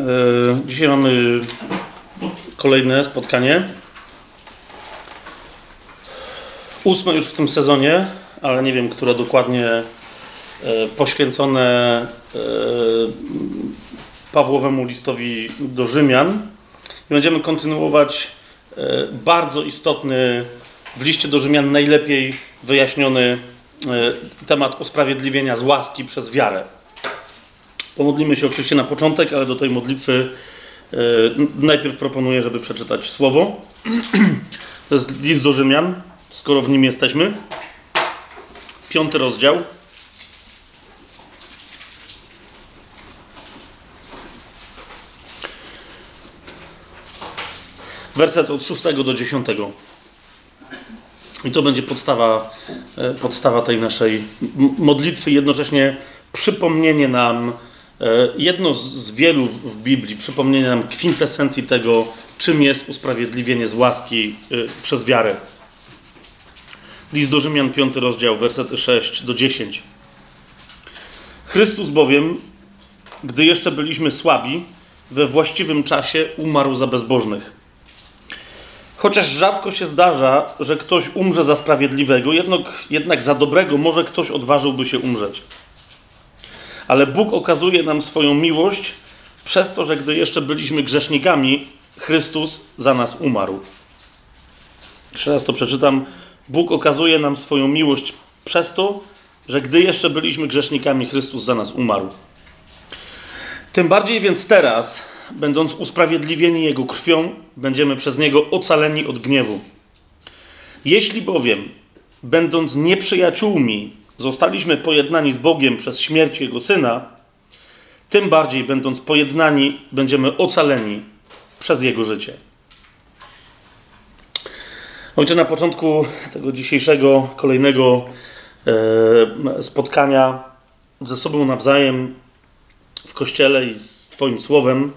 E, dzisiaj mamy kolejne spotkanie. Ósme już w tym sezonie, ale nie wiem, które dokładnie e, poświęcone e, Pawłowemu listowi do Rzymian. I będziemy kontynuować bardzo istotny w liście do Rzymian najlepiej wyjaśniony temat usprawiedliwienia z łaski przez wiarę. Pomodlimy się oczywiście na początek, ale do tej modlitwy e, najpierw proponuję, żeby przeczytać słowo. To jest list do Rzymian, skoro w nim jesteśmy. Piąty rozdział. Werset od 6 do 10. I to będzie podstawa, e, podstawa tej naszej modlitwy, jednocześnie przypomnienie nam jedno z wielu w Biblii, przypomnienie nam kwintesencji tego, czym jest usprawiedliwienie z łaski e, przez wiarę. List do Rzymian, 5 rozdział, wersety 6 do 10. Chrystus bowiem, gdy jeszcze byliśmy słabi, we właściwym czasie umarł za bezbożnych. Chociaż rzadko się zdarza, że ktoś umrze za sprawiedliwego, jednak, jednak za dobrego może ktoś odważyłby się umrzeć. Ale Bóg okazuje nam swoją miłość przez to, że gdy jeszcze byliśmy grzesznikami, Chrystus za nas umarł. Jeszcze raz to przeczytam. Bóg okazuje nam swoją miłość przez to, że gdy jeszcze byliśmy grzesznikami, Chrystus za nas umarł. Tym bardziej więc teraz, będąc usprawiedliwieni Jego krwią, będziemy przez Niego ocaleni od gniewu. Jeśli bowiem, będąc nieprzyjaciółmi, zostaliśmy pojednani z Bogiem przez śmierć Jego Syna, tym bardziej będąc pojednani, będziemy ocaleni przez Jego życie. Ojcze, na początku tego dzisiejszego, kolejnego e, spotkania ze sobą nawzajem w kościele i z Twoim słowem,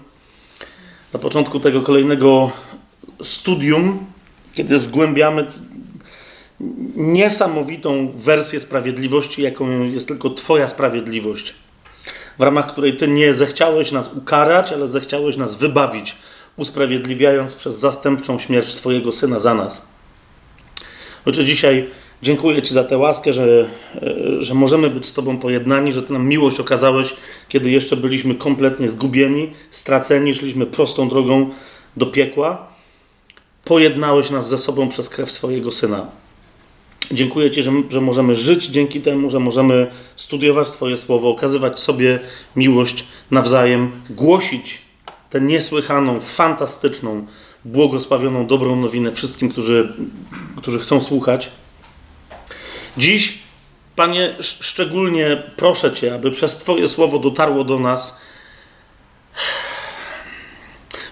na początku tego kolejnego studium, kiedy zgłębiamy niesamowitą wersję sprawiedliwości, jaką jest tylko Twoja sprawiedliwość, w ramach której Ty nie zechciałeś nas ukarać, ale zechciałeś nas wybawić, usprawiedliwiając przez zastępczą śmierć Twojego Syna za nas. Ojcze, dzisiaj dziękuję Ci za tę łaskę, że, że możemy być z Tobą pojednani, że Ty nam miłość okazałeś, kiedy jeszcze byliśmy kompletnie zgubieni, straceni, szliśmy prostą drogą do piekła. Pojednałeś nas ze sobą przez krew swojego Syna. Dziękuję Ci, że, że możemy żyć dzięki temu, że możemy studiować Twoje słowo, okazywać sobie miłość nawzajem, głosić tę niesłychaną, fantastyczną, błogosławioną, dobrą nowinę wszystkim, którzy, którzy chcą słuchać. Dziś, Panie, szczególnie proszę Cię, aby przez Twoje słowo dotarło do nas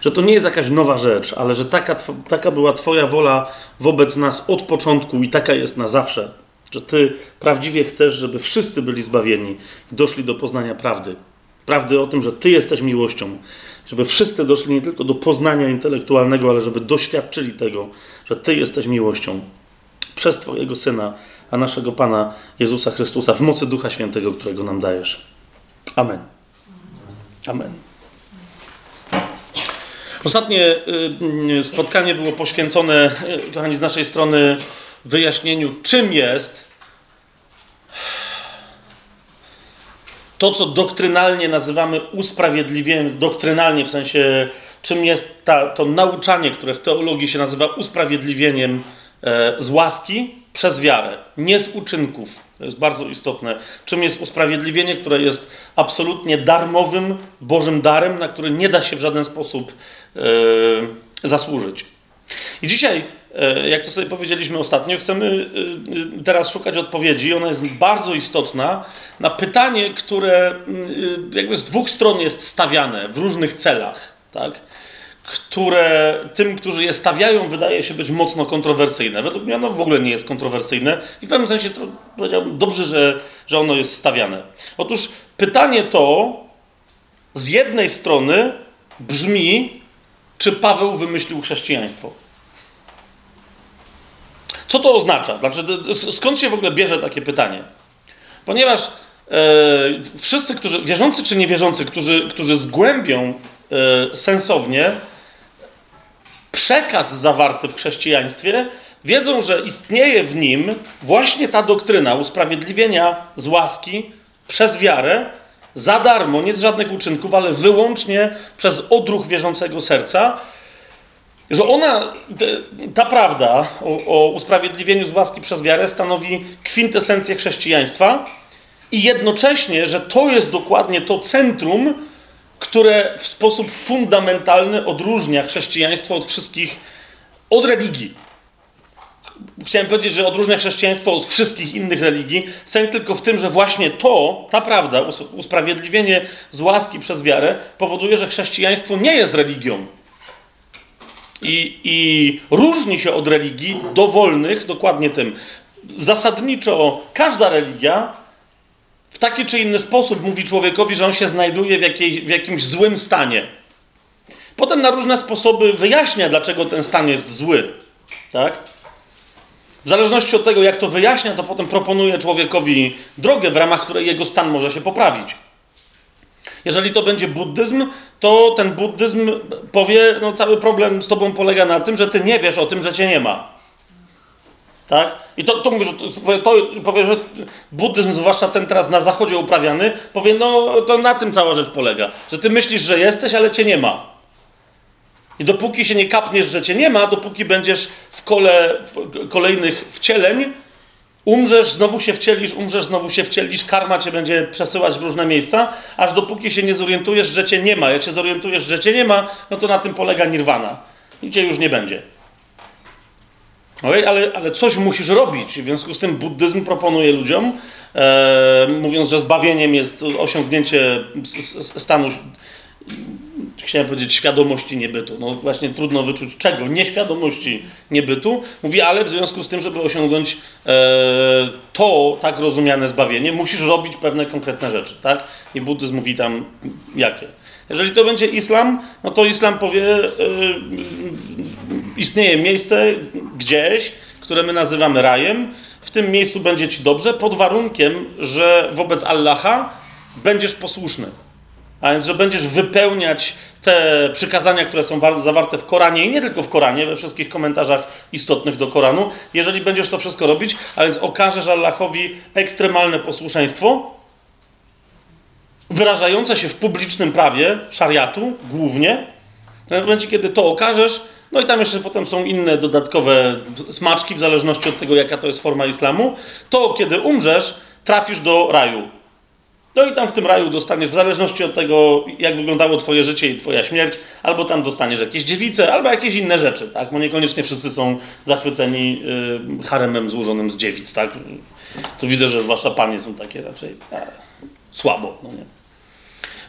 że to nie jest jakaś nowa rzecz, ale że taka, taka była Twoja wola wobec nas od początku i taka jest na zawsze. Że Ty prawdziwie chcesz, żeby wszyscy byli zbawieni i doszli do poznania prawdy. Prawdy o tym, że Ty jesteś miłością. Żeby wszyscy doszli nie tylko do poznania intelektualnego, ale żeby doświadczyli tego, że Ty jesteś miłością. Przez Twojego Syna, a naszego Pana Jezusa Chrystusa, w mocy Ducha Świętego, którego nam dajesz. Amen. Amen. Ostatnie y, y, spotkanie było poświęcone, y, kochani, z naszej strony wyjaśnieniu, czym jest to, co doktrynalnie nazywamy usprawiedliwieniem, doktrynalnie w sensie, czym jest ta, to nauczanie, które w teologii się nazywa usprawiedliwieniem e, z łaski przez wiarę, nie z uczynków. To jest bardzo istotne. Czym jest usprawiedliwienie, które jest absolutnie darmowym, Bożym darem, na który nie da się w żaden sposób yy, zasłużyć. I dzisiaj, yy, jak to sobie powiedzieliśmy ostatnio, chcemy yy, teraz szukać odpowiedzi. Ona jest bardzo istotna na pytanie, które jakby z dwóch stron jest stawiane w różnych celach. Tak? Które tym, którzy je stawiają, wydaje się być mocno kontrowersyjne. Według mnie ono w ogóle nie jest kontrowersyjne i w pewnym sensie to powiedziałbym dobrze, że, że ono jest stawiane. Otóż pytanie to z jednej strony brzmi, czy Paweł wymyślił chrześcijaństwo. Co to oznacza? Znaczy, skąd się w ogóle bierze takie pytanie? Ponieważ e, wszyscy, którzy, wierzący czy niewierzący, którzy, którzy zgłębią e, sensownie przekaz zawarty w chrześcijaństwie, wiedzą, że istnieje w nim właśnie ta doktryna usprawiedliwienia z łaski przez wiarę, za darmo, nie z żadnych uczynków, ale wyłącznie przez odruch wierzącego serca, że ona, ta prawda o, o usprawiedliwieniu z łaski przez wiarę stanowi kwintesencję chrześcijaństwa i jednocześnie, że to jest dokładnie to centrum, które w sposób fundamentalny odróżnia chrześcijaństwo od wszystkich, od religii. Chciałem powiedzieć, że odróżnia chrześcijaństwo od wszystkich innych religii. Sęk tylko w tym, że właśnie to, ta prawda, usprawiedliwienie z łaski przez wiarę, powoduje, że chrześcijaństwo nie jest religią. I, I różni się od religii dowolnych, dokładnie tym. Zasadniczo każda religia taki czy inny sposób mówi człowiekowi, że on się znajduje w, jakiej, w jakimś złym stanie. Potem na różne sposoby wyjaśnia, dlaczego ten stan jest zły. Tak? W zależności od tego, jak to wyjaśnia, to potem proponuje człowiekowi drogę, w ramach której jego stan może się poprawić. Jeżeli to będzie buddyzm, to ten buddyzm powie, no cały problem z tobą polega na tym, że ty nie wiesz o tym, że cię nie ma. Tak? I to, to mówię, że to, powie, że buddyzm, zwłaszcza ten teraz na zachodzie uprawiany, powie, no to na tym cała rzecz polega. Że ty myślisz, że jesteś, ale cię nie ma. I dopóki się nie kapniesz, że cię nie ma, dopóki będziesz w kole kolejnych wcieleń, umrzesz, znowu się wcielisz, umrzesz, znowu się wcielisz, karma cię będzie przesyłać w różne miejsca, aż dopóki się nie zorientujesz, że cię nie ma. Jak się zorientujesz, że cię nie ma, no to na tym polega nirwana. I cię już nie będzie. Okay? Ale, ale coś musisz robić. W związku z tym buddyzm proponuje ludziom, e, mówiąc, że zbawieniem jest osiągnięcie stanu, chciałem powiedzieć, świadomości niebytu. No właśnie trudno wyczuć czego? Nieświadomości niebytu. Mówi, ale w związku z tym, żeby osiągnąć e, to tak rozumiane zbawienie, musisz robić pewne konkretne rzeczy. Tak? I buddyzm mówi tam jakie. Jeżeli to będzie islam, no to islam powie, yy, istnieje miejsce gdzieś, które my nazywamy rajem. W tym miejscu będzie ci dobrze, pod warunkiem, że wobec Allaha będziesz posłuszny. A więc, że będziesz wypełniać te przykazania, które są zawarte w Koranie i nie tylko w Koranie, we wszystkich komentarzach istotnych do Koranu. Jeżeli będziesz to wszystko robić, a więc okażesz Allahowi ekstremalne posłuszeństwo, wyrażające się w publicznym prawie, szariatu głównie, w momencie, kiedy to okażesz, no i tam jeszcze potem są inne dodatkowe smaczki, w zależności od tego, jaka to jest forma islamu, to kiedy umrzesz, trafisz do raju. No i tam w tym raju dostaniesz, w zależności od tego, jak wyglądało twoje życie i twoja śmierć, albo tam dostaniesz jakieś dziewice, albo jakieś inne rzeczy, tak? Bo niekoniecznie wszyscy są zachwyceni y, haremem złożonym z dziewic, tak? Tu widzę, że zwłaszcza panie są takie raczej e, słabo, no nie?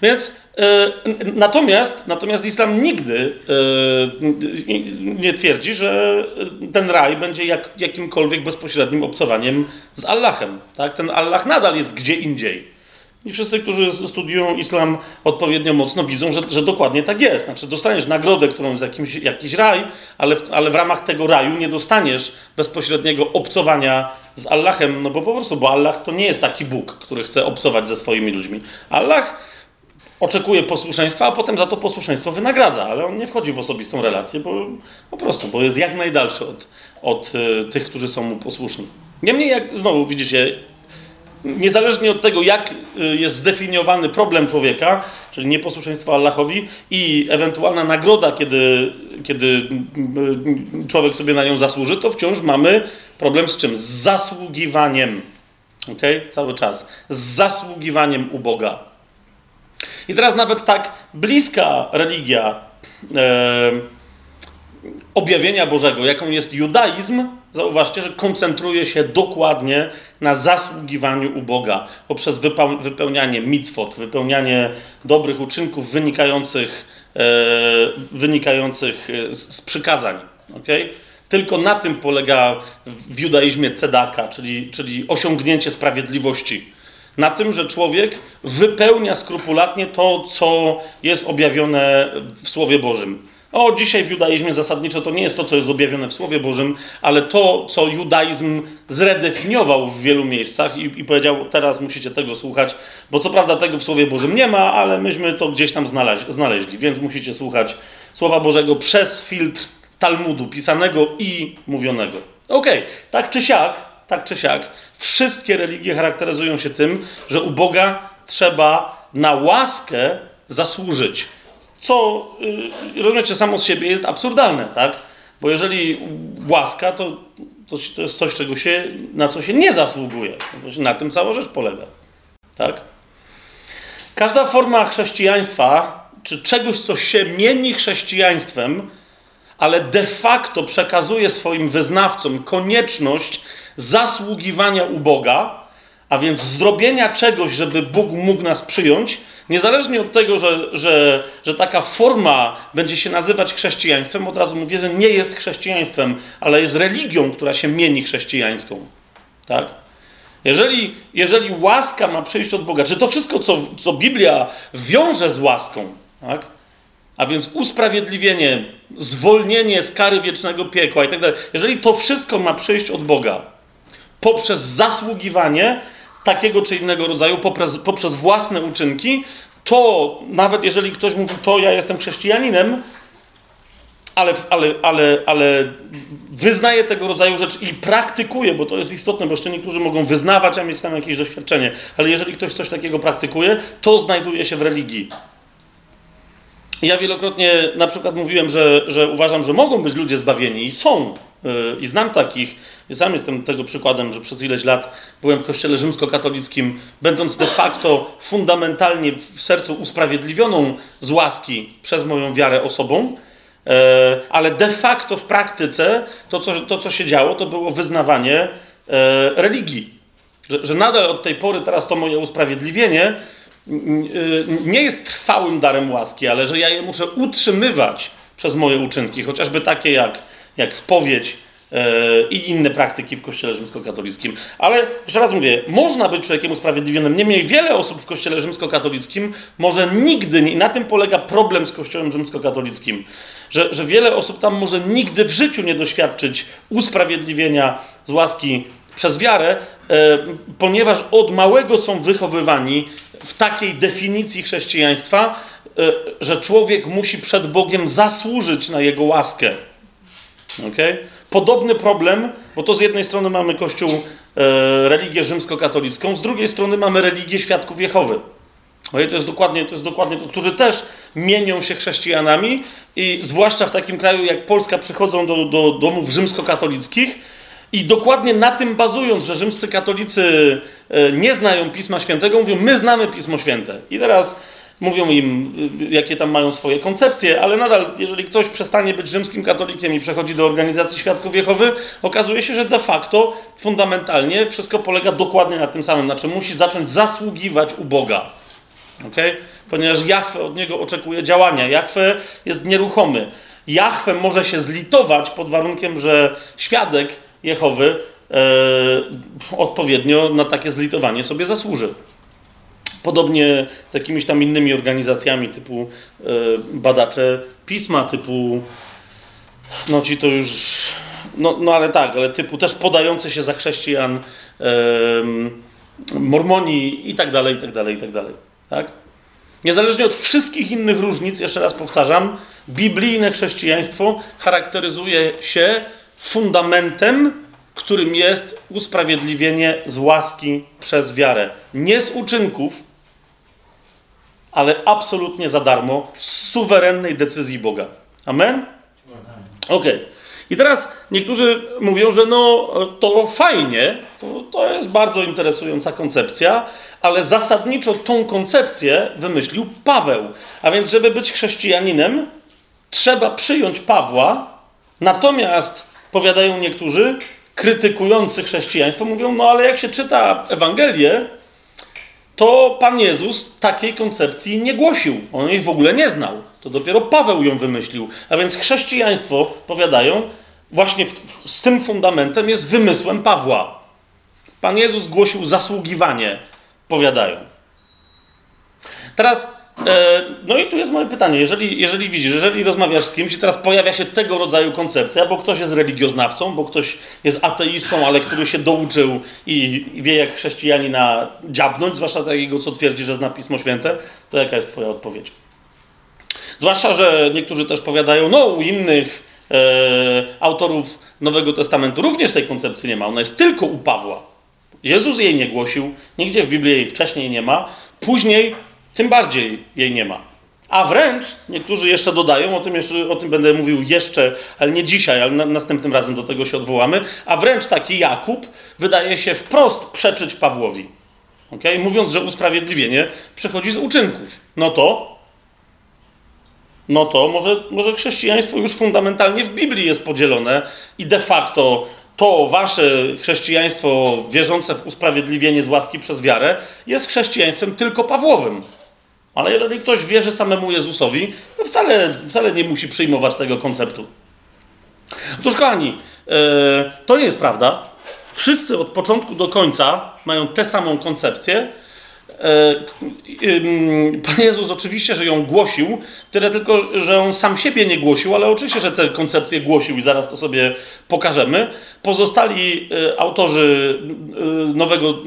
Więc e, natomiast, natomiast islam nigdy e, nie twierdzi, że ten raj będzie jak, jakimkolwiek bezpośrednim obcowaniem z Allahem. Tak? Ten Allah nadal jest gdzie indziej. I wszyscy, którzy studiują islam odpowiednio mocno, widzą, że, że dokładnie tak jest. Znaczy, dostaniesz nagrodę, którą jest jakimś, jakiś raj, ale w, ale w ramach tego raju nie dostaniesz bezpośredniego obcowania z Allahem, no bo po prostu, bo Allah to nie jest taki Bóg, który chce obcować ze swoimi ludźmi. Allah oczekuje posłuszeństwa, a potem za to posłuszeństwo wynagradza, ale on nie wchodzi w osobistą relację, bo po prostu, bo jest jak najdalszy od, od y, tych, którzy są mu posłuszni. Niemniej, jak znowu widzicie, niezależnie od tego, jak y, jest zdefiniowany problem człowieka, czyli nieposłuszeństwo Allahowi i ewentualna nagroda, kiedy, kiedy y, człowiek sobie na nią zasłuży, to wciąż mamy problem z czym? Z zasługiwaniem. ok? Cały czas. Z zasługiwaniem u Boga. I teraz nawet tak bliska religia e, objawienia Bożego, jaką jest judaizm, zauważcie, że koncentruje się dokładnie na zasługiwaniu u Boga poprzez wypełnianie mitwot, wypełnianie dobrych uczynków wynikających, e, wynikających z, z przykazań. Okay? Tylko na tym polega w judaizmie cedaka, czyli, czyli osiągnięcie sprawiedliwości na tym, że człowiek wypełnia skrupulatnie to, co jest objawione w Słowie Bożym. O, dzisiaj w judaizmie zasadniczo to nie jest to, co jest objawione w Słowie Bożym, ale to, co judaizm zredefiniował w wielu miejscach i, i powiedział, teraz musicie tego słuchać, bo co prawda tego w Słowie Bożym nie ma, ale myśmy to gdzieś tam znaleźli, znaleźli więc musicie słuchać Słowa Bożego przez filtr Talmudu, pisanego i mówionego. Okej, okay, tak czy siak, tak czy siak, wszystkie religie charakteryzują się tym, że u Boga trzeba na łaskę zasłużyć. Co, yy, rozumiecie, samo z siebie jest absurdalne, tak? Bo jeżeli łaska, to, to, to jest coś, czego się, na co się nie zasługuje. Na tym cała rzecz polega. Tak? Każda forma chrześcijaństwa, czy czegoś, co się mieni chrześcijaństwem, ale de facto przekazuje swoim wyznawcom konieczność zasługiwania u Boga, a więc zrobienia czegoś, żeby Bóg mógł nas przyjąć, niezależnie od tego, że, że, że taka forma będzie się nazywać chrześcijaństwem, od razu mówię, że nie jest chrześcijaństwem, ale jest religią, która się mieni chrześcijańską. Tak? Jeżeli, jeżeli łaska ma przyjść od Boga, czy to wszystko, co, co Biblia wiąże z łaską, tak? A więc usprawiedliwienie, zwolnienie z kary wiecznego piekła i tak dalej, jeżeli to wszystko ma przyjść od Boga poprzez zasługiwanie takiego czy innego rodzaju, poprzez, poprzez własne uczynki, to nawet jeżeli ktoś mówi, to ja jestem chrześcijaninem, ale, ale, ale, ale wyznaje tego rodzaju rzeczy i praktykuje, bo to jest istotne, bo jeszcze niektórzy mogą wyznawać, a mieć tam jakieś doświadczenie, ale jeżeli ktoś coś takiego praktykuje, to znajduje się w religii. Ja wielokrotnie na przykład mówiłem, że, że uważam, że mogą być ludzie zbawieni i są. Yy, I znam takich. I sam jestem tego przykładem, że przez ileś lat byłem w kościele rzymskokatolickim, będąc de facto fundamentalnie w sercu usprawiedliwioną z łaski przez moją wiarę osobą. Yy, ale de facto w praktyce to co, to, co się działo, to było wyznawanie yy, religii. Że, że nadal od tej pory teraz to moje usprawiedliwienie nie jest trwałym darem łaski, ale że ja je muszę utrzymywać przez moje uczynki, chociażby takie jak, jak spowiedź e, i inne praktyki w Kościele Rzymskokatolickim. Ale jeszcze raz mówię, można być człowiekiem usprawiedliwionym. Niemniej wiele osób w Kościele Rzymskokatolickim może nigdy, i na tym polega problem z Kościołem Rzymskokatolickim, że, że wiele osób tam może nigdy w życiu nie doświadczyć usprawiedliwienia z łaski przez wiarę, ponieważ od małego są wychowywani w takiej definicji chrześcijaństwa, e, że człowiek musi przed Bogiem zasłużyć na jego łaskę. Okay? Podobny problem, bo to z jednej strony mamy Kościół, e, religię rzymskokatolicką, z drugiej strony mamy religię świadków Jehowy. To, jest dokładnie, to jest dokładnie to, którzy też mienią się chrześcijanami i zwłaszcza w takim kraju jak Polska przychodzą do, do domów rzymskokatolickich i dokładnie na tym bazując, że rzymscy katolicy e, nie znają Pisma Świętego, mówią, my znamy Pismo Święte. I teraz mówią im, e, jakie tam mają swoje koncepcje, ale nadal, jeżeli ktoś przestanie być rzymskim katolikiem i przechodzi do organizacji Świadków Jehowy, okazuje się, że de facto, fundamentalnie, wszystko polega dokładnie na tym samym. Znaczy, musi zacząć zasługiwać u Boga. Okay? Ponieważ Jachwę od niego oczekuje działania. Jachwę jest nieruchomy. Jachwę może się zlitować pod warunkiem, że świadek Jehowy e, odpowiednio na takie zlitowanie sobie zasłuży. Podobnie z jakimiś tam innymi organizacjami typu e, badacze pisma, typu no ci to już no, no ale tak, ale typu też podające się za chrześcijan e, mormoni i tak dalej, i tak dalej, i tak dalej. Tak? Niezależnie od wszystkich innych różnic, jeszcze raz powtarzam, biblijne chrześcijaństwo charakteryzuje się fundamentem, którym jest usprawiedliwienie z łaski przez wiarę. Nie z uczynków, ale absolutnie za darmo, z suwerennej decyzji Boga. Amen? Ok. I teraz niektórzy mówią, że no to fajnie, to, to jest bardzo interesująca koncepcja, ale zasadniczo tą koncepcję wymyślił Paweł. A więc, żeby być chrześcijaninem, trzeba przyjąć Pawła, natomiast powiadają niektórzy, krytykujący chrześcijaństwo, mówią, no ale jak się czyta Ewangelię, to Pan Jezus takiej koncepcji nie głosił. On jej w ogóle nie znał. To dopiero Paweł ją wymyślił. A więc chrześcijaństwo, powiadają, właśnie w, w, z tym fundamentem jest wymysłem Pawła. Pan Jezus głosił zasługiwanie, powiadają. Teraz no i tu jest moje pytanie. Jeżeli, jeżeli widzisz, jeżeli rozmawiasz z kimś i teraz pojawia się tego rodzaju koncepcja, bo ktoś jest religioznawcą, bo ktoś jest ateistą, ale który się douczył i wie jak chrześcijanina dziabnąć, zwłaszcza takiego, co twierdzi, że zna Pismo Święte, to jaka jest twoja odpowiedź? Zwłaszcza, że niektórzy też powiadają, no u innych e, autorów Nowego Testamentu również tej koncepcji nie ma. Ona jest tylko u Pawła. Jezus jej nie głosił, nigdzie w Biblii jej wcześniej nie ma, później tym bardziej jej nie ma. A wręcz niektórzy jeszcze dodają, o tym, jeszcze, o tym będę mówił jeszcze, ale nie dzisiaj, ale na, następnym razem do tego się odwołamy. A wręcz taki Jakub wydaje się wprost przeczyć Pawłowi. Okay? Mówiąc, że usprawiedliwienie przychodzi z uczynków. No to, no to może, może chrześcijaństwo już fundamentalnie w Biblii jest podzielone i de facto to wasze chrześcijaństwo wierzące w usprawiedliwienie z łaski przez wiarę jest chrześcijaństwem tylko Pawłowym. Ale jeżeli ktoś wierzy samemu Jezusowi, to wcale, wcale nie musi przyjmować tego konceptu. Otóż, kochani, yy, to nie jest prawda. Wszyscy od początku do końca mają tę samą koncepcję, Pan Jezus oczywiście, że ją głosił, tyle tylko, że on sam siebie nie głosił, ale oczywiście, że tę koncepcję głosił i zaraz to sobie pokażemy. Pozostali e, autorzy e, Nowego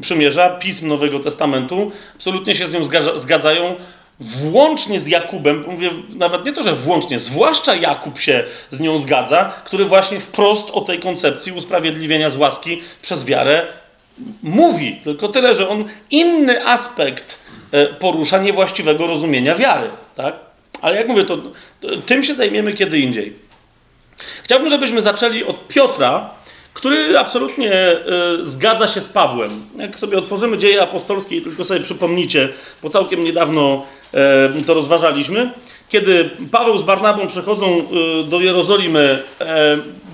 Przymierza, pism Nowego Testamentu, absolutnie się z nią zgadzają, włącznie z Jakubem, mówię nawet nie to, że włącznie, zwłaszcza Jakub się z nią zgadza, który właśnie wprost o tej koncepcji usprawiedliwienia z łaski przez wiarę mówi, tylko tyle, że on inny aspekt e, porusza niewłaściwego rozumienia wiary. Tak? Ale jak mówię, to, tym się zajmiemy kiedy indziej. Chciałbym, żebyśmy zaczęli od Piotra, który absolutnie y, zgadza się z Pawłem. Jak sobie otworzymy dzieje apostolskie i tylko sobie przypomnicie, bo całkiem niedawno y, to rozważaliśmy, kiedy Paweł z Barnabą przechodzą y, do Jerozolimy,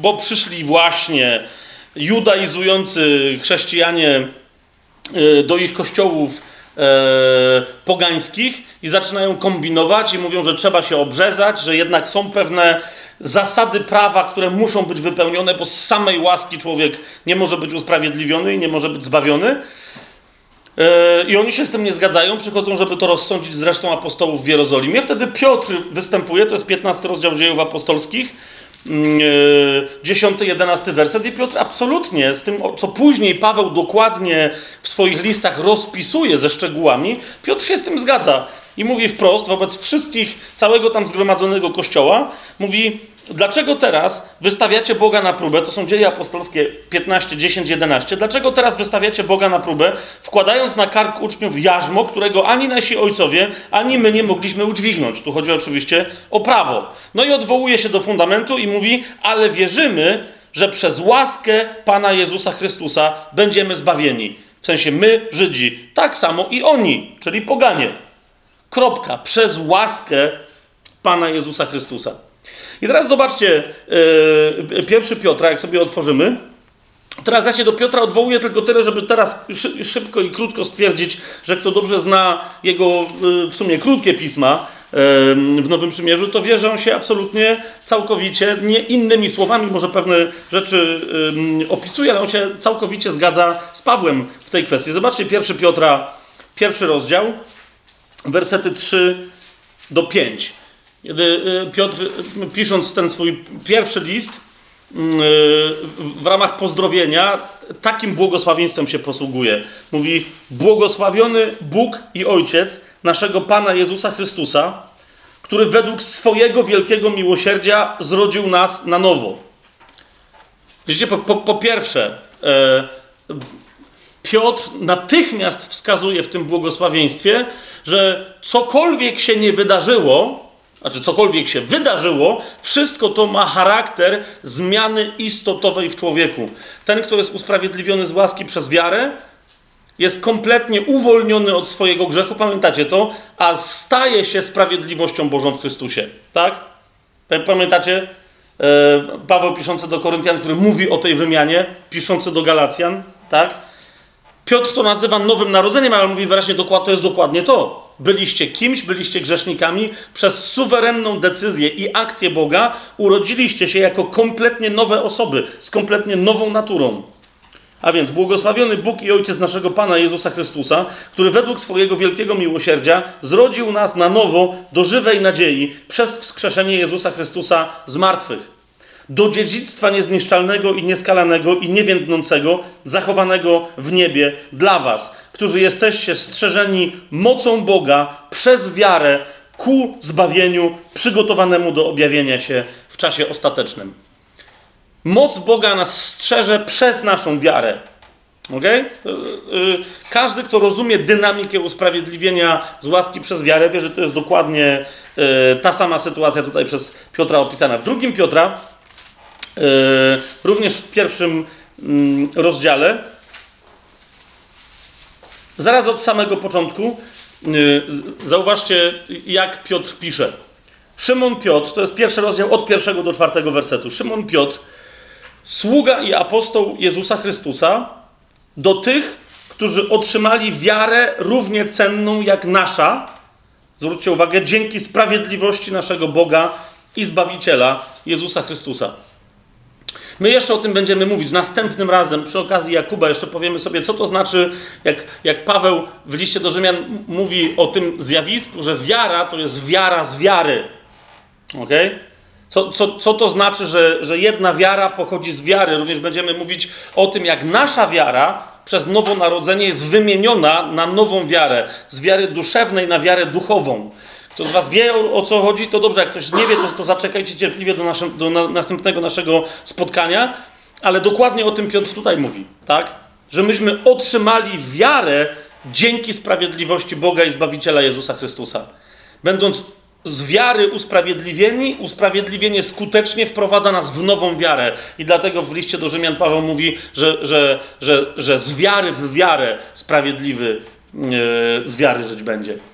bo przyszli właśnie judaizujący chrześcijanie e, do ich kościołów e, pogańskich i zaczynają kombinować i mówią, że trzeba się obrzezać, że jednak są pewne zasady prawa, które muszą być wypełnione, bo z samej łaski człowiek nie może być usprawiedliwiony i nie może być zbawiony. E, I oni się z tym nie zgadzają, przychodzą, żeby to rozsądzić z resztą apostołów w Jerozolimie. Wtedy Piotr występuje, to jest 15 rozdział dziejów apostolskich 10-11 mm, werset. I Piotr absolutnie z tym, co później Paweł dokładnie w swoich listach rozpisuje ze szczegółami, Piotr się z tym zgadza i mówi wprost wobec wszystkich, całego tam zgromadzonego kościoła, mówi, dlaczego teraz wystawiacie Boga na próbę, to są dzieje apostolskie 15, 10, 11, dlaczego teraz wystawiacie Boga na próbę, wkładając na kark uczniów jarzmo, którego ani nasi ojcowie, ani my nie mogliśmy udźwignąć. Tu chodzi oczywiście o prawo. No i odwołuje się do fundamentu i mówi, ale wierzymy, że przez łaskę Pana Jezusa Chrystusa będziemy zbawieni. W sensie my, Żydzi, tak samo i oni, czyli poganie. Kropka. Przez łaskę Pana Jezusa Chrystusa. I teraz zobaczcie, yy, pierwszy Piotra, jak sobie otworzymy. Teraz ja się do Piotra odwołuję tylko tyle, żeby teraz szybko i krótko stwierdzić, że kto dobrze zna jego yy, w sumie krótkie pisma w Nowym Przymierzu, to wie, że on się absolutnie całkowicie, nie innymi słowami, może pewne rzeczy opisuje, ale on się całkowicie zgadza z Pawłem w tej kwestii. Zobaczcie pierwszy Piotra, pierwszy rozdział, wersety 3 do 5. Kiedy y, Piotr, y, pisząc ten swój pierwszy list, y, w ramach pozdrowienia, takim błogosławieństwem się posługuje. Mówi: Błogosławiony Bóg i Ojciec naszego Pana Jezusa Chrystusa, który według swojego wielkiego miłosierdzia zrodził nas na nowo. Widzicie, po, po, po pierwsze, e, Piotr natychmiast wskazuje w tym błogosławieństwie, że cokolwiek się nie wydarzyło, znaczy cokolwiek się wydarzyło, wszystko to ma charakter zmiany istotowej w człowieku. Ten, kto jest usprawiedliwiony z łaski przez wiarę, jest kompletnie uwolniony od swojego grzechu, pamiętacie to, a staje się sprawiedliwością Bożą w Chrystusie. Tak? Pamiętacie? E, Paweł piszący do Koryntian, który mówi o tej wymianie, piszący do Galacjan, tak? Piotr to nazywa nowym narodzeniem, ale mówi wyraźnie, to jest dokładnie to. Byliście kimś, byliście grzesznikami, przez suwerenną decyzję i akcję Boga urodziliście się jako kompletnie nowe osoby, z kompletnie nową naturą. A więc błogosławiony Bóg i Ojciec naszego Pana Jezusa Chrystusa, który według swojego wielkiego miłosierdzia zrodził nas na nowo do żywej nadziei przez wskrzeszenie Jezusa Chrystusa z martwych. Do dziedzictwa niezniszczalnego i nieskalanego i niewiędnącego, zachowanego w niebie dla was, którzy jesteście strzeżeni mocą Boga przez wiarę ku zbawieniu przygotowanemu do objawienia się w czasie ostatecznym. Moc Boga nas strzeże przez naszą wiarę. Okay? Każdy, kto rozumie dynamikę usprawiedliwienia z łaski przez wiarę, wie, że to jest dokładnie y, ta sama sytuacja tutaj przez Piotra opisana. W drugim Piotra, y, również w pierwszym mm, rozdziale, zaraz od samego początku, y, zauważcie, jak Piotr pisze. Szymon Piotr, to jest pierwszy rozdział od pierwszego do czwartego wersetu. Szymon Piotr sługa i apostoł Jezusa Chrystusa do tych, którzy otrzymali wiarę równie cenną jak nasza. Zwróćcie uwagę, dzięki sprawiedliwości naszego Boga i Zbawiciela Jezusa Chrystusa. My jeszcze o tym będziemy mówić następnym razem, przy okazji Jakuba, jeszcze powiemy sobie, co to znaczy, jak, jak Paweł w liście do Rzymian mówi o tym zjawisku, że wiara to jest wiara z wiary. Okay? Co, co, co to znaczy, że, że jedna wiara pochodzi z wiary? Również będziemy mówić o tym, jak nasza wiara przez nowonarodzenie jest wymieniona na nową wiarę. Z wiary duszewnej na wiarę duchową. Kto z Was wie o, co chodzi, to dobrze. Jak ktoś nie wie, to, to zaczekajcie cierpliwie do, do na, następnego naszego spotkania. Ale dokładnie o tym Piotr tutaj mówi, tak? Że myśmy otrzymali wiarę dzięki sprawiedliwości Boga i Zbawiciela Jezusa Chrystusa. Będąc z wiary usprawiedliwieni, usprawiedliwienie skutecznie wprowadza nas w nową wiarę. I dlatego w liście do Rzymian Paweł mówi, że, że, że, że z wiary w wiarę sprawiedliwy yy, z wiary żyć będzie.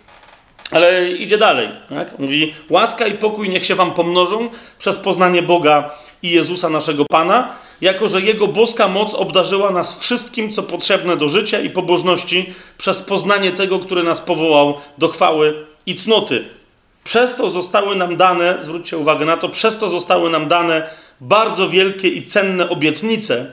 Ale idzie dalej. Tak? Mówi: Łaska i pokój niech się Wam pomnożą przez poznanie Boga i Jezusa naszego Pana, jako że Jego boska moc obdarzyła nas wszystkim, co potrzebne do życia i pobożności, przez poznanie tego, który nas powołał do chwały i cnoty przez to zostały nam dane, zwróćcie uwagę na to, przez to zostały nam dane bardzo wielkie i cenne obietnice,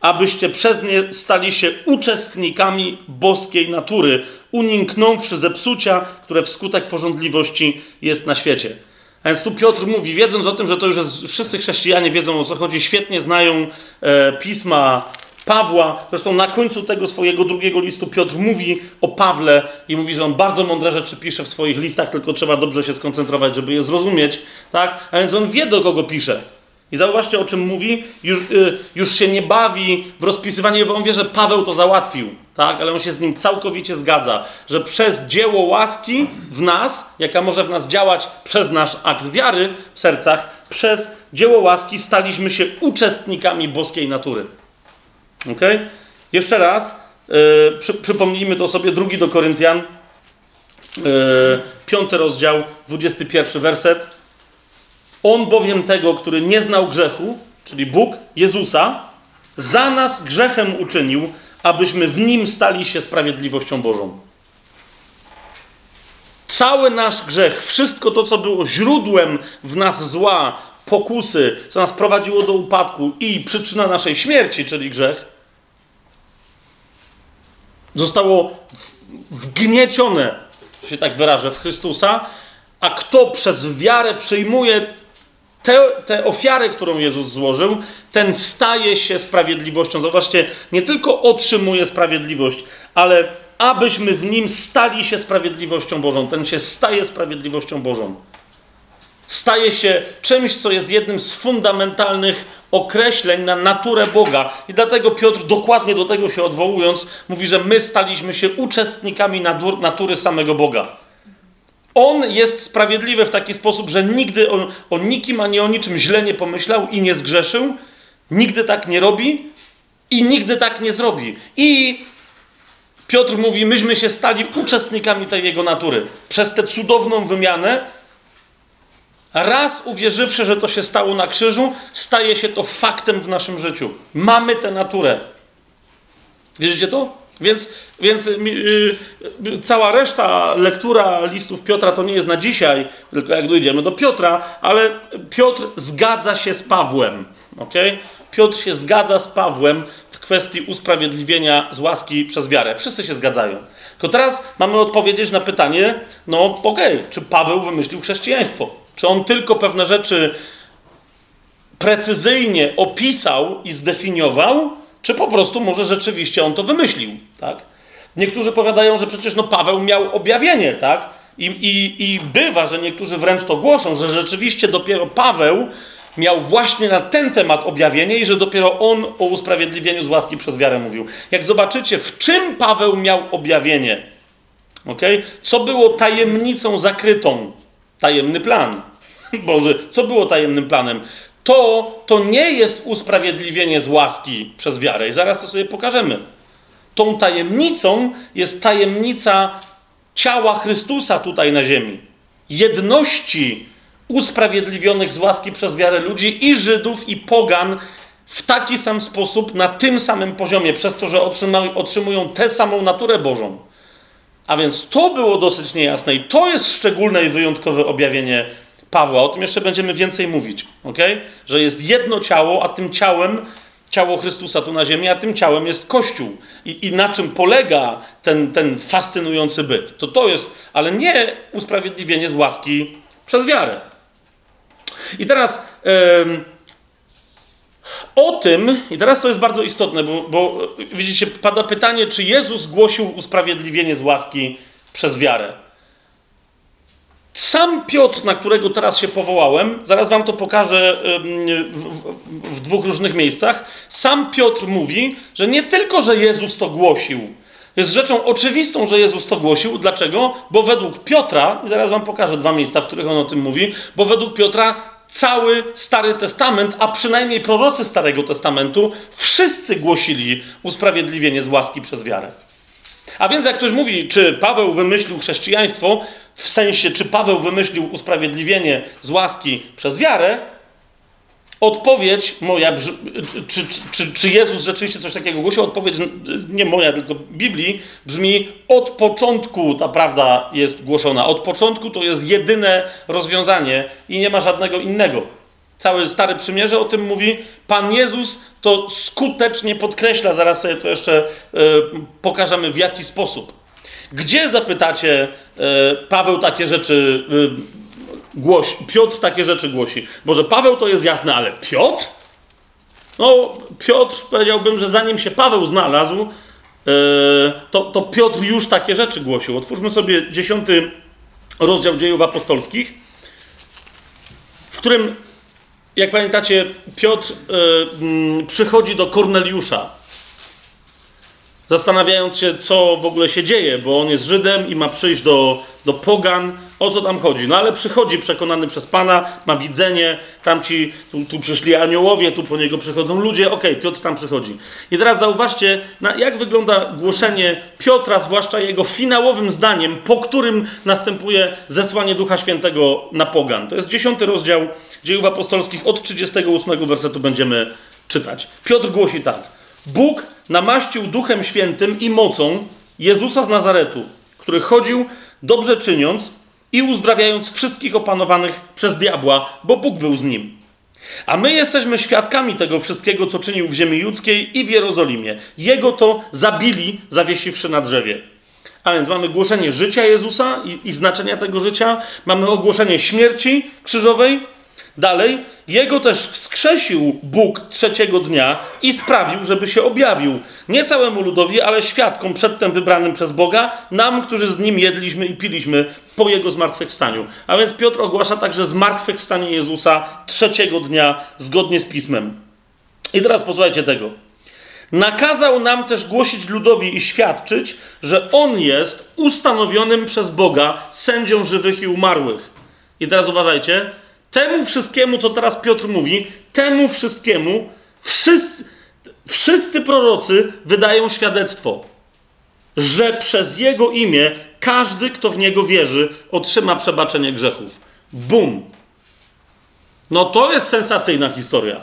abyście przez nie stali się uczestnikami boskiej natury, uniknąwszy zepsucia, które wskutek porządliwości jest na świecie. A więc tu Piotr mówi, wiedząc o tym, że to już jest, wszyscy chrześcijanie wiedzą o co chodzi, świetnie znają e, pisma Pawła. Zresztą na końcu tego swojego drugiego listu Piotr mówi o Pawle i mówi, że on bardzo mądre rzeczy pisze w swoich listach, tylko trzeba dobrze się skoncentrować, żeby je zrozumieć. Tak? A więc on wie, do kogo pisze. I zauważcie, o czym mówi. Już, y, już się nie bawi w rozpisywanie, bo on wie, że Paweł to załatwił. Tak? Ale on się z nim całkowicie zgadza, że przez dzieło łaski w nas, jaka może w nas działać przez nasz akt wiary w sercach, przez dzieło łaski staliśmy się uczestnikami boskiej natury. Ok? Jeszcze raz, yy, przy, przypomnijmy to sobie, drugi do Koryntian, yy, piąty rozdział, 21 werset. On bowiem tego, który nie znał grzechu, czyli Bóg, Jezusa, za nas grzechem uczynił, abyśmy w nim stali się sprawiedliwością Bożą. Cały nasz grzech, wszystko to, co było źródłem w nas zła, pokusy, co nas prowadziło do upadku i przyczyna naszej śmierci, czyli grzech, zostało wgniecione, się tak wyrażę, w Chrystusa, a kto przez wiarę przyjmuje tę, tę ofiarę, którą Jezus złożył, ten staje się sprawiedliwością. Zobaczcie, nie tylko otrzymuje sprawiedliwość, ale abyśmy w nim stali się sprawiedliwością Bożą. Ten się staje sprawiedliwością Bożą staje się czymś, co jest jednym z fundamentalnych określeń na naturę Boga. I dlatego Piotr, dokładnie do tego się odwołując, mówi, że my staliśmy się uczestnikami natury samego Boga. On jest sprawiedliwy w taki sposób, że nigdy o, o nikim ani o niczym źle nie pomyślał i nie zgrzeszył, nigdy tak nie robi i nigdy tak nie zrobi. I Piotr mówi, myśmy się stali uczestnikami tej jego natury. Przez tę cudowną wymianę Raz uwierzywszy, że to się stało na krzyżu, staje się to faktem w naszym życiu. Mamy tę naturę. Wierzycie to? Więc, więc yy, cała reszta lektura listów Piotra to nie jest na dzisiaj, tylko jak dojdziemy do Piotra, ale Piotr zgadza się z Pawłem. Okay? Piotr się zgadza z Pawłem w kwestii usprawiedliwienia z łaski przez wiarę. Wszyscy się zgadzają. Tylko teraz mamy odpowiedzieć na pytanie, no okej, okay, czy Paweł wymyślił chrześcijaństwo? Czy on tylko pewne rzeczy precyzyjnie opisał i zdefiniował, czy po prostu może rzeczywiście on to wymyślił, tak? Niektórzy powiadają, że przecież no Paweł miał objawienie, tak? I, i, I bywa, że niektórzy wręcz to głoszą, że rzeczywiście dopiero Paweł miał właśnie na ten temat objawienie i że dopiero on o usprawiedliwieniu z łaski przez wiarę mówił. Jak zobaczycie, w czym Paweł miał objawienie, okay? co było tajemnicą zakrytą, tajemny plan. Boże, co było tajemnym planem? To, to nie jest usprawiedliwienie z łaski przez wiarę. I zaraz to sobie pokażemy. Tą tajemnicą jest tajemnica ciała Chrystusa tutaj na ziemi. Jedności usprawiedliwionych z łaski przez wiarę ludzi i Żydów, i Pogan w taki sam sposób, na tym samym poziomie, przez to, że otrzymują tę samą naturę Bożą. A więc to było dosyć niejasne i to jest szczególne i wyjątkowe objawienie Pawła. O tym jeszcze będziemy więcej mówić, ok? Że jest jedno ciało, a tym ciałem ciało Chrystusa tu na ziemi, a tym ciałem jest Kościół. I, i na czym polega ten, ten fascynujący byt? To to jest, ale nie usprawiedliwienie z łaski przez wiarę. I teraz o tym, i teraz to jest bardzo istotne, bo, bo widzicie, pada pytanie, czy Jezus głosił usprawiedliwienie z łaski przez wiarę. Sam Piotr, na którego teraz się powołałem, zaraz wam to pokażę w, w, w, dwóch różnych miejscach. Sam Piotr mówi, że nie tylko, że Jezus to głosił. Jest rzeczą oczywistą, że Jezus to głosił. Dlaczego? Bo według Piotra, i zaraz wam pokażę dwa miejsca, w których on o tym mówi, bo według Piotra cały Stary Testament, a przynajmniej prorocy Starego Testamentu, wszyscy głosili usprawiedliwienie z łaski przez wiarę. A więc jak ktoś mówi, czy Paweł wymyślił chrześcijaństwo, w sensie, czy Paweł wymyślił usprawiedliwienie z łaski przez wiarę, odpowiedź moja, czy, czy, czy Jezus rzeczywiście coś takiego głosił, odpowiedź nie moja, tylko Biblii, brzmi od początku ta prawda jest głoszona. Od początku to jest jedyne rozwiązanie i nie ma żadnego innego. Całe Stare Przymierze o tym mówi. Pan Jezus to skutecznie podkreśla, zaraz sobie to jeszcze y, pokażemy w jaki sposób. Gdzie zapytacie, y, Paweł takie rzeczy y, głosi, Piotr takie rzeczy głosi? Może Paweł to jest jasne, ale Piotr? No, Piotr, powiedziałbym, że zanim się Paweł znalazł, to, to Piotr już takie rzeczy głosił. Otwórzmy sobie dziesiąty rozdział dziejów apostolskich, w którym jak pamiętacie, Piotr y, przychodzi do Korneliusza, zastanawiając się, co w ogóle się dzieje, bo on jest Żydem i ma przyjść do, do Pogan. O co tam chodzi? No ale przychodzi przekonany przez Pana, ma widzenie, tam ci, tu, tu przyszli aniołowie, tu po niego przychodzą ludzie, okej, okay, Piotr tam przychodzi. I teraz zauważcie, na, jak wygląda głoszenie Piotra, zwłaszcza jego finałowym zdaniem, po którym następuje zesłanie Ducha Świętego na Pogan. To jest dziesiąty rozdział dziejów apostolskich, od 38 wersetu będziemy czytać. Piotr głosi tak. Bóg namaścił Duchem Świętym i mocą Jezusa z Nazaretu, który chodził dobrze czyniąc i uzdrawiając wszystkich opanowanych przez diabła, bo Bóg był z nim. A my jesteśmy świadkami tego wszystkiego, co czynił w ziemi judzkiej i w Jerozolimie. Jego to zabili, zawiesiwszy na drzewie. A więc mamy głoszenie życia Jezusa i, i znaczenia tego życia, mamy ogłoszenie śmierci krzyżowej Dalej, jego też wskrzesił Bóg trzeciego dnia i sprawił, żeby się objawił. Nie całemu ludowi, ale świadkom przedtem wybranym przez Boga, nam, którzy z nim jedliśmy i piliśmy po jego zmartwychwstaniu. A więc Piotr ogłasza także zmartwychwstanie Jezusa trzeciego dnia zgodnie z pismem. I teraz posłuchajcie tego. Nakazał nam też głosić ludowi i świadczyć, że on jest ustanowionym przez Boga sędzią żywych i umarłych. I teraz uważajcie Temu wszystkiemu, co teraz Piotr mówi, temu wszystkiemu wszyscy, wszyscy prorocy wydają świadectwo, że przez Jego imię każdy, kto w Niego wierzy, otrzyma przebaczenie grzechów. Bum! No to jest sensacyjna historia.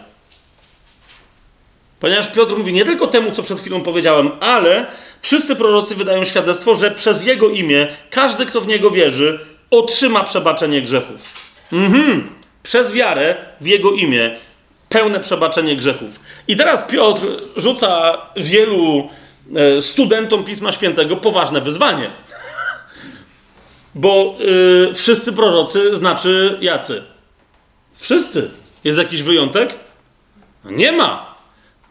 Ponieważ Piotr mówi nie tylko temu, co przed chwilą powiedziałem, ale wszyscy prorocy wydają świadectwo, że przez Jego imię każdy, kto w Niego wierzy, otrzyma przebaczenie grzechów. Mhm. Przez wiarę w Jego imię pełne przebaczenie grzechów. I teraz Piotr rzuca wielu e, studentom Pisma Świętego poważne wyzwanie. Bo yy, wszyscy prorocy znaczy jacy? Wszyscy. Jest jakiś wyjątek? No nie ma.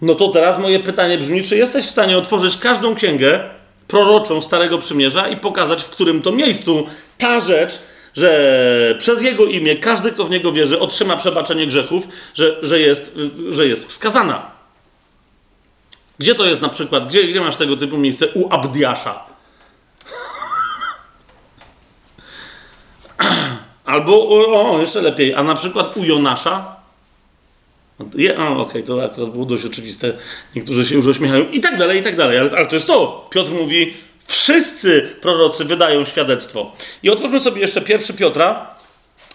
No to teraz moje pytanie brzmi, czy jesteś w stanie otworzyć każdą księgę proroczą Starego Przymierza i pokazać, w którym to miejscu ta rzecz, że przez Jego imię każdy, kto w Niego wierzy, otrzyma przebaczenie grzechów, że, że, jest, że jest wskazana. Gdzie to jest na przykład? Gdzie, gdzie masz tego typu miejsce? U Abdiasza. Albo, o, jeszcze lepiej, a na przykład u Jonasza. Je, okej, okay, to akurat było dość oczywiste. Niektórzy się już uśmiechają i tak dalej, i tak dalej. Ale, ale to jest to. Piotr mówi, wszyscy prorocy wydają świadectwo. I otwórzmy sobie jeszcze pierwszy Piotra.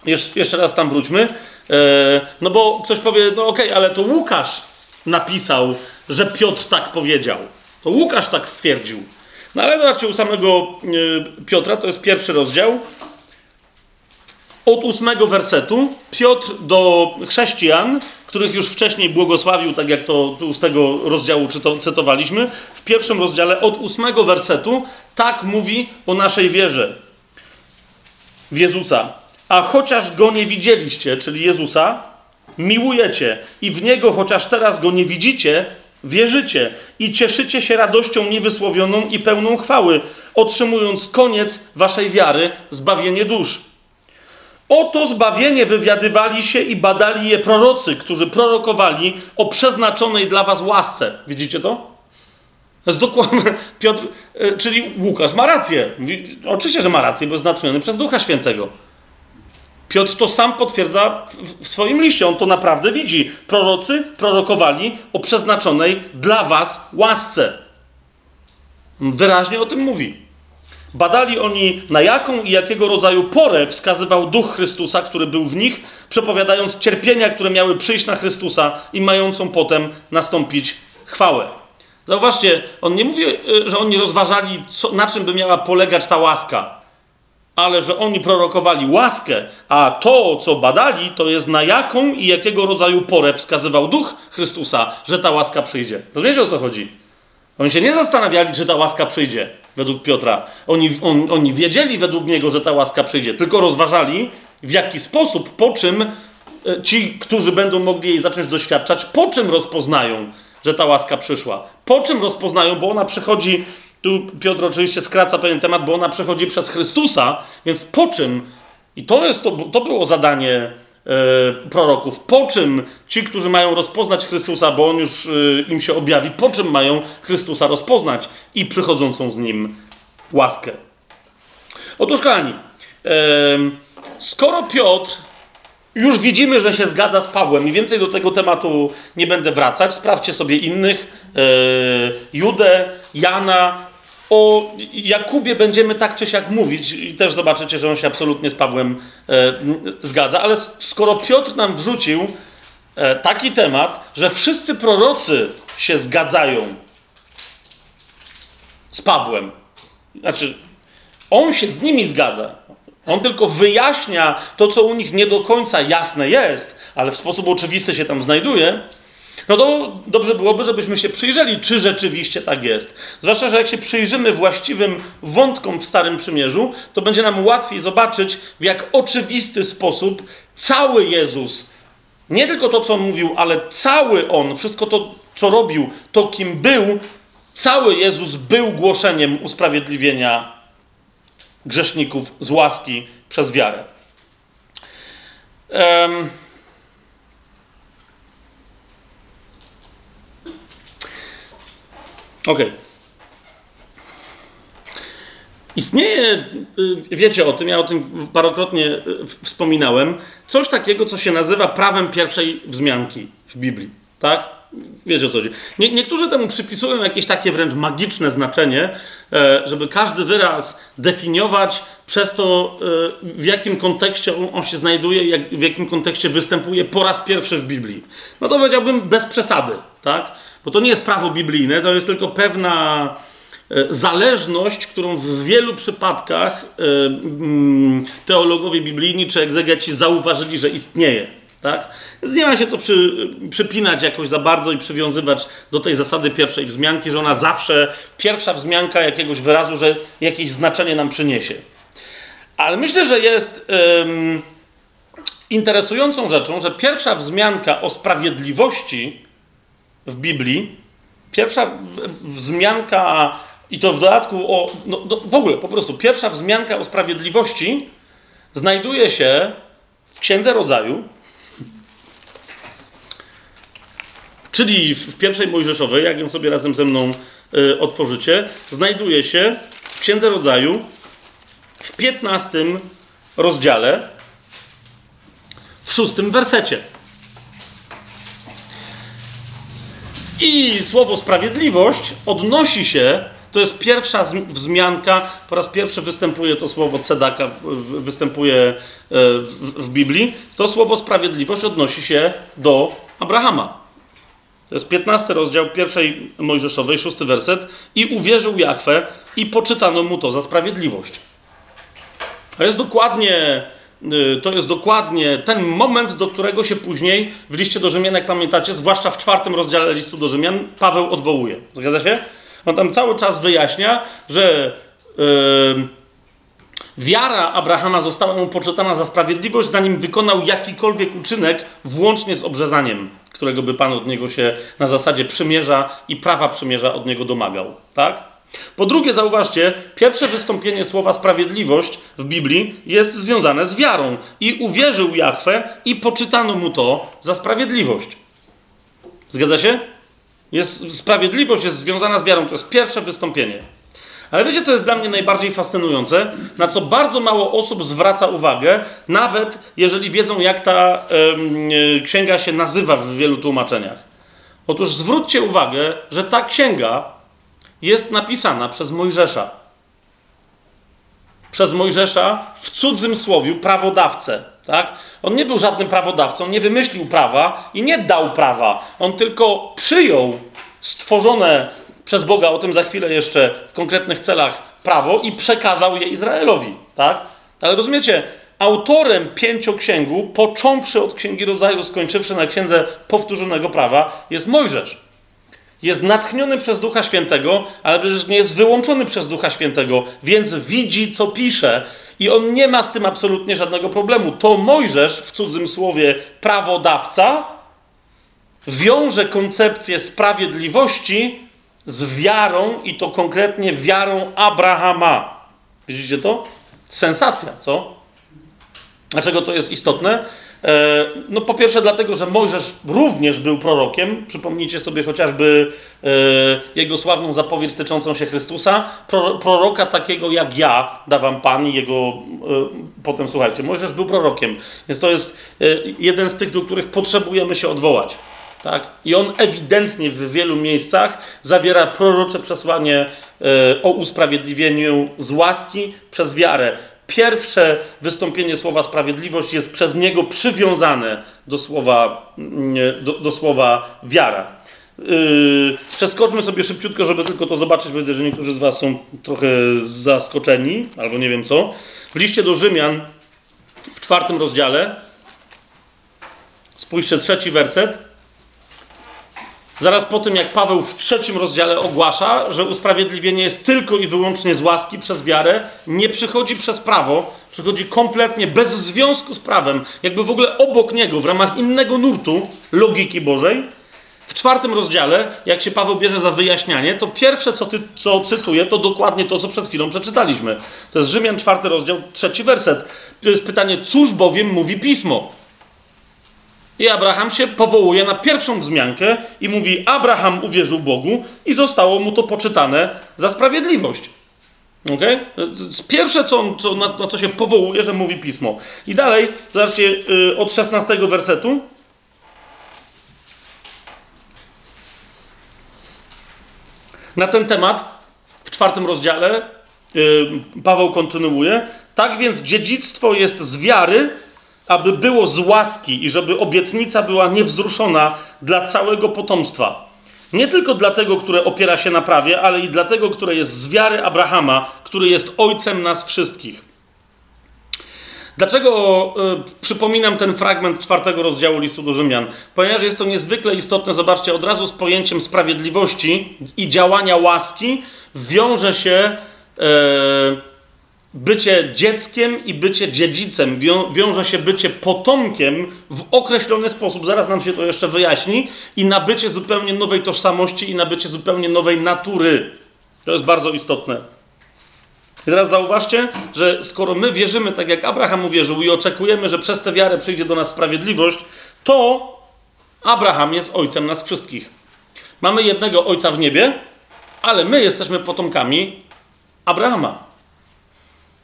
Jesz, jeszcze raz tam wróćmy. E, no bo ktoś powie, no okej, okay, ale to Łukasz napisał, że Piotr tak powiedział. To Łukasz tak stwierdził. No ale zobaczcie, u samego e, Piotra, to jest pierwszy rozdział, od ósmego wersetu Piotr do chrześcijan, których już wcześniej błogosławił, tak jak to z tego rozdziału cytowaliśmy, w pierwszym rozdziale od ósmego wersetu tak mówi o naszej wierze w Jezusa. A chociaż go nie widzieliście, czyli Jezusa, miłujecie i w niego, chociaż teraz go nie widzicie, wierzycie i cieszycie się radością niewysłowioną i pełną chwały, otrzymując koniec waszej wiary, zbawienie dusz. Oto zbawienie wywiadywali się i badali je prorocy, którzy prorokowali o przeznaczonej dla was łasce. Widzicie to? To jest dokładnie Piotr, e, czyli Łukasz ma rację. Oczywiście, że ma rację, bo jest natchniony przez Ducha Świętego. Piotr to sam potwierdza w swoim liście. On to naprawdę widzi. Prorocy prorokowali o przeznaczonej dla was łasce. Wyraźnie o tym mówi. Badali oni, na jaką i jakiego rodzaju porę wskazywał duch Chrystusa, który był w nich, przepowiadając cierpienia, które miały przyjść na Chrystusa i mającą potem nastąpić chwałę. Zauważcie, on nie mówi, e, że oni rozważali, co, na czym by miała polegać ta łaska, ale że oni prorokowali łaskę, a to, co badali, to jest na jaką i jakiego rodzaju porę wskazywał duch Chrystusa, że ta łaska przyjdzie. Rozumiecie o co chodzi? Oni się nie zastanawiali, czy ta łaska przyjdzie według Piotra. Oni, on, oni wiedzieli według niego, że ta łaska przyjdzie, tylko rozważali w jaki sposób, po czym e, ci, którzy będą mogli jej zacząć doświadczać, po czym rozpoznają, że ta łaska przyszła. Po czym rozpoznają, bo ona przychodzi, tu Piotr oczywiście skraca pewien temat, bo ona przychodzi przez Chrystusa, więc po czym, i to, jest to, to było zadanie proroków. Po czym ci, którzy mają rozpoznać Chrystusa, bo on już e, im się objawi, po czym mają Chrystusa rozpoznać i przychodzącą z nim łaskę. Otóż, kochani, e, skoro Piotr już widzimy, że się zgadza z Pawłem i więcej do tego tematu nie będę wracać, sprawdźcie sobie innych, Judę, Jana, o Jakubie będziemy tak czy siak mówić i też zobaczycie, że on się absolutnie z Pawłem e, zgadza, ale skoro Piotr nam wrzucił e, taki temat, że wszyscy prorocy się zgadzają z Pawłem, znaczy on się z nimi zgadza, on tylko wyjaśnia to, co u nich nie do końca jasne jest, ale w sposób oczywisty się tam znajduje, no to dobrze byłoby, żebyśmy się przyjrzeli, czy rzeczywiście tak jest. Zwłaszcza, że jak się przyjrzymy właściwym wątkom w Starym Przymierzu, to będzie nam łatwiej zobaczyć, w jak oczywisty sposób cały Jezus, nie tylko to, co mówił, ale cały on, wszystko to, co robił, to kim był, cały Jezus był głoszeniem usprawiedliwienia grzeszników z łaski przez wiarę. Um, Okej. Okay. Istnieje, y, wiecie o tym, ja o tym parokrotnie y, wspominałem, coś takiego, co się nazywa prawem pierwszej wzmianki w Biblii. Tak? Wiecie o co chodzi. Nie, niektórzy temu przypisują jakieś takie wręcz magiczne znaczenie, e, żeby każdy wyraz definiować przez to, e, w jakim kontekście on, się znajduje, w jakim kontekście występuje po raz pierwszy w Biblii. No to powiedziałbym bez przesady, tak? Bo to nie jest prawo biblijne, to jest tylko pewna e, zależność, którą w wielu przypadkach e, mm, teologowie biblijni czy egzegeci zauważyli, że istnieje. Tak? Więc nie ma się co przy, przypinać jakoś za bardzo i przywiązywać do tej zasady pierwszej wzmianki, że ona zawsze, pierwsza wzmianka jakiegoś wyrazu, że jakieś znaczenie nam przyniesie. Ale myślę, że jest interesującą rzeczą, że pierwsza wzmianka o sprawiedliwości w Biblii, pierwsza wzmianka, i to w dodatku o. No, w ogóle po prostu pierwsza wzmianka o sprawiedliwości znajduje się w Księdze Rodzaju, czyli w pierwszej Mojżeszowej, jak ją sobie razem ze mną y, otworzycie, znajduje się w Księdze Rodzaju w 15 rozdziale, w szóstym wersecie. I słowo sprawiedliwość odnosi się, to jest pierwsza wzmianka, po raz pierwszy występuje to słowo cedaka, występuje e, w, Biblii. To słowo sprawiedliwość odnosi się do Abrahama. To jest 15 rozdział pierwszej Mojżeszowej, szósty werset. I uwierzył Jahwe i poczytano mu to za sprawiedliwość. To jest dokładnie to jest dokładnie ten moment, do którego się później w liście do Rzymian, jak pamiętacie, zwłaszcza w czwartym rozdziale listu do Rzymian, Paweł odwołuje. Zgadza się? On tam cały czas wyjaśnia, że yy, wiara Abrahama została mu poczytana za sprawiedliwość, zanim wykonał jakikolwiek uczynek, włącznie z obrzezaniem, którego by Pan od niego się na zasadzie przymierza i prawa przymierza od niego domagał. Tak? Po drugie, zauważcie, pierwsze wystąpienie słowa sprawiedliwość w Biblii jest związane z wiarą. I uwierzył Jahwe i poczytano mu to za sprawiedliwość. Zgadza się? Jest, sprawiedliwość jest związana z wiarą. To jest pierwsze wystąpienie. Ale wiecie, co jest dla mnie najbardziej fascynujące? Na co bardzo mało osób zwraca uwagę, nawet jeżeli wiedzą, jak ta y, księga się nazywa w wielu tłumaczeniach. Otóż zwróćcie uwagę, że ta księga jest napisana przez Mojżesza. Przez Mojżesza w cudzym słowiu prawodawcę. Tak? On nie był żadnym prawodawcą, nie wymyślił prawa i nie dał prawa. On tylko przyjął stworzone przez Boga, o tym za chwilę jeszcze w konkretnych celach, prawo i przekazał je Izraelowi. Tak? Ale rozumiecie, autorem pięcioksięgu, począwszy od Księgi Rodzaju, skończywszy na Księdze Powtórzonego Prawa, jest Mojżesz jest natchniony przez Ducha Świętego, ale przecież nie jest wyłączony przez Ducha Świętego, więc widzi, co pisze. I on nie ma z tym absolutnie żadnego problemu. To Mojżesz, w cudzym słowie prawodawca, wiąże koncepcję sprawiedliwości z wiarą, i to konkretnie wiarą Abrahama. Widzicie to? Sensacja, co? Dlaczego to jest istotne? E, no po pierwsze dlatego, że Mojżesz również był prorokiem. Przypomnijcie sobie chociażby e, jego sławną zapowiedź tyczącą się Chrystusa. Proroka takiego jak ja da wam Pan i jego... E, potem słuchajcie, Mojżesz był prorokiem. Więc to jest jeden z tych, do których potrzebujemy się odwołać. Tak? I on ewidentnie w wielu miejscach zawiera prorocze przesłanie o usprawiedliwieniu z łaski przez wiarę pierwsze wystąpienie słowa sprawiedliwość jest przez niego przywiązane do słowa, do, do słowa wiara. Yy, przeskoczmy sobie szybciutko, żeby tylko to zobaczyć, widzę, że niektórzy z Was są trochę zaskoczeni, albo nie wiem co. W liście do Rzymian w czwartym rozdziale, spójrzcie, trzeci werset. Zaraz po tym, jak Paweł w trzecim rozdziale ogłasza, że usprawiedliwienie jest tylko i wyłącznie z łaski przez wiarę, nie przychodzi przez prawo, przychodzi kompletnie bez związku z prawem, jakby w ogóle obok niego, w ramach innego nurtu logiki Bożej. W czwartym rozdziale, jak się Paweł bierze za wyjaśnianie, to pierwsze, co, ty, co cytuję, to dokładnie to, co przed chwilą przeczytaliśmy. To jest Rzymian, czwarty rozdział, trzeci werset. To jest pytanie, cóż bowiem mówi Pismo? I Abraham się powołuje na pierwszą wzmiankę i mówi: Abraham uwierzył Bogu i zostało mu to poczytane za sprawiedliwość. Okay? Pierwsze, co, co, na, na, co się powołuje, że mówi pismo. I dalej, zobaczcie, yy, od 16 wersetu. Na ten temat w czwartym rozdziale yy, Paweł kontynuuje. Tak więc dziedzictwo jest z wiary aby było z łaski i żeby obietnica była niewzruszona dla całego potomstwa. Nie tylko dla tego, które opiera się na prawie, ale i dla tego, które jest z wiary Abrahama, który jest ojcem nas wszystkich. Dlaczego y, przypominam ten fragment czwartego rozdziału listu do Rzymian? Ponieważ jest to niezwykle istotne, zobaczcie, od razu z pojęciem sprawiedliwości i działania łaski wiąże się y, bycie dzieckiem i bycie dziedzicem, Wią, wiąże się bycie potomkiem w określony sposób, zaraz nam się to jeszcze wyjaśni, i nabycie zupełnie nowej tożsamości i nabycie zupełnie nowej natury. To jest bardzo istotne. I teraz zauważcie, że skoro my wierzymy tak jak Abraham uwierzył i oczekujemy, że przez tę wiarę przyjdzie do nas sprawiedliwość, to Abraham jest ojcem nas wszystkich. Mamy jednego ojca w niebie, ale my jesteśmy potomkami Abrahama.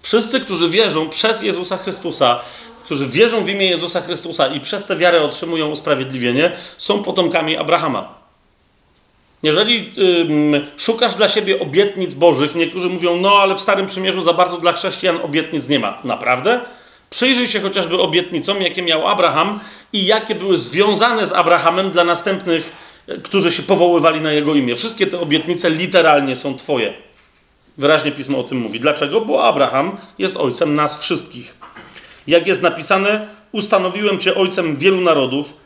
Wszyscy, którzy wierzą przez Jezusa Chrystusa, którzy wierzą w imię Jezusa Chrystusa i przez tę wiarę otrzymują usprawiedliwienie, są potomkami Abrahama. Jeżeli szukasz dla siebie obietnic bożych, niektórzy mówią, no ale w Starym Przymierzu za bardzo dla chrześcijan obietnic nie ma. Naprawdę? Przyjrzyj się chociażby obietnicom, jakie miał Abraham i jakie były związane z Abrahamem dla następnych, którzy się powoływali na jego imię. Wszystkie te obietnice literalnie są Twoje. Wyraźnie pismo o tym mówi. Dlaczego? Bo Abraham jest ojcem nas wszystkich. Jak jest napisane, ustanowiłem Cię ojcem wielu narodów,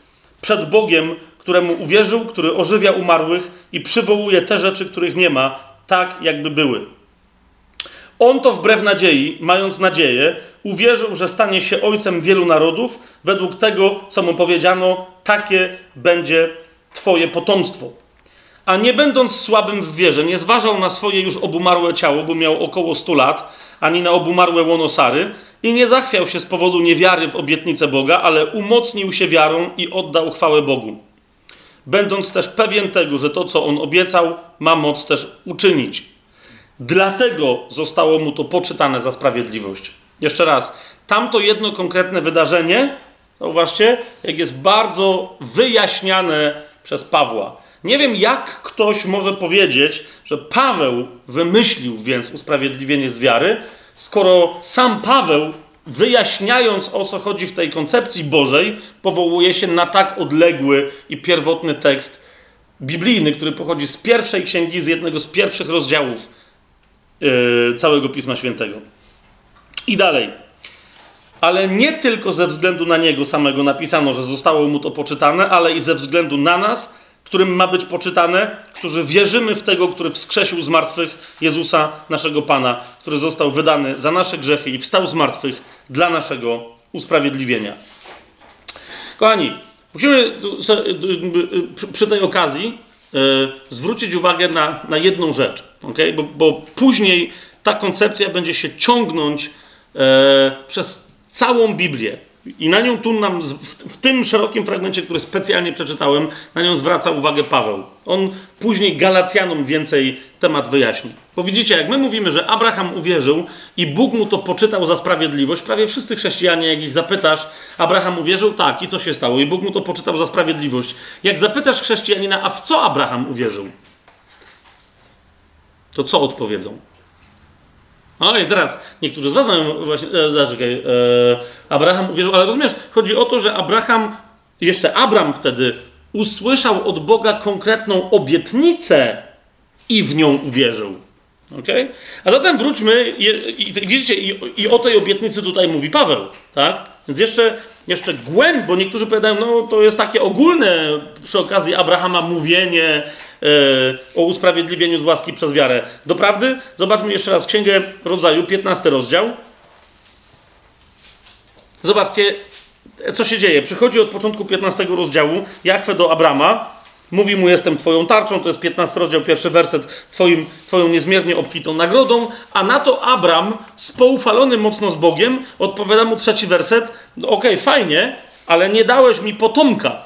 przed Bogiem któremu uwierzył, który ożywia umarłych i przywołuje te rzeczy, których nie ma, tak jakby były. On to wbrew nadziei, mając nadzieję, uwierzył, że stanie się ojcem wielu narodów, według tego, co mu powiedziano, takie będzie Twoje potomstwo. A nie będąc słabym w wierze, nie zważał na swoje już obumarłe ciało, bo miał około 100 lat, ani na obumarłe łono Sary, i nie zachwiał się z powodu niewiary w obietnicę Boga, ale umocnił się wiarą i oddał chwałę Bogu będąc też pewien tego, że to, co on obiecał, ma moc też uczynić. Dlatego zostało mu to poczytane za sprawiedliwość. Jeszcze raz, tamto jedno konkretne wydarzenie, zauważcie, jak jest bardzo wyjaśniane przez Pawła. Nie wiem, jak ktoś może powiedzieć, że Paweł wymyślił więc usprawiedliwienie z wiary, skoro sam Paweł wyjaśniając o co chodzi w tej koncepcji Bożej, powołuje się na tak odległy i pierwotny tekst biblijny, który pochodzi z pierwszej księgi, z jednego z pierwszych rozdziałów yy, całego Pisma Świętego. I dalej. Ale nie tylko ze względu na niego samego napisano, że zostało mu to poczytane, ale i ze względu na nas, którym ma być poczytane, którzy wierzymy w tego, który wskrzesił z martwych Jezusa, naszego Pana, który został wydany za nasze grzechy i wstał z martwych dla naszego usprawiedliwienia. Kochani, musimy przy tej okazji zwrócić uwagę na, na jedną rzecz, okay? bo, bo później ta koncepcja będzie się ciągnąć e, przez całą Biblię. I na nią tu nam, w, tym szerokim fragmencie, który specjalnie przeczytałem, na nią zwraca uwagę Paweł. On później Galacjanom więcej temat wyjaśni. Bo widzicie, jak my mówimy, że Abraham uwierzył i Bóg mu to poczytał za sprawiedliwość, prawie wszyscy chrześcijanie, jak ich zapytasz, Abraham uwierzył? Tak, i co się stało? I Bóg mu to poczytał za sprawiedliwość. Jak zapytasz chrześcijanina, a w co Abraham uwierzył? To co odpowiedzą? No i teraz niektórzy z Was mają właśnie, e, zaczekaj, e, Abraham uwierzył, ale rozumiesz, chodzi o to, że Abraham, jeszcze Abram wtedy usłyszał od Boga konkretną obietnicę i w nią uwierzył. Okay? A zatem wróćmy, i, i widzicie, i, i, o tej obietnicy tutaj mówi Paweł, tak? Więc jeszcze, jeszcze głęb, bo niektórzy powiadają, no to jest takie ogólne przy okazji Abrahama mówienie o usprawiedliwieniu z łaski przez wiarę. Doprawdy? Zobaczmy jeszcze raz Księgę Rodzaju, 15 rozdział. Zobaczcie, co się dzieje. Przychodzi od początku 15 rozdziału Jachwę do Abrama, Mówi mu, jestem twoją tarczą, to jest 15 rozdział, pierwszy werset, twoim, twoją niezmiernie obfitą nagrodą, a na to Abram, spoufalony mocno z Bogiem, odpowiada mu trzeci werset, no okej, okay, fajnie, ale nie dałeś mi potomka,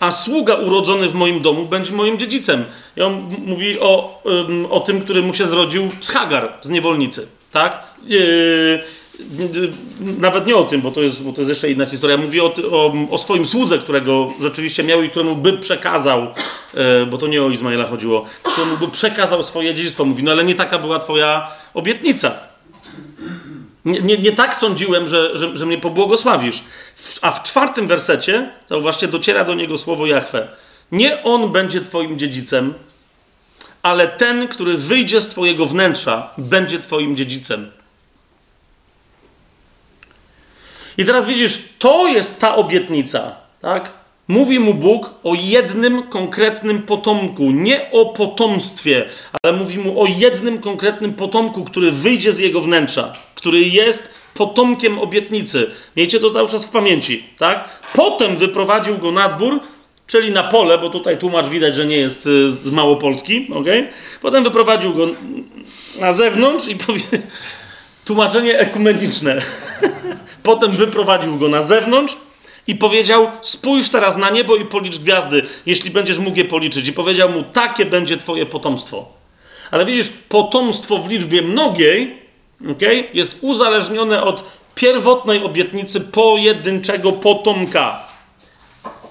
a sługa urodzony w moim domu będzie moim dziedzicem. I on mówi o, o tym, który mu się zrodził z Hagar, z niewolnicy, tak? Yy, nawet nie o tym, bo to jest, bo to jest jeszcze inna historia. Mówi o, o, o swoim słudze, którego rzeczywiście miał i któremu by przekazał, e, bo to nie o Izmaela chodziło, któremu by przekazał swoje dziedzictwo. Mówi, no ale nie taka była twoja obietnica. Nie, nie, nie tak sądziłem, że, że, że mnie pobłogosławisz. A w czwartym wersecie, zauważcie, dociera do niego słowo Jahwe. Nie on będzie twoim dziedzicem, ale ten, który wyjdzie z twojego wnętrza, będzie twoim dziedzicem. I teraz widzisz, to jest ta obietnica, tak? Mówi mu Bóg o jednym konkretnym potomku, nie o potomstwie, ale mówi mu o jednym konkretnym potomku, który wyjdzie z jego wnętrza, który jest potomkiem obietnicy. Miejcie to cały czas w pamięci, tak? Potem wyprowadził go na dwór, czyli na pole, bo tutaj tłumacz widać, że nie jest y, z Małopolski, ok? Potem wyprowadził go na zewnątrz i powie... tłumaczenie ekumeniczne. Potem wyprowadził go na zewnątrz i powiedział: Spójrz teraz na niebo i policz gwiazdy, jeśli będziesz mógł je policzyć. I powiedział mu: Takie będzie Twoje potomstwo. Ale widzisz, potomstwo w liczbie mnogiej okay, jest uzależnione od pierwotnej obietnicy pojedynczego potomka.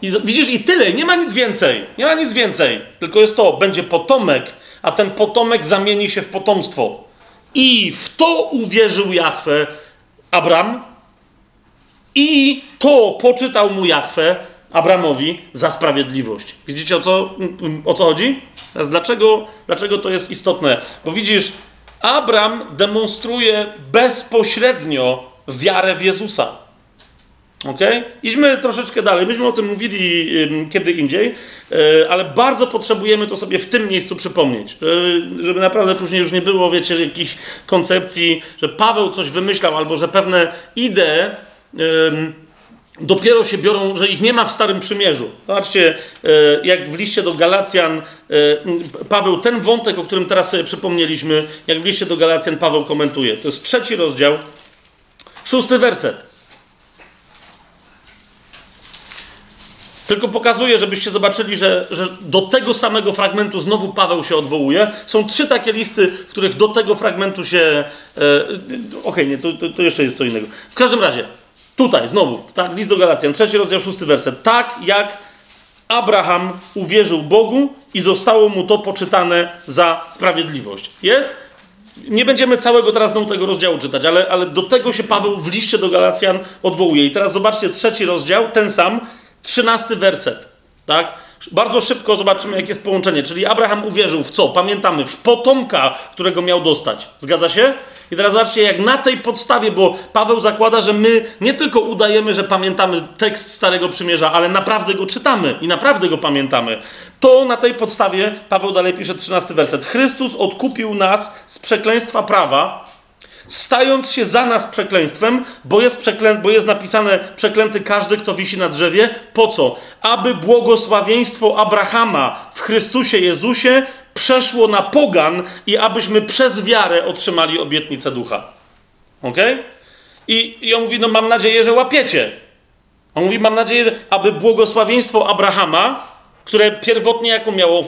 I widzisz, i tyle, nie ma nic więcej. Nie ma nic więcej. Tylko jest to: będzie potomek, a ten potomek zamieni się w potomstwo. I w to uwierzył Jahwe Abram, i to poczytał mu Jachwę, Abramowi, za sprawiedliwość. Widzicie o co, o co chodzi? Dlaczego, dlaczego to jest istotne? Bo widzisz, Abram demonstruje bezpośrednio wiarę w Jezusa. Ok? Idźmy troszeczkę dalej. Myśmy o tym mówili kiedy indziej, e, ale bardzo potrzebujemy to sobie w tym miejscu przypomnieć. Żeby naprawdę później już nie było, wiecie, jakichś koncepcji, że Paweł coś wymyślał albo że pewne idee dopiero się biorą, że ich nie ma w Starym Przymierzu. Zobaczcie, e, jak w liście do Galacjan e, Paweł, ten wątek, o którym teraz sobie przypomnieliśmy, jak w liście do Galacjan Paweł komentuje. To jest trzeci rozdział, szósty werset. Tylko pokazuję, żebyście zobaczyli, że, że do tego samego fragmentu znowu Paweł się odwołuje. Są trzy takie listy, w których do tego fragmentu się. E, Okej, okay, nie, to, to, to jeszcze jest co innego. W każdym razie, Tutaj znowu, tak, list do Galacjan, trzeci rozdział, szósty werset. Tak jak Abraham uwierzył Bogu i zostało mu to poczytane za sprawiedliwość. Jest? Nie będziemy całego teraz znowu tego rozdziału czytać, ale, ale do tego się Paweł w liście do Galacjan odwołuje. I teraz zobaczcie trzeci rozdział, ten sam, trzynasty werset. Tak? Bardzo szybko zobaczymy, jakie jest połączenie. Czyli Abraham uwierzył w co? Pamiętamy, w potomka, którego miał dostać. Zgadza się? I teraz zobaczcie, jak na tej podstawie, bo Paweł zakłada, że my nie tylko udajemy, że pamiętamy tekst Starego Przymierza, ale naprawdę go czytamy i naprawdę go pamiętamy. To na tej podstawie Paweł dalej pisze 13 werset. Chrystus odkupił nas z przekleństwa prawa, stając się za nas przekleństwem, bo jest, przeklę... bo jest napisane przeklęty każdy, kto wisi na drzewie. Po co? Aby błogosławieństwo Abrahama w Chrystusie Jezusie przeszło na pogan i abyśmy przez wiarę otrzymali obietnicę ducha. Ok? I, I on mówi, no mam nadzieję, że łapiecie. On mówi, mam nadzieję, aby błogosławieństwo Abrahama, które pierwotnie jaką miało,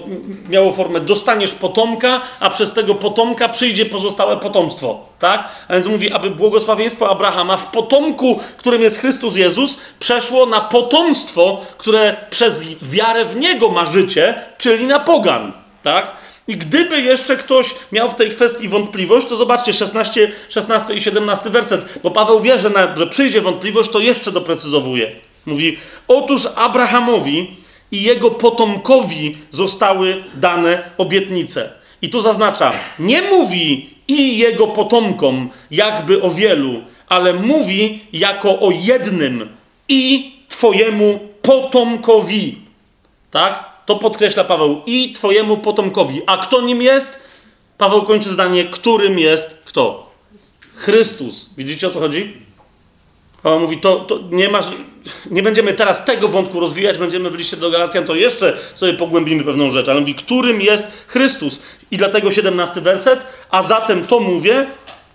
miało formę, dostaniesz potomka, a przez tego potomka przyjdzie pozostałe potomstwo. Tak? A więc mówi, aby błogosławieństwo Abrahama w potomku, którym jest Chrystus Jezus, przeszło na potomstwo, które przez wiarę w Niego ma życie, czyli na pogan. Tak? I gdyby jeszcze ktoś miał w tej kwestii wątpliwość, to zobaczcie 16, 16 i 17 werset, bo Paweł wie, że, na, że przyjdzie wątpliwość, to jeszcze doprecyzowuje. Mówi: Otóż Abrahamowi i jego potomkowi zostały dane obietnice. I tu zaznacza, nie mówi i jego potomkom, jakby o wielu, ale mówi jako o jednym i twojemu potomkowi. Tak? To podkreśla Paweł i Twojemu potomkowi. A kto nim jest? Paweł kończy zdanie, którym jest kto? Chrystus. Widzicie o co chodzi? Paweł mówi, to, to nie masz, nie będziemy teraz tego wątku rozwijać, będziemy w liście do Galacjan, to jeszcze sobie pogłębimy pewną rzecz, ale mówi, którym jest Chrystus. I dlatego 17 werset, a zatem to mówię,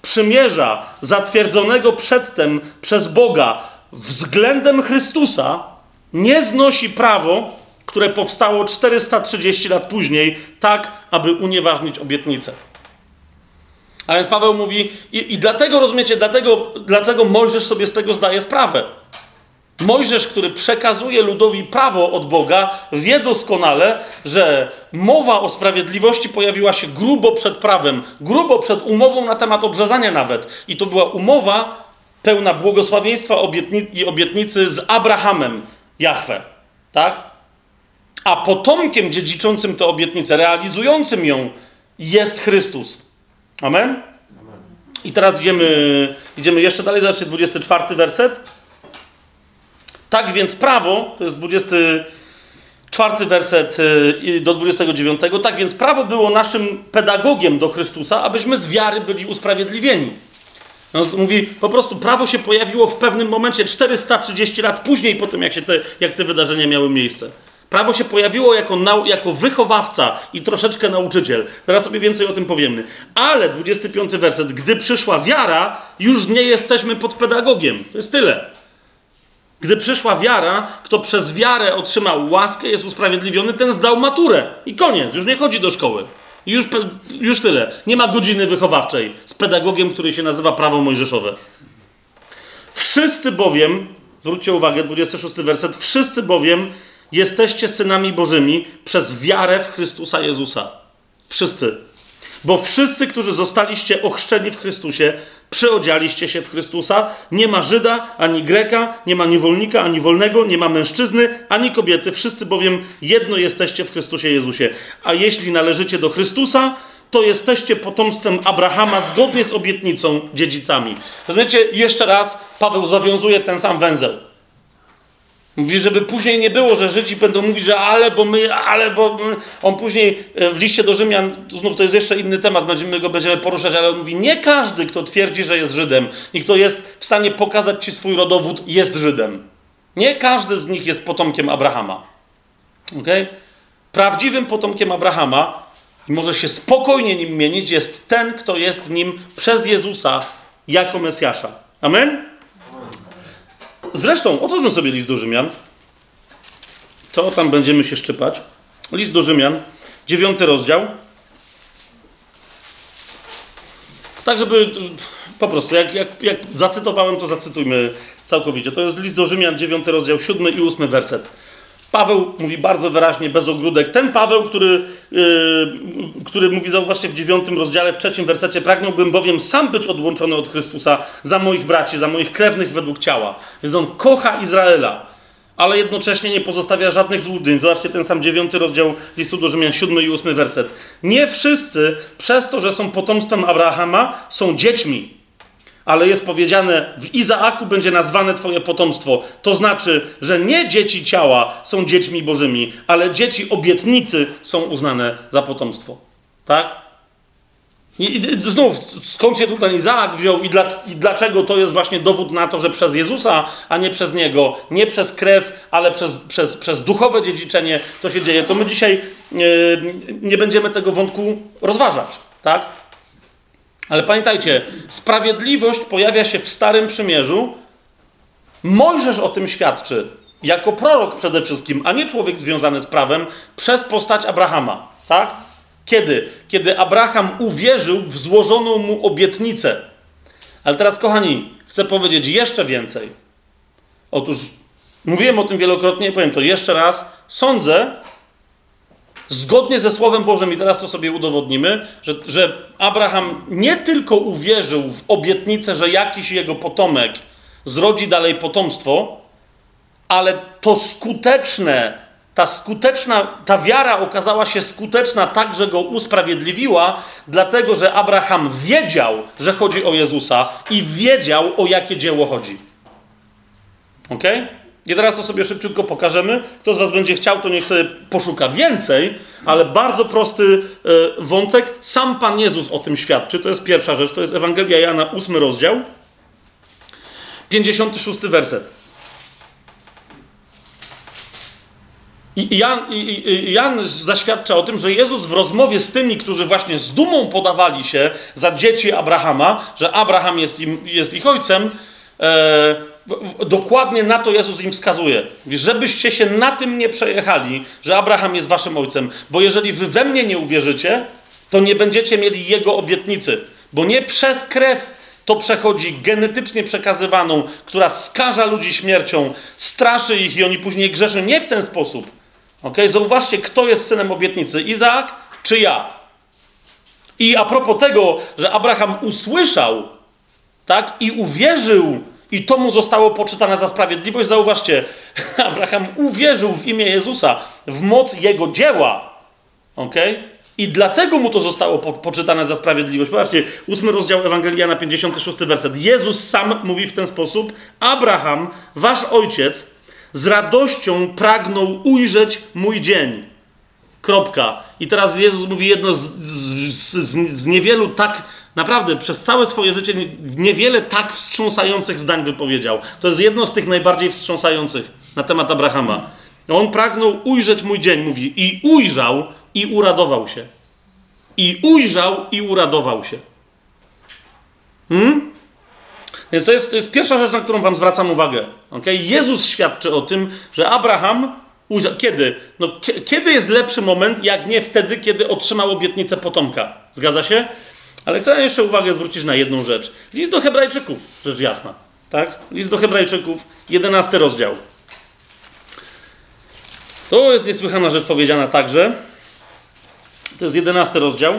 przymierza zatwierdzonego przedtem przez Boga względem Chrystusa nie znosi prawo, które powstało 430 lat później, tak, aby unieważnić obietnicę. A więc Paweł mówi, i, i dlatego rozumiecie, dlatego, dlatego Mojżesz sobie z tego zdaje sprawę. Mojżesz, który przekazuje ludowi prawo od Boga, wie doskonale, że mowa o sprawiedliwości pojawiła się grubo przed prawem, grubo przed umową na temat obrzezania nawet. I to była umowa pełna błogosławieństwa i obietnicy z Abrahamem, Jahwe. Tak? A potomkiem dziedziczącym tę obietnicę, realizującym ją jest Chrystus. Amen? I teraz idziemy, idziemy jeszcze dalej, zobaczcie 24 werset. Tak więc prawo, to jest 24 werset y, do 29, tak więc prawo było naszym pedagogiem do Chrystusa, abyśmy z wiary byli usprawiedliwieni. No, mówi, po prostu prawo się pojawiło w pewnym momencie 430 lat później po tym, jak, się te, jak te wydarzenia miały miejsce. Prawo się pojawiło jako, nau, jako wychowawca i troszeczkę nauczyciel. Zaraz sobie więcej o tym powiemy. Ale 25 werset. Gdy przyszła wiara, już nie jesteśmy pod pedagogiem. To jest tyle. Gdy przyszła wiara, kto przez wiarę otrzymał łaskę, jest usprawiedliwiony, ten zdał maturę. I koniec. Już nie chodzi do szkoły. Już, już tyle. Nie ma godziny wychowawczej z pedagogiem, który się nazywa prawo mojżeszowe. Wszyscy bowiem, zwróćcie uwagę, 26 werset, wszyscy bowiem jesteście synami Bożymi przez wiarę w Chrystusa Jezusa. Wszyscy. Bo wszyscy, którzy zostaliście ochrzczeni w Chrystusie, przyodzialiście się w Chrystusa. Nie ma Żyda, ani Greka, nie ma niewolnika, ani wolnego, nie ma mężczyzny, ani kobiety. Wszyscy bowiem jedno jesteście w Chrystusie Jezusie. A jeśli należycie do Chrystusa, to jesteście potomstwem Abrahama zgodnie z obietnicą dziedzicami. Rozumiecie? Jeszcze raz Paweł zawiązuje ten sam węzeł. Mówi, żeby później nie było, że Żydzi będą mówić, że ale, bo my, ale, bo my. On później e, w liście do Rzymian, znów to jest jeszcze inny temat, będziemy go będziemy poruszać, ale on mówi, nie każdy, kto twierdzi, że jest Żydem i kto jest w stanie pokazać ci swój rodowód, jest Żydem. Nie każdy z nich jest potomkiem Abrahama. Okay? Prawdziwym potomkiem Abrahama, i może się spokojnie nim mienić, jest ten, kto jest nim przez Jezusa jako Mesjasza. Amen? Zresztą, otwórzmy sobie list do Rzymian. Co tam będziemy się szczypać? List do Rzymian, dziewiąty rozdział. Tak, żeby po prostu, jak, jak, jak zacytowałem, to zacytujmy całkowicie. To jest list do Rzymian, dziewiąty rozdział, siódmy i ósmy werset. Paweł mówi bardzo wyraźnie, bez ogródek. Ten Paweł, który, yy, który mówi, zauważcie, w dziewiątym rozdziale, w trzecim wersecie, pragnąłbym bowiem sam być odłączony od Chrystusa za moich braci, za moich krewnych według ciała. Więc on kocha Izraela, ale jednocześnie nie pozostawia żadnych złudzeń. Zobaczcie ten sam dziewiąty rozdział listu do Rzymian, siódmy i ósmy werset. Nie wszyscy, przez to, że są potomstwem Abrahama, są dziećmi ale jest powiedziane, w Izaaku będzie nazwane Twoje potomstwo. To znaczy, że nie dzieci ciała są dziećmi bożymi, ale dzieci obietnicy są uznane za potomstwo. Tak? I, i znów, skąd się tutaj Izaak wziął i, dla, i, dlaczego to jest właśnie dowód na to, że przez Jezusa, a nie przez Niego, nie przez krew, ale przez, przez, przez duchowe dziedziczenie to się dzieje, to my dzisiaj yy, nie będziemy tego wątku rozważać. Tak? Ale pamiętajcie, sprawiedliwość pojawia się w Starym Przymierzu. Mojżesz o tym świadczy, jako prorok przede wszystkim, a nie człowiek związany z prawem, przez postać Abrahama. Tak? Kiedy? Kiedy Abraham uwierzył w złożoną mu obietnicę. Ale teraz, kochani, chcę powiedzieć jeszcze więcej. Otóż mówiłem o tym wielokrotnie, powiem to jeszcze raz. Sądzę, zgodnie ze Słowem Bożym, i teraz to sobie udowodnimy, że, że Abraham nie tylko uwierzył w obietnicę, że jakiś jego potomek zrodzi dalej potomstwo, ale to skuteczne, ta skuteczna, ta wiara okazała się skuteczna tak, że go usprawiedliwiła, dlatego że Abraham wiedział, że chodzi o Jezusa i wiedział, o jakie dzieło chodzi. Okej? Okay? I teraz to sobie szybciutko pokażemy. Kto z Was będzie chciał, to niech sobie poszuka więcej, ale bardzo prosty e, wątek. Sam Pan Jezus o tym świadczy. To jest pierwsza rzecz. To jest Ewangelia Jana, 8 rozdział, 56 werset. I Jan, i Jan zaświadcza o tym, że Jezus w rozmowie z tymi, którzy właśnie z dumą podawali się za dzieci Abrahama, że Abraham jest, im, jest ich ojcem, e, dokładnie na to Jezus im wskazuje. Żebyście się na tym nie przejechali, że Abraham jest waszym ojcem, bo jeżeli wy we mnie nie uwierzycie, to nie będziecie mieli jego obietnicy, bo nie przez krew to przechodzi genetycznie przekazywaną, która skaża ludzi śmiercią, straszy ich i oni później grzeszą nie w ten sposób. Ok? Zauważcie, kto jest synem obietnicy: Izaak czy ja? I a propos tego, że Abraham usłyszał, tak, i uwierzył i to mu zostało poczytane za sprawiedliwość. Zauważcie, Abraham uwierzył w imię Jezusa, w moc jego dzieła. ok? I dlatego mu to zostało po, poczytane za sprawiedliwość. Zobaczcie, ósmy rozdział Ewangelia na 56 werset. Jezus sam mówi w ten sposób: Abraham, wasz ojciec, z radością pragnął ujrzeć mój dzień. Kropka. I teraz Jezus mówi jedno z, z, z, z niewielu tak, naprawdę przez całe swoje życie niewiele tak wstrząsających zdań wypowiedział. To jest jedno z tych najbardziej wstrząsających na temat Abrahama. On pragnął ujrzeć mój dzień, mówi, i ujrzał i uradował się. I ujrzał i uradował się. Hmm? Więc to jest, to jest pierwsza rzecz, na którą Wam zwracam uwagę. Okay? Jezus świadczy o tym, że Abraham ujrzał. Kiedy? No, kiedy jest lepszy moment, jak nie wtedy, kiedy otrzymał obietnicę potomka? Zgadza się? Ale chcę jeszcze uwagę zwrócić na jedną rzecz. List do Hebrajczyków, rzecz jasna. Tak? List do Hebrajczyków, jedenasty rozdział. To jest niesłychana rzecz powiedziana także. To jest jedenasty rozdział.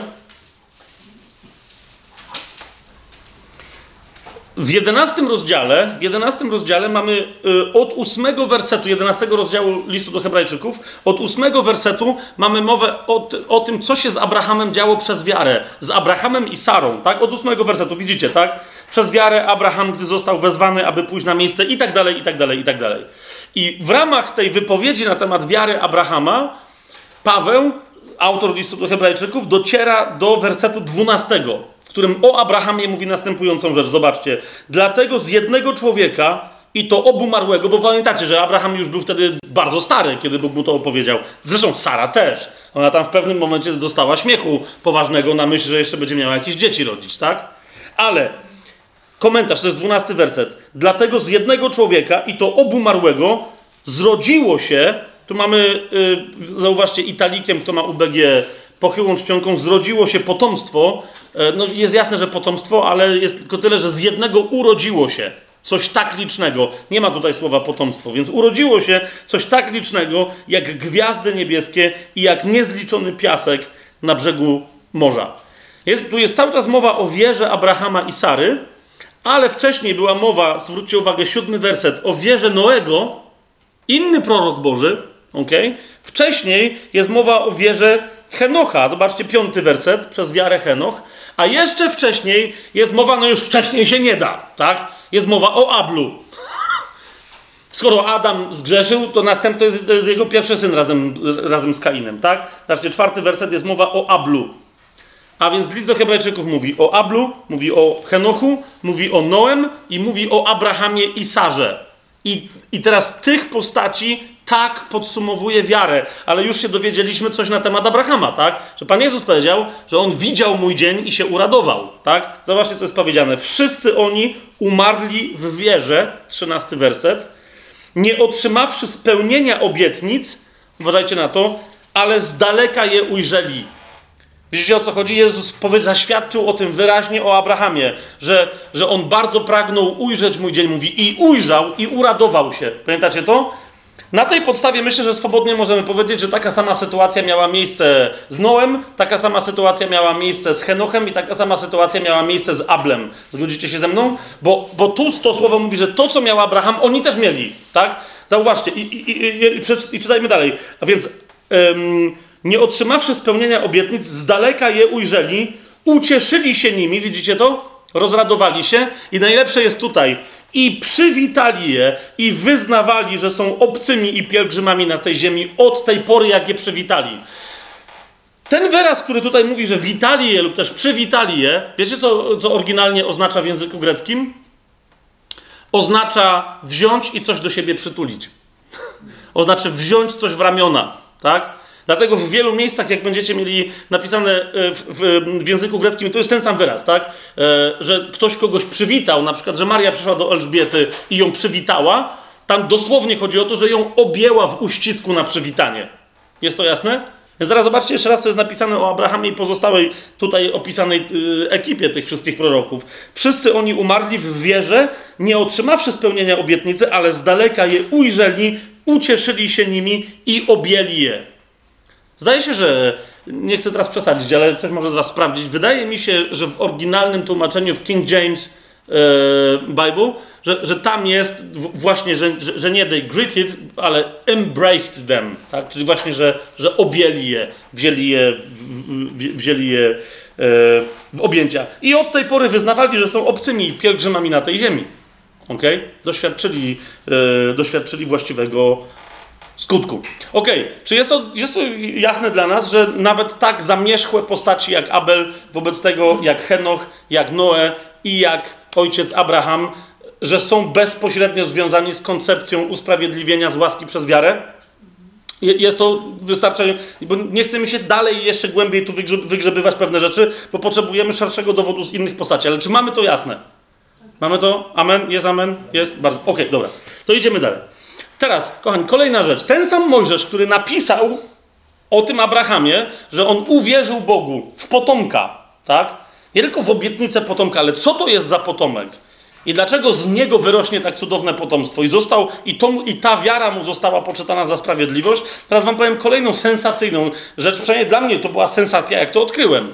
W jedenastym rozdziale, w jedenastym rozdziale mamy y, od ósmego wersetu, jedenastego rozdziału listu do Hebrajczyków, od ósmego wersetu mamy mowę o, o, tym, co się z Abrahamem działo przez wiarę. Z Abrahamem i Sarą, tak? Od ósmego wersetu, widzicie, tak? Przez wiarę Abraham, gdy został wezwany, aby pójść na miejsce i tak dalej, i tak dalej, i tak dalej. I w ramach tej wypowiedzi na temat wiary Abrahama, Paweł, autor listu do Hebrajczyków, dociera do wersetu dwunastego którym o Abrahamie mówi następującą rzecz. Zobaczcie. Dlatego z jednego człowieka i to obumarłego, bo pamiętacie, że Abraham już był wtedy bardzo stary, kiedy Bóg mu to opowiedział. Zresztą Sara też. Ona tam w pewnym momencie dostała śmiechu poważnego na myśl, że jeszcze będzie miała jakieś dzieci rodzić, tak? Ale komentarz, to jest dwunasty werset. Dlatego z jednego człowieka i to obumarłego zrodziło się, tu mamy, yy, zauważcie, italikiem, kto ma UBG pochyłą czcionką zrodziło się potomstwo. E, no jest jasne, że potomstwo, ale jest tylko tyle, że z jednego urodziło się coś tak licznego. Nie ma tutaj słowa potomstwo, więc urodziło się coś tak licznego, jak gwiazdy niebieskie i jak niezliczony piasek na brzegu morza. Jest, tu jest cały czas mowa o wierze Abrahama i Sary, ale wcześniej była mowa, zwróćcie uwagę, siódmy werset, o wierze Noego, inny prorok Boży, ok? Wcześniej jest mowa o wierze Henocha. Zobaczcie, piąty werset, przez wiarę Henoch. A jeszcze wcześniej jest mowa, no już wcześniej się nie da, tak? Jest mowa o Ablu. Skoro Adam zgrzeszył, to następny jest, to jest jego pierwszy syn razem, razem z Kainem, tak? Zobaczcie, czwarty werset jest mowa o Ablu. A więc list do Hebrajczyków mówi o Ablu, mówi o Henochu, mówi o Noem i mówi o Abrahamie i Sarze. I, I teraz tych postaci tak podsumowuje wiarę, ale już się dowiedzieliśmy coś na temat Abrahama, tak? Że Pan Jezus powiedział, że on widział mój dzień i się uradował, tak? Zobaczcie, co jest powiedziane. Wszyscy oni umarli w wierze, trzynasty werset, nie otrzymawszy spełnienia obietnic, uważajcie na to, ale z daleka je ujrzeli. Widzicie o co chodzi? Jezus zaświadczył o tym wyraźnie o Abrahamie, że, że on bardzo pragnął ujrzeć mój dzień, mówi, i ujrzał, i uradował się. Pamiętacie to? Na tej podstawie myślę, że swobodnie możemy powiedzieć, że taka sama sytuacja miała miejsce z Noem, taka sama sytuacja miała miejsce z Henochem i taka sama sytuacja miała miejsce z Ablem. Zgodzicie się ze mną? Bo, bo tu to słowo mówi, że to, co miał Abraham, oni też mieli, tak? Zauważcie i, i, i, i, i czytajmy dalej. A więc ym, nie otrzymawszy spełnienia obietnic, z daleka je ujrzeli, ucieszyli się nimi, widzicie to? Rozradowali się i najlepsze jest tutaj i przywitali je i wyznawali, że są obcymi i pielgrzymami na tej ziemi od tej pory, jak je przywitali. Ten wyraz, który tutaj mówi, że witali je lub też przywitali je, wiecie co, co oryginalnie oznacza w języku greckim? Oznacza wziąć i coś do siebie przytulić. oznacza wziąć coś w ramiona, tak? Dlatego w wielu miejscach, jak będziecie mieli napisane e, w, w, w, języku greckim, to jest ten sam wyraz, tak? E, że ktoś kogoś przywitał, na przykład, że Maria przyszła do Elżbiety i ją przywitała, tam dosłownie chodzi o to, że ją objęła w uścisku na przywitanie. Jest to jasne? Więc zaraz zobaczcie jeszcze raz, co jest napisane o Abrahamie i pozostałej tutaj opisanej y, ekipie tych wszystkich proroków. Wszyscy oni umarli w wierze, nie otrzymawszy spełnienia obietnicy, ale z daleka je ujrzeli, ucieszyli się nimi i objęli je. Zdaje się, że nie chcę teraz przesadzić, ale ktoś może z Was sprawdzić. Wydaje mi się, że w oryginalnym tłumaczeniu w King James e, Bible, że, że tam jest właśnie, że, że, że, nie they greeted, ale embraced them, tak? Czyli właśnie, że, że objęli je, wzięli je, w, w, wzięli je e, w objęcia. I od tej pory wyznawali, że są obcymi pielgrzymami na tej ziemi. Okay? Doświadczyli, yy, doświadczyli właściwego skutku. Ok, czy jest to, jest to jasne dla nas, że nawet tak zamierzchłe postaci jak Abel, wobec tego jak Henoch, jak Noe i jak ojciec Abraham, że są bezpośrednio związani z koncepcją usprawiedliwienia z łaski przez wiarę? Jest to wystarczające, bo nie chcemy się dalej jeszcze głębiej tu wygrzebywać pewne rzeczy, bo potrzebujemy szerszego dowodu z innych postaci. Ale czy mamy to jasne? Mamy to? Amen? Jest amen? Jest? Bardzo. Okej, okay, dobra. To idziemy dalej. Teraz, kochani, kolejna rzecz. Ten sam Mojżesz, który napisał o tym Abrahamie, że on uwierzył Bogu w potomka, tak? Nie tylko w obietnicę potomka, ale co to jest za potomek? I dlaczego z niego wyrośnie tak cudowne potomstwo? I został, i, to, i ta wiara mu została poczytana za sprawiedliwość. Teraz wam powiem kolejną sensacyjną rzecz. Przynajmniej dla mnie to była sensacja, jak to odkryłem.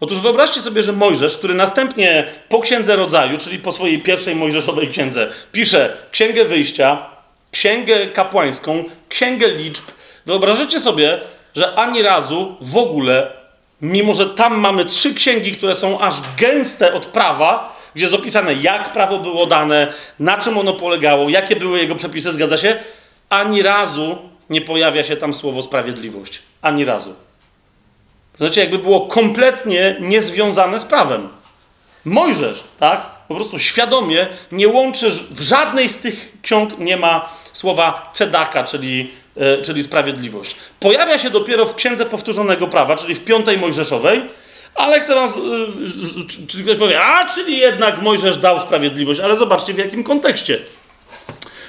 Otóż wyobraźcie sobie, że Mojżesz, który następnie po księdze rodzaju, czyli po swojej pierwszej Mojżeszowej księdze, pisze księgę wyjścia, księgę kapłańską, księgę liczb. Wyobraźcie sobie, że ani razu w ogóle, mimo że tam mamy trzy księgi, które są aż gęste od prawa, gdzie jest opisane, jak prawo było dane, na czym ono polegało, jakie były jego przepisy, zgadza się? Ani razu nie pojawia się tam słowo sprawiedliwość. Ani razu. Znaczy, jakby było kompletnie niezwiązane z prawem. Mojżesz, tak? Po prostu świadomie nie łączy, w żadnej z tych ksiąg nie ma słowa cedaka, czyli, e, czyli sprawiedliwość. Pojawia się dopiero w Księdze Powtórzonego Prawa, czyli w piątej Mojżeszowej, ale chcę wam, czyli ktoś powie, a czyli jednak Mojżesz dał sprawiedliwość, ale zobaczcie w jakim kontekście.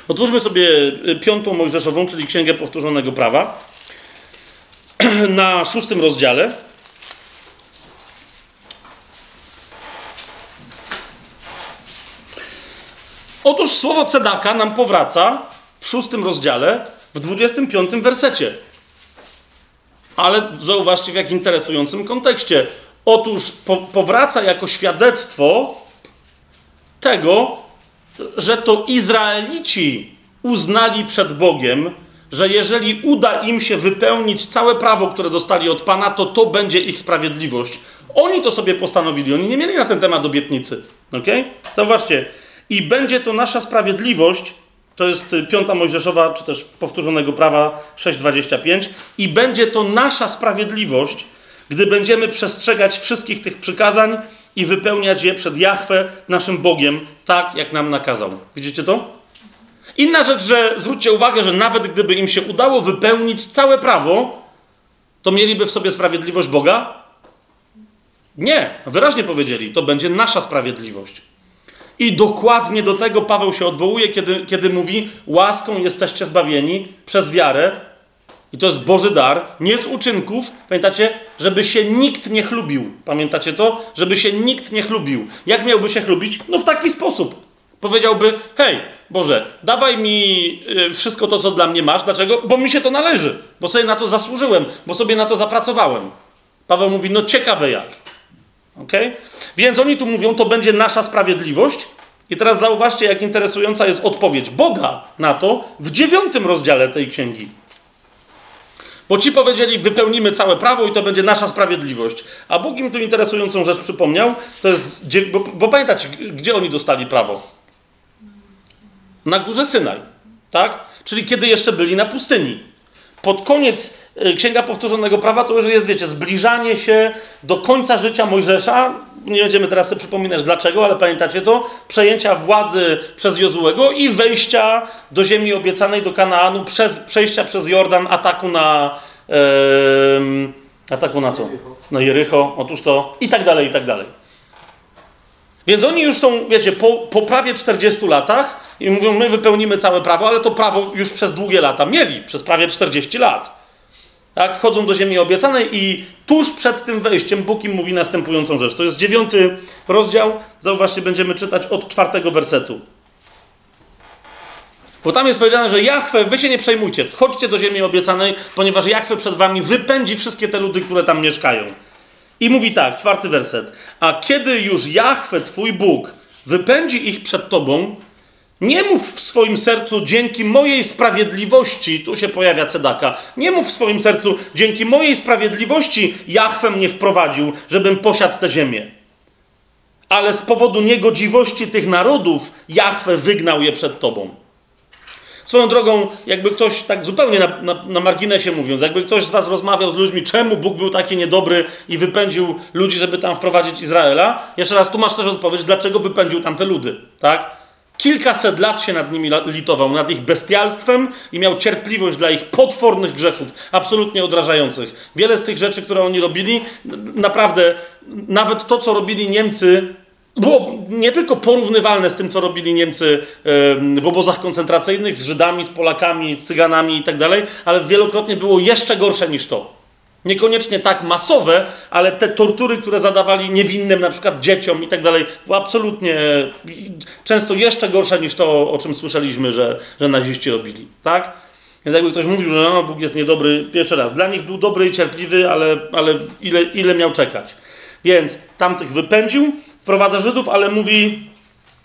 Otwórzmy sobie e, piątą Mojżeszową, czyli Księgę Powtórzonego Prawa, na szóstym rozdziale. Otóż słowo cedaka nam powraca w szóstym rozdziale, w dwudziestym piątym wersecie. Ale zauważcie w jak interesującym kontekście. Otóż po, powraca jako świadectwo tego, że to Izraelici uznali przed Bogiem, że jeżeli uda im się wypełnić całe prawo, które dostali od Pana, to to będzie ich sprawiedliwość. Oni to sobie postanowili, oni nie mieli na ten temat obietnicy. Ok? Zauważcie, i będzie to nasza sprawiedliwość, to jest piąta Mojżeszowa, czy też powtórzonego prawa 6.25, i będzie to nasza sprawiedliwość, gdy będziemy przestrzegać wszystkich tych przykazań i wypełniać je przed Jahwe, naszym Bogiem, tak jak nam nakazał. Widzicie to? Inna rzecz, że zwróćcie uwagę, że nawet gdyby im się udało wypełnić całe prawo, to mieliby w sobie sprawiedliwość Boga? Nie, wyraźnie powiedzieli, to będzie nasza sprawiedliwość. I dokładnie do tego Paweł się odwołuje, kiedy, kiedy mówi: Łaską jesteście zbawieni przez wiarę. I to jest Boży dar, nie z uczynków. Pamiętacie, żeby się nikt nie chlubił. Pamiętacie to? Żeby się nikt nie chlubił. Jak miałby się chlubić? No w taki sposób. Powiedziałby: Hej, Boże, dawaj mi y, wszystko to, co dla mnie masz. Dlaczego? Bo mi się to należy, bo sobie na to zasłużyłem, bo sobie na to zapracowałem. Paweł mówi: No ciekawe jak. Ok? Więc oni tu mówią, to będzie nasza sprawiedliwość. I teraz zauważcie, jak interesująca jest odpowiedź Boga na to w dziewiątym rozdziale tej księgi. Bo ci powiedzieli, wypełnimy całe prawo i to będzie nasza sprawiedliwość. A Bóg im tu interesującą rzecz przypomniał, to jest, bo, bo pamiętacie, gdzie oni dostali prawo? Na górze Synaj, tak? Czyli kiedy jeszcze byli na pustyni pod koniec e, Księga Powtórzonego Prawa to już jest, wiecie, zbliżanie się do końca życia Mojżesza. Nie będziemy teraz sobie przypominać dlaczego, ale pamiętacie to? Przejęcia władzy przez Jozułego i wejścia do ziemi obiecanej, do Kanaanu, przez, przejścia przez Jordan, ataku na... Yy, ataku na co? Na Jericho. Otóż to i tak dalej, i tak dalej. Więc oni już są, wiecie, po, po prawie 40 latach i mówią, my wypełnimy całe prawo, ale to prawo już przez długie lata mieli, przez prawie 40 lat. Tak, wchodzą do ziemi obiecanej i tuż przed tym wejściem Bóg im mówi następującą rzecz. To jest dziewiąty rozdział. Zauważcie, będziemy czytać od czwartego wersetu. Bo tam jest powiedziane, że Jachwę, wy się nie przejmujcie, wchodźcie do ziemi obiecanej, ponieważ Jachwę przed wami wypędzi wszystkie te ludy, które tam mieszkają. I mówi tak, czwarty werset. A kiedy już Jachwę, twój Bóg, wypędzi ich przed tobą, nie mów w swoim sercu dzięki mojej sprawiedliwości, tu się pojawia cedaka, nie mów w swoim sercu dzięki mojej sprawiedliwości Jachwę mnie wprowadził, żebym posiadł tę ziemię. ale z powodu niegodziwości tych narodów Jahwe wygnał je przed tobą. Swoją drogą, jakby ktoś, tak zupełnie na, na, na, marginesie mówiąc, jakby ktoś z was rozmawiał z ludźmi, czemu Bóg był taki niedobry i wypędził ludzi, żeby tam wprowadzić Izraela, jeszcze raz tu masz też odpowiedź, dlaczego wypędził tamte ludy, tak? Kilkaset lat się nad nimi litował, nad ich bestialstwem i miał cierpliwość dla ich potwornych grzechów, absolutnie odrażających. Wiele z tych rzeczy, które oni robili, naprawdę, nawet to, co robili Niemcy, było nie tylko porównywalne z tym, co robili Niemcy w obozach koncentracyjnych, z Żydami, z Polakami, z Cyganami i tak dalej, ale wielokrotnie było jeszcze gorsze niż to. Niekoniecznie tak masowe, ale te tortury, które zadawali niewinnym, na przykład dzieciom i tak dalej, były absolutnie często jeszcze gorsze niż to, o czym słyszeliśmy, że, że naziści robili. Tak? Więc jakby ktoś mówił, że no, Bóg jest niedobry, pierwszy raz. Dla nich był dobry i cierpliwy, ale, ale ile, ile miał czekać? Więc tamtych wypędził, wprowadza Żydów, ale mówi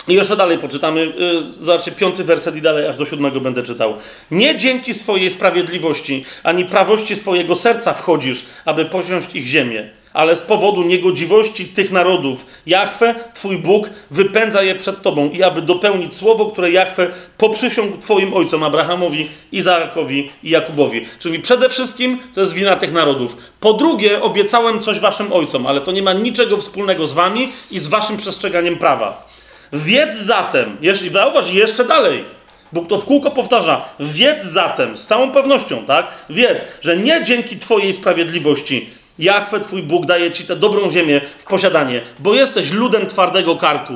i jeszcze dalej poczytamy, yy, zobaczcie, piąty werset i dalej, aż do siódmego będę czytał. Nie dzięki swojej sprawiedliwości, ani prawości swojego serca wchodzisz, aby posiąść ich ziemię, ale z powodu niegodziwości tych narodów, Jahwe, Twój Bóg, wypędza je przed Tobą i aby dopełnić słowo, które Jahwe poprzysiągł Twoim ojcom, Abrahamowi, Izaakowi i Jakubowi. Czyli przede wszystkim to jest wina tych narodów. Po drugie, obiecałem coś Waszym ojcom, ale to nie ma niczego wspólnego z Wami i z Waszym przestrzeganiem prawa. Wiedz zatem, jeśli zauważ jeszcze dalej, Bóg to w kółko powtarza, wiedz zatem, z całą pewnością, tak? Wiedz, że nie dzięki Twojej sprawiedliwości Jachwę Twój Bóg daje Ci tę dobrą ziemię w posiadanie, bo jesteś ludem twardego karku.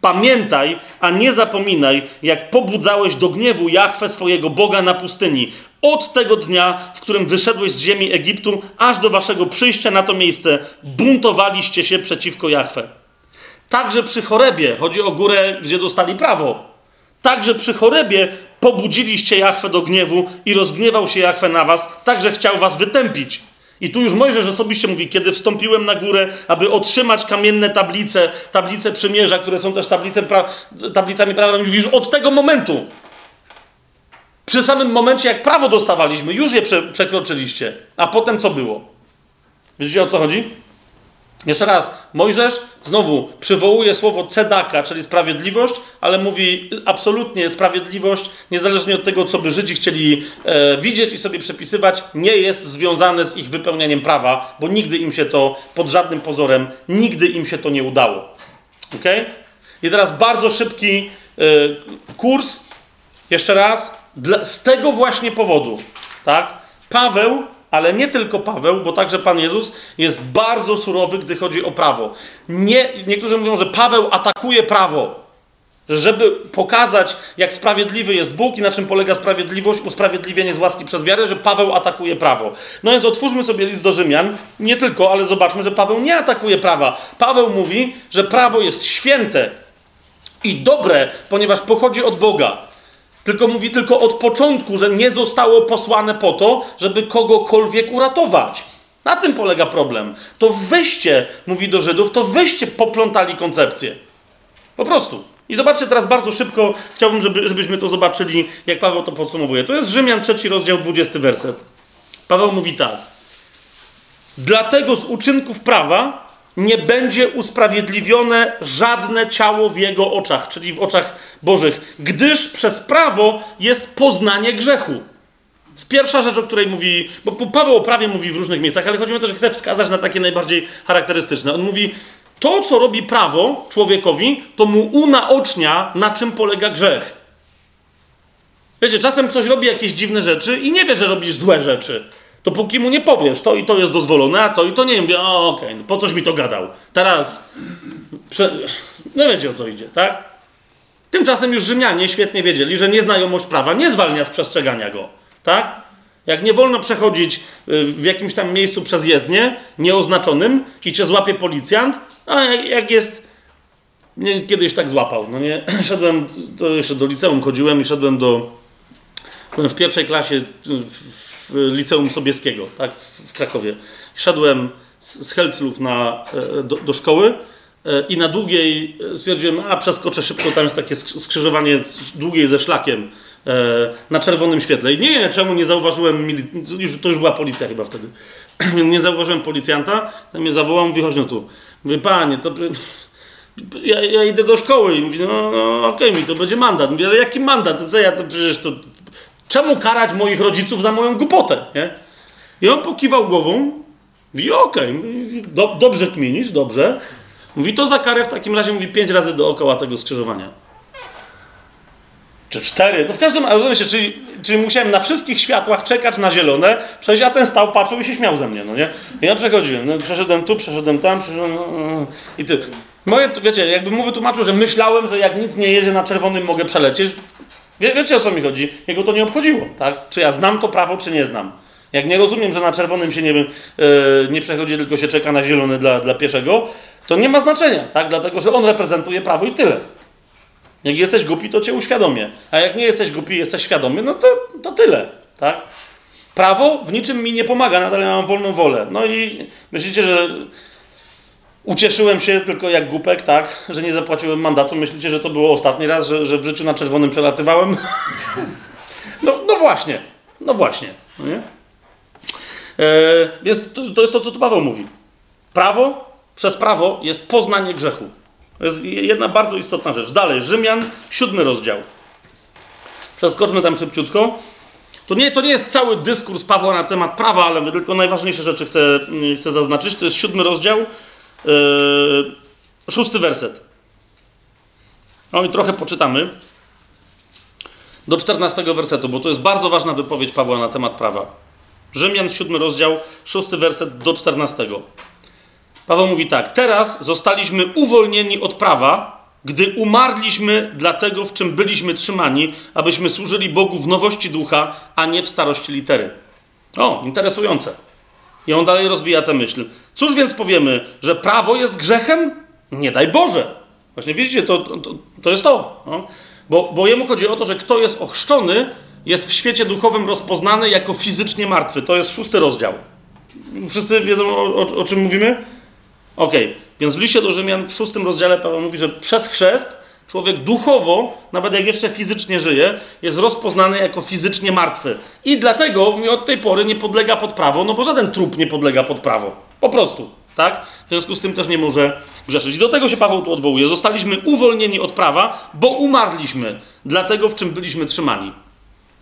Pamiętaj, a nie zapominaj, jak pobudzałeś do gniewu Jachwę swojego Boga na pustyni. Od tego dnia, w którym wyszedłeś z ziemi Egiptu, aż do waszego przyjścia na to miejsce, buntowaliście się przeciwko Jachwę. Także przy chorebie, chodzi o górę, gdzie dostali prawo. Także przy chorebie pobudziliście Jachwę do gniewu i rozgniewał się Jachwę na was, także chciał was wytępić. I tu już Mojżesz osobiście mówi, kiedy wstąpiłem na górę, aby otrzymać kamienne tablice, tablice przymierza, które są też pra, tablicami prawa, mówisz od tego momentu. Przy samym momencie, jak prawo dostawaliśmy, już je prze, przekroczyliście. A potem co było? Wiecie o co chodzi? Jeszcze raz, Mojżesz znowu przywołuje słowo cedaka, czyli sprawiedliwość, ale mówi absolutnie sprawiedliwość, niezależnie od tego, co by Żydzi chcieli e, widzieć i sobie przepisywać, nie jest związane z ich wypełnianiem prawa, bo nigdy im się to, pod żadnym pozorem, nigdy im się to nie udało. Ok? I teraz bardzo szybki e, kurs, jeszcze raz, dla, z tego właśnie powodu, tak? Paweł ale nie tylko Paweł, bo także Pan Jezus jest bardzo surowy, gdy chodzi o prawo. Nie, niektórzy mówią, że Paweł atakuje prawo. Żeby pokazać, jak sprawiedliwy jest Bóg i na czym polega sprawiedliwość, usprawiedliwienie z łaski przez wiarę, że Paweł atakuje prawo. No więc otwórzmy sobie list do Rzymian. Nie tylko, ale zobaczmy, że Paweł nie atakuje prawa. Paweł mówi, że prawo jest święte i dobre, ponieważ pochodzi od Boga. Tylko mówi tylko od początku, że nie zostało posłane po to, żeby kogokolwiek uratować. Na tym polega problem. To wyście, mówi do Żydów, to wyście poplątali koncepcję. Po prostu. I zobaczcie teraz bardzo szybko, chciałbym, żeby, żebyśmy to zobaczyli, jak Paweł to podsumowuje. To jest Rzymian, trzeci rozdział, 20 werset. Paweł mówi tak. Dlatego z uczynków prawa nie będzie usprawiedliwione żadne ciało w jego oczach, czyli w oczach Bożych, gdyż przez prawo jest poznanie grzechu. Z pierwsza rzecz, o której mówi, bo Paweł o prawie mówi w różnych miejscach, ale chodzi o to, że chce wskazać na takie najbardziej charakterystyczne. On mówi, to co robi prawo człowiekowi, to mu unaocznia, na czym polega grzech. Wiecie, czasem ktoś robi jakieś dziwne rzeczy i nie wie, że robisz złe rzeczy. To póki mu nie powiesz, to i to jest dozwolone, a to i to nie, mówię, o okej, okay, no po coś mi to gadał. Teraz, prze... no wiecie o co idzie, tak? Tymczasem już Rzymianie świetnie wiedzieli, że nieznajomość prawa nie zwalnia z przestrzegania go, tak? Jak nie wolno przechodzić y, w jakimś tam miejscu przez jezdnię, nieoznaczonym i cię złapie policjant, a jak jest... Mnie kiedyś tak złapał, no nie? Szedłem, to jeszcze do liceum chodziłem i szedłem do... Byłem w pierwszej klasie w w liceum Sobieskiego, tak, w Krakowie. Szedłem z Helclów na, e, do, do szkoły e, i na długiej stwierdziłem, a przeskoczę szybko, tam jest takie skrzyżowanie długiej ze szlakiem e, na czerwonym świetle. I nie czemu nie zauważyłem, już, to już była policja chyba wtedy, nie zauważyłem policjanta, tam mnie zawołał, mówi, chodź no tu. Mówię, panie, to ja, ja idę do szkoły i mówi, no, no okej, okay, mi to będzie mandat. Mówię, ale jaki mandat? Co ja to przecież to... Czemu karać moich rodziców za moją głupotę, nie? I on pokiwał głową, mówi, okej, okay. do, dobrze kminisz, dobrze. Mówi, to za karę w takim razie, mówi, pięć razy dookoła tego skrzyżowania. Czy cztery? No w każdym razie, czyli, czyli musiałem na wszystkich światłach czekać na zielone, przecież ja ten stał, patrzył i się śmiał ze mnie, no nie? I ja przechodziłem, no, przeszedłem tu, przeszedłem tam, przeszedłem... No, no, I ty. Moje, wiecie, jakby mu wytłumaczył, że myślałem, że jak nic nie jedzie na czerwonym, mogę przelecieć. Wie, wiecie o co mi chodzi? Jego to nie obchodziło, tak? Czy ja znam to prawo, czy nie znam. Jak nie rozumiem, że na czerwonym się nie, wiem, yy, nie przechodzi, tylko się czeka na zielony dla, dla pieszego, to nie ma znaczenia, tak? Dlatego, że on reprezentuje prawo i tyle. Jak jesteś głupi, to cię uświadomię. A jak nie jesteś głupi, jesteś świadomy, no to, to tyle, tak? Prawo w niczym mi nie pomaga, nadal mam wolną wolę. No i myślicie, że ucieszyłem się tylko jak głupek, tak, że nie zapłaciłem mandatu. Myślicie, że to było ostatni raz, że, że w życiu na czerwonym przelatywałem? No, no właśnie, no właśnie. No nie? E, to, jest to, co tu Paweł mówi. Prawo przez prawo jest poznanie grzechu. To jest jedna bardzo istotna rzecz. Dalej, Rzymian, siódmy rozdział. Przeskoczmy tam szybciutko. To nie, to nie jest cały dyskurs Pawła na temat prawa, ale tylko najważniejsze rzeczy chcę, chcę zaznaczyć. To jest siódmy rozdział, yy, szósty werset. No i trochę poczytamy do czternastego wersetu, bo to jest bardzo ważna wypowiedź Pawła na temat prawa. Rzymian, siódmy rozdział, szósty werset do czternastego. Paweł mówi tak: Teraz zostaliśmy uwolnieni od prawa, gdy umarliśmy dla tego, w czym byliśmy trzymani, abyśmy służyli Bogu w nowości ducha, a nie w starości litery. O, interesujące. I on dalej rozwija tę myśl. Cóż więc powiemy, że prawo jest grzechem? Nie daj Boże. Właśnie widzicie, to, to, to jest to. No. Bo, bo jemu chodzi o to, że kto jest ochrzczony, jest w świecie duchowym rozpoznany jako fizycznie martwy. To jest szósty rozdział. Wszyscy wiedzą, o, o, o czym mówimy? Ok, więc w liście do Rzymian w szóstym rozdziale Paweł mówi, że przez chrzest człowiek duchowo, nawet jak jeszcze fizycznie żyje, jest rozpoznany jako fizycznie martwy. I dlatego od tej pory nie podlega pod prawo, no bo żaden trup nie podlega pod prawo. Po prostu, tak? W związku z tym też nie może grzeszyć. I do tego się Paweł tu odwołuje. Zostaliśmy uwolnieni od prawa, bo umarliśmy dla tego, w czym byliśmy trzymani.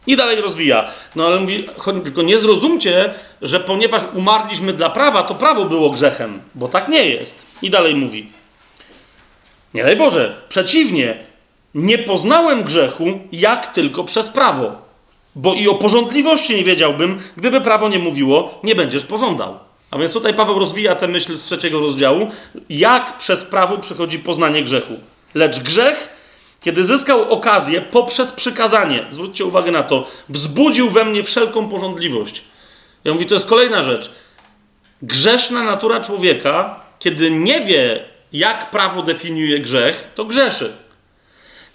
I dalej rozwija. No ale mówi, tylko nie zrozumcie, że ponieważ umarliśmy dla prawa, to prawo było grzechem, bo tak nie jest. I dalej mówi. Nie daj Boże, przeciwnie, nie poznałem grzechu, jak tylko przez prawo. Bo i o porządliwości nie wiedziałbym, gdyby prawo nie mówiło, nie będziesz pożądał. A więc tutaj Paweł rozwija tę myśl z trzeciego rozdziału, jak przez prawo przychodzi poznanie grzechu. Lecz grzech kiedy zyskał okazję poprzez przykazanie, zwróćcie uwagę na to, wzbudził we mnie wszelką porządliwość. Ja mówię, to jest kolejna rzecz. Grzeszna natura człowieka, kiedy nie wie, jak prawo definiuje grzech, to grzeszy.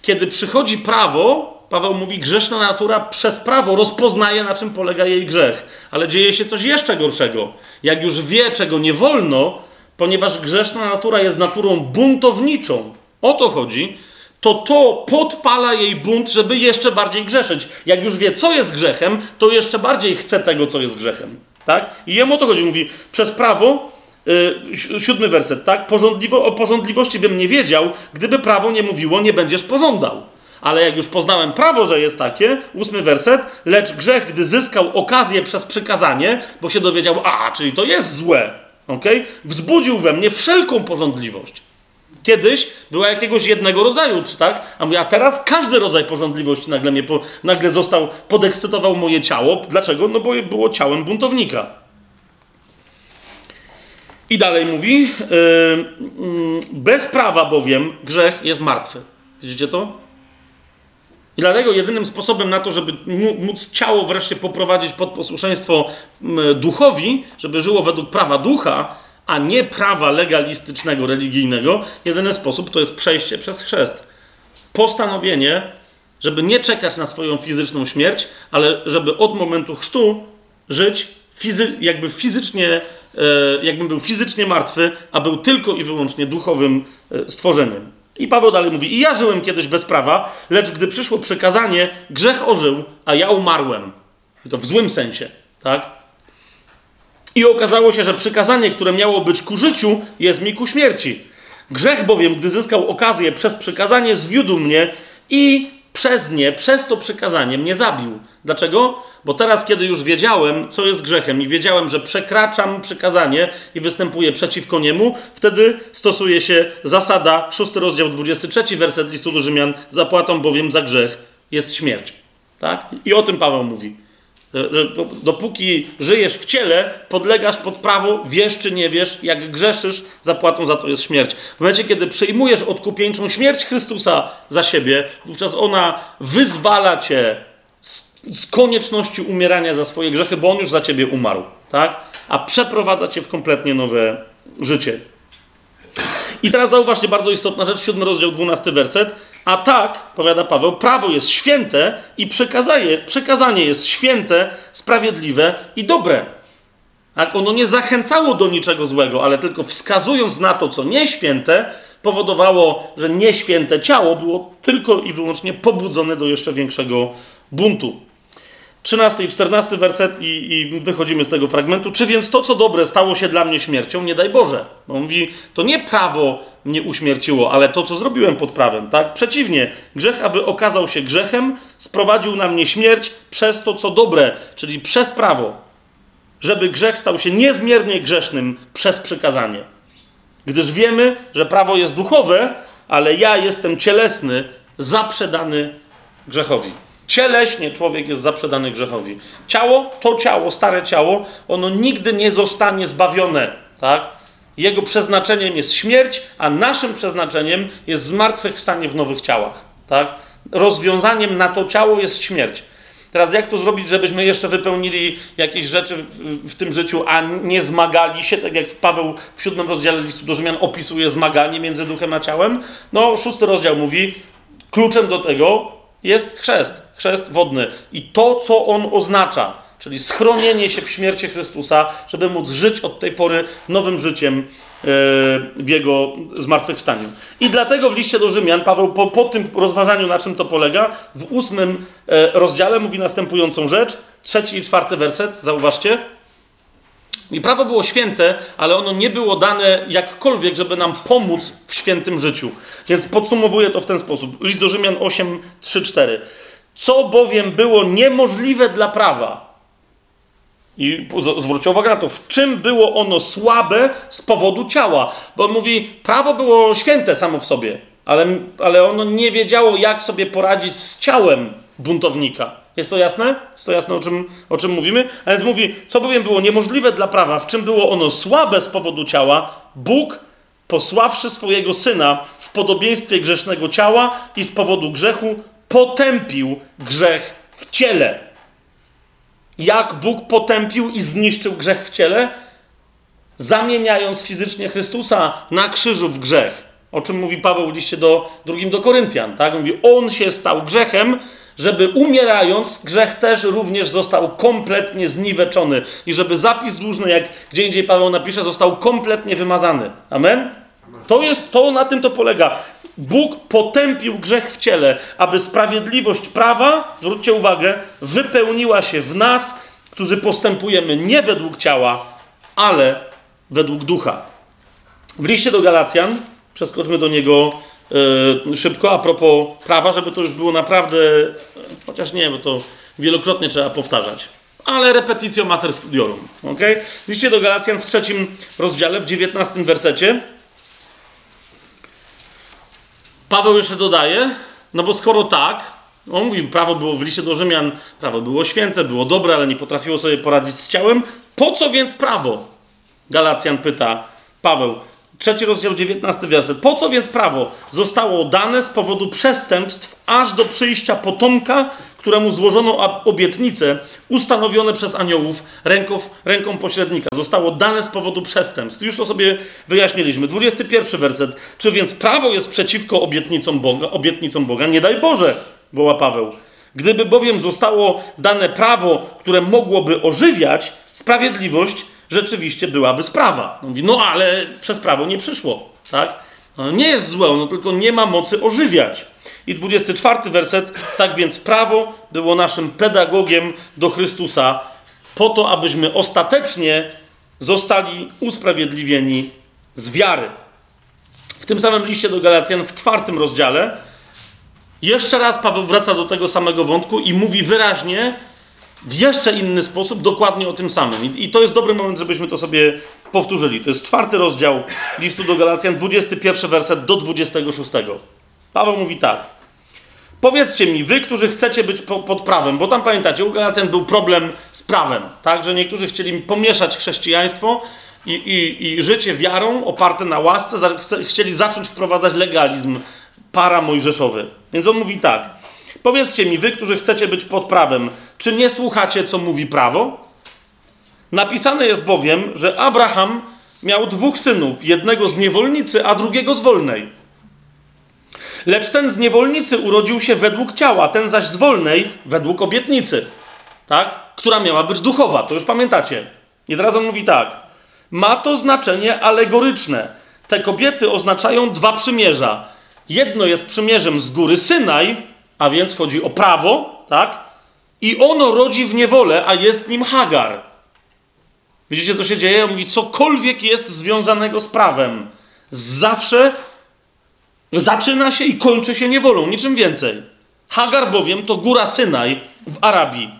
Kiedy przychodzi prawo, Paweł mówi, grzeszna natura przez prawo rozpoznaje, na czym polega jej grzech. Ale dzieje się coś jeszcze gorszego. Jak już wie, czego nie wolno, ponieważ grzeszna natura jest naturą buntowniczą. O to chodzi to to podpala jej bunt, żeby jeszcze bardziej grzeszyć. Jak już wie, co jest grzechem, to jeszcze bardziej chce tego, co jest grzechem. Tak? I jemu o to chodzi. Mówi, przez prawo, yy, siódmy werset, tak? Porządliwo, o porządliwości bym nie wiedział, gdyby prawo nie mówiło, nie będziesz pożądał. Ale jak już poznałem prawo, że jest takie, ósmy werset, lecz grzech, gdy zyskał okazję przez przykazanie, bo się dowiedział, a, czyli to jest złe, ok? Wzbudził we mnie wszelką porządliwość. Kiedyś była jakiegoś jednego rodzaju, czy tak? A mówię, a teraz każdy rodzaj porządliwości nagle, mnie po, nagle został, podekscytował moje ciało. Dlaczego? No bo było ciałem buntownika. I dalej mówi, yy, yy, bez prawa bowiem grzech jest martwy. Widzicie to? I dlatego jedynym sposobem na to, żeby móc ciało wreszcie poprowadzić pod posłuszeństwo duchowi, żeby żyło według prawa ducha, a nie prawa legalistycznego, religijnego, jedyny sposób to jest przejście przez chrzest. Postanowienie, żeby nie czekać na swoją fizyczną śmierć, ale żeby od momentu chrztu żyć fizy jakby fizycznie, jakbym był fizycznie martwy, a był tylko i wyłącznie duchowym e, stworzeniem. I Paweł dalej mówi: I ja żyłem kiedyś bez prawa, lecz gdy przyszło przekazanie, grzech ożył, a ja umarłem. I to w złym sensie, tak? I okazało się, że przykazanie, które miało być ku życiu, jest mi ku śmierci. Grzech bowiem, gdy zyskał okazję przez przykazanie, zwiódł mnie i przez nie, przez to przykazanie mnie zabił. Dlaczego? Bo teraz, kiedy już wiedziałem, co jest grzechem i wiedziałem, że przekraczam przykazanie i występuję przeciwko niemu, wtedy stosuje się zasada, 6 rozdział 23, werset listu do Rzymian, zapłatą bowiem za grzech jest śmierć. Tak? I o tym Paweł mówi. Że dopóki żyjesz w ciele, podlegasz pod prawo, wiesz czy nie wiesz, jak grzeszysz, zapłatą za to jest śmierć. W momencie, kiedy przyjmujesz odkupieńczą śmierć Chrystusa za siebie, wówczas ona wyzwala cię z, konieczności umierania za swoje grzechy, bo on już za ciebie umarł, tak? A przeprowadza cię w kompletnie nowe życie. I teraz zauważcie bardzo istotna rzecz, 7 rozdział, 12 werset. A tak, powiada Paweł, prawo jest święte i przekazanie, przekazanie jest święte, sprawiedliwe i dobre. Tak, ono nie zachęcało do niczego złego, ale tylko wskazując na to, co nieświęte, powodowało, że nieświęte ciało było tylko i wyłącznie pobudzone do jeszcze większego buntu. 13 i 14 werset i, i, wychodzimy z tego fragmentu. Czy więc to, co dobre, stało się dla mnie śmiercią? Nie daj Boże. Bo on mówi, to nie prawo mnie uśmierciło, ale to, co zrobiłem pod prawem, tak? Przeciwnie, grzech, aby okazał się grzechem, sprowadził na mnie śmierć przez to, co dobre, czyli przez prawo. Żeby grzech stał się niezmiernie grzesznym przez przykazanie. Gdyż wiemy, że prawo jest duchowe, ale ja jestem cielesny, zaprzedany grzechowi. Cieleśnie człowiek jest zaprzedany grzechowi. Ciało, to ciało, stare ciało, ono nigdy nie zostanie zbawione, tak? Jego przeznaczeniem jest śmierć, a naszym przeznaczeniem jest zmartwychwstanie w nowych ciałach, tak? Rozwiązaniem na to ciało jest śmierć. Teraz jak to zrobić, żebyśmy jeszcze wypełnili jakieś rzeczy w, w, tym życiu, a nie zmagali się, tak jak Paweł w siódmym rozdziale listu do Rzymian opisuje zmaganie między duchem a ciałem? No, szósty rozdział mówi, kluczem do tego jest chrzest, chrzest wodny. I to, co on oznacza, czyli schronienie się w śmierci Chrystusa, żeby móc żyć od tej pory nowym życiem e, w Jego zmartwychwstaniu. I dlatego w liście do Rzymian Paweł po, po tym rozważaniu, na czym to polega, w ósmym e, rozdziale mówi następującą rzecz, trzeci i czwarty werset, zauważcie. I prawo było święte, ale ono nie było dane jakkolwiek, żeby nam pomóc w świętym życiu. Więc podsumowuję to w ten sposób. List do Rzymian 8, 3, 4. Co bowiem było niemożliwe dla prawa. I zwróćcie uwagę na to, w czym było ono słabe z powodu ciała. Bo on mówi, prawo było święte samo w sobie, ale, ale ono nie wiedziało, jak sobie poradzić z ciałem buntownika. Jest to jasne? Jest to jasne, o czym, o czym mówimy? A więc mówi, co bowiem było niemożliwe dla prawa, w czym było ono słabe z powodu ciała, Bóg, posławszy swojego Syna w podobieństwie grzesznego ciała i z powodu grzechu, potępił grzech w ciele. Jak Bóg potępił i zniszczył grzech w ciele? Zamieniając fizycznie Chrystusa na krzyżu w grzech. O czym mówi Paweł w liście do drugim do Koryntian. Tak? Mówi, on się stał grzechem, żeby umierając, grzech też również został kompletnie zniweczony i żeby zapis dłużny, jak gdzie indziej Paweł napisze, został kompletnie wymazany. Amen? To jest, to na tym to polega. Bóg potępił grzech w ciele, aby sprawiedliwość prawa, zwróćcie uwagę, wypełniła się w nas, którzy postępujemy nie według ciała, ale według ducha. W liście do Galacjan, przeskoczmy do niego szybko, a propos prawa, żeby to już było naprawdę, chociaż nie, bo to wielokrotnie trzeba powtarzać. Ale repetitio mater studiorum. W liście do Galacjan w trzecim rozdziale, w dziewiętnastym wersecie, Paweł jeszcze dodaje, no bo skoro tak, on mówi, prawo było w liście do Rzymian, prawo było święte, było dobre, ale nie potrafiło sobie poradzić z ciałem. Po co więc prawo? Galacjan pyta Paweł. Trzeci rozdział, 19 werset. Po co więc prawo zostało dane z powodu przestępstw aż do przyjścia potomka, któremu złożono obietnice ustanowione przez aniołów ręką, ręką pośrednika. Zostało dane z powodu przestępstw. Już to sobie wyjaśniliśmy. 21 werset. Czy więc prawo jest przeciwko obietnicom Boga? Obietnicom Boga? Nie daj Boże, woła Paweł. Gdyby bowiem zostało dane prawo, które mogłoby ożywiać sprawiedliwość, rzeczywiście byłaby sprawa. No, mówi, no ale przez prawo nie przyszło, tak? No, nie jest złe, no tylko nie ma mocy ożywiać. I 24 werset, tak więc prawo było naszym pedagogiem do Chrystusa, po to, abyśmy ostatecznie zostali usprawiedliwieni z wiary. w tym samym liście do Galacjan, w czwartym rozdziale, jeszcze raz Paweł wraca do tego samego wątku i mówi wyraźnie, w jeszcze inny sposób, dokładnie o tym samym. I, I, to jest dobry moment, żebyśmy to sobie powtórzyli. To jest czwarty rozdział listu do Galacjan, 21 werset do 26. Paweł mówi tak. Powiedzcie mi, wy, którzy chcecie być po, pod prawem, bo tam pamiętacie, u Galacjan był problem z prawem, tak, że niektórzy chcieli pomieszać chrześcijaństwo i, i, i życie wiarą oparte na łasce, chcieli zacząć wprowadzać legalizm paramojżeszowy. Więc on mówi tak. Powiedzcie mi, wy, którzy chcecie być pod prawem, czy nie słuchacie, co mówi prawo? Napisane jest bowiem, że Abraham miał dwóch synów, jednego z niewolnicy, a drugiego z wolnej. Lecz ten z niewolnicy urodził się według ciała, ten zaś z wolnej według obietnicy, tak? która miała być duchowa. To już pamiętacie. I teraz on mówi tak. Ma to znaczenie alegoryczne. Te kobiety oznaczają dwa przymierza. Jedno jest przymierzem z góry Synaj, a więc chodzi o prawo, tak? I ono rodzi w niewolę, a jest nim Hagar. Widzicie, co się dzieje? On mówi, cokolwiek jest związanego z prawem, zawsze zaczyna się i kończy się niewolą, niczym więcej. Hagar bowiem to góra Synaj w Arabii,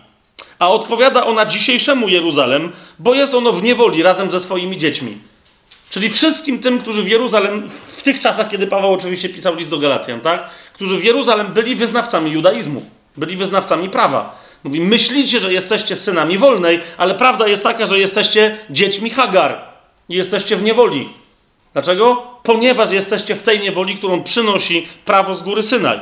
a odpowiada ona dzisiejszemu Jeruzalem, bo jest ono w niewoli razem ze swoimi dziećmi. Czyli wszystkim tym, którzy w Jeruzalem, w tych czasach, kiedy Paweł oczywiście pisał list do Galacjan, tak? Którzy w Jeruzalem byli wyznawcami judaizmu, byli wyznawcami prawa. Mówi, myślicie, że jesteście synami wolnej, ale prawda jest taka, że jesteście dziećmi Hagar i jesteście w niewoli. Dlaczego? Ponieważ jesteście w tej niewoli, którą przynosi prawo z góry Synaj.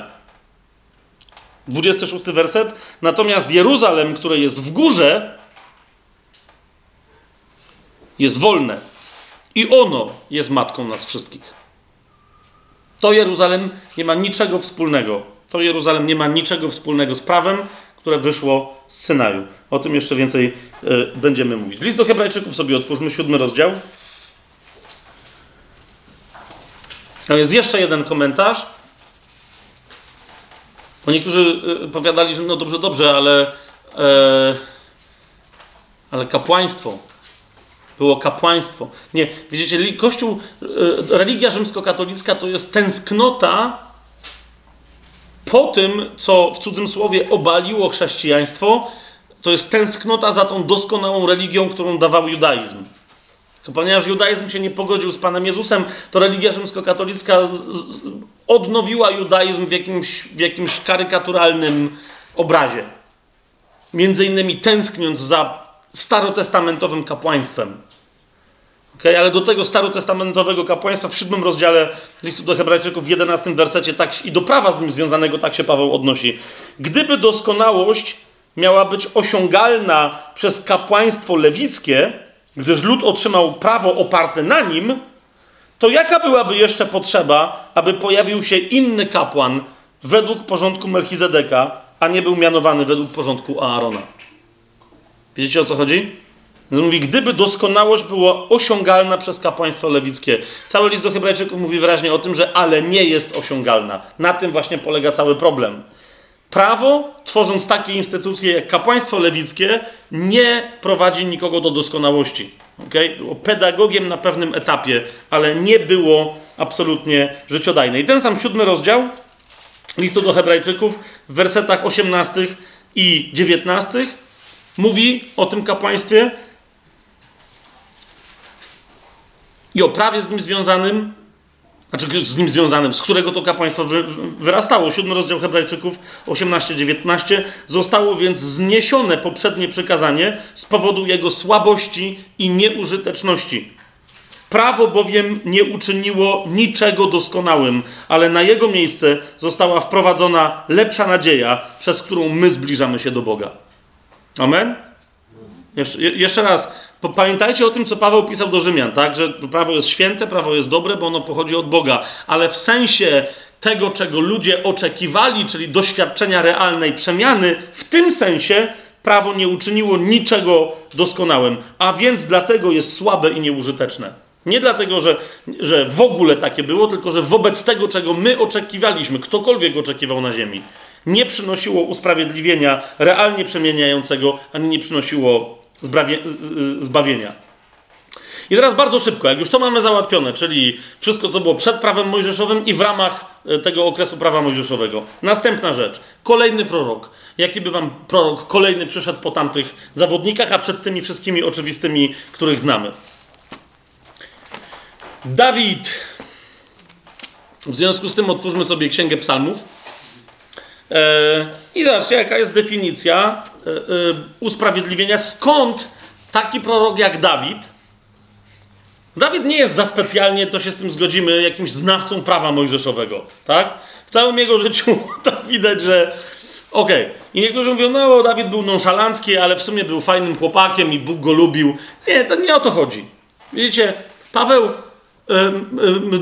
26 werset. Natomiast Jeruzalem, które jest w górze, jest wolne. I ono jest matką nas wszystkich. To Jeruzalem nie ma niczego wspólnego. To Jeruzalem nie ma niczego wspólnego z prawem, które wyszło z Synaju. O tym jeszcze więcej y, będziemy mówić. List do Hebrajczyków sobie otwórzmy, siódmy rozdział. Tam jest jeszcze jeden komentarz. Bo niektórzy y, powiadali, że no dobrze, dobrze, ale, e, ale kapłaństwo. Było kapłaństwo. Nie, widzicie, Kościół, e, religia rzymskokatolicka to jest tęsknota po tym, co w cudzym słowie obaliło chrześcijaństwo. To jest tęsknota za tą doskonałą religią, którą dawał judaizm. Ponieważ judaizm się nie pogodził z Panem Jezusem, to religia rzymskokatolicka odnowiła judaizm w jakimś, w jakimś karykaturalnym obrazie. Między innymi tęskniąc za starotestamentowym kapłaństwem. Okay? Ale do tego starotestamentowego kapłaństwa w siódmym rozdziale listu do Hebrajczyków w jedenastym wersecie tak, i do prawa z nim związanego tak się Paweł odnosi. Gdyby doskonałość miała być osiągalna przez kapłaństwo lewickie, gdyż lud otrzymał prawo oparte na nim, to jaka byłaby jeszcze potrzeba, aby pojawił się inny kapłan według porządku Melchizedeka, a nie był mianowany według porządku Aarona? Wiecie o co chodzi? Mówi, gdyby doskonałość była osiągalna przez kapłaństwo lewickie. Cały list do Hebrajczyków mówi wyraźnie o tym, że ale nie jest osiągalna. Na tym właśnie polega cały problem. Prawo, tworząc takie instytucje jak kapłaństwo lewickie, nie prowadzi nikogo do doskonałości. Okay? Było pedagogiem na pewnym etapie, ale nie było absolutnie życiodajne. I ten sam siódmy rozdział listu do Hebrajczyków w wersetach 18 i 19 mówi o tym kapłaństwie i o prawie z nim związanym, znaczy z nim związanym, z którego to kapłaństwo wy, wyrastało. Siódmy rozdział Hebrajczyków 18-19. Zostało więc zniesione poprzednie przykazanie z powodu jego słabości i nieużyteczności. Prawo bowiem nie uczyniło niczego doskonałym, ale na jego miejsce została wprowadzona lepsza nadzieja, przez którą my zbliżamy się do Boga. Amen? Jeszcze, jeszcze raz, Pamiętajcie o tym, co Paweł pisał do Rzymian, tak? Że prawo jest święte, prawo jest dobre, bo ono pochodzi od Boga, ale w sensie tego, czego ludzie oczekiwali, czyli doświadczenia realnej przemiany, w tym sensie prawo nie uczyniło niczego doskonałym, a więc dlatego jest słabe i nieużyteczne. Nie dlatego, że, że w ogóle takie było, tylko że wobec tego, czego my oczekiwaliśmy, ktokolwiek oczekiwał na ziemi, nie przynosiło usprawiedliwienia realnie przemieniającego, ani nie przynosiło zbawienia. I teraz bardzo szybko, jak już to mamy załatwione, czyli wszystko, co było przed prawem mojżeszowym i w ramach e, tego okresu prawa mojżeszowego. Następna rzecz. Kolejny prorok. Jaki by wam prorok kolejny przyszedł po tamtych zawodnikach, a przed tymi wszystkimi oczywistymi, których znamy? Dawid. W związku z tym otwórzmy sobie Księgę Psalmów. E, I zobaczcie, jaka jest definicja usprawiedliwienia. Skąd taki prorok jak Dawid? Dawid nie jest za specjalnie, to się z tym zgodzimy, jakimś znawcą prawa mojżeszowego, tak? W całym jego życiu tak widać, że okej. Okay. I niektórzy mówią, no Dawid był nonszalancki, ale w sumie był fajnym chłopakiem i Bóg go lubił. Nie, to nie o to chodzi. Widzicie, Paweł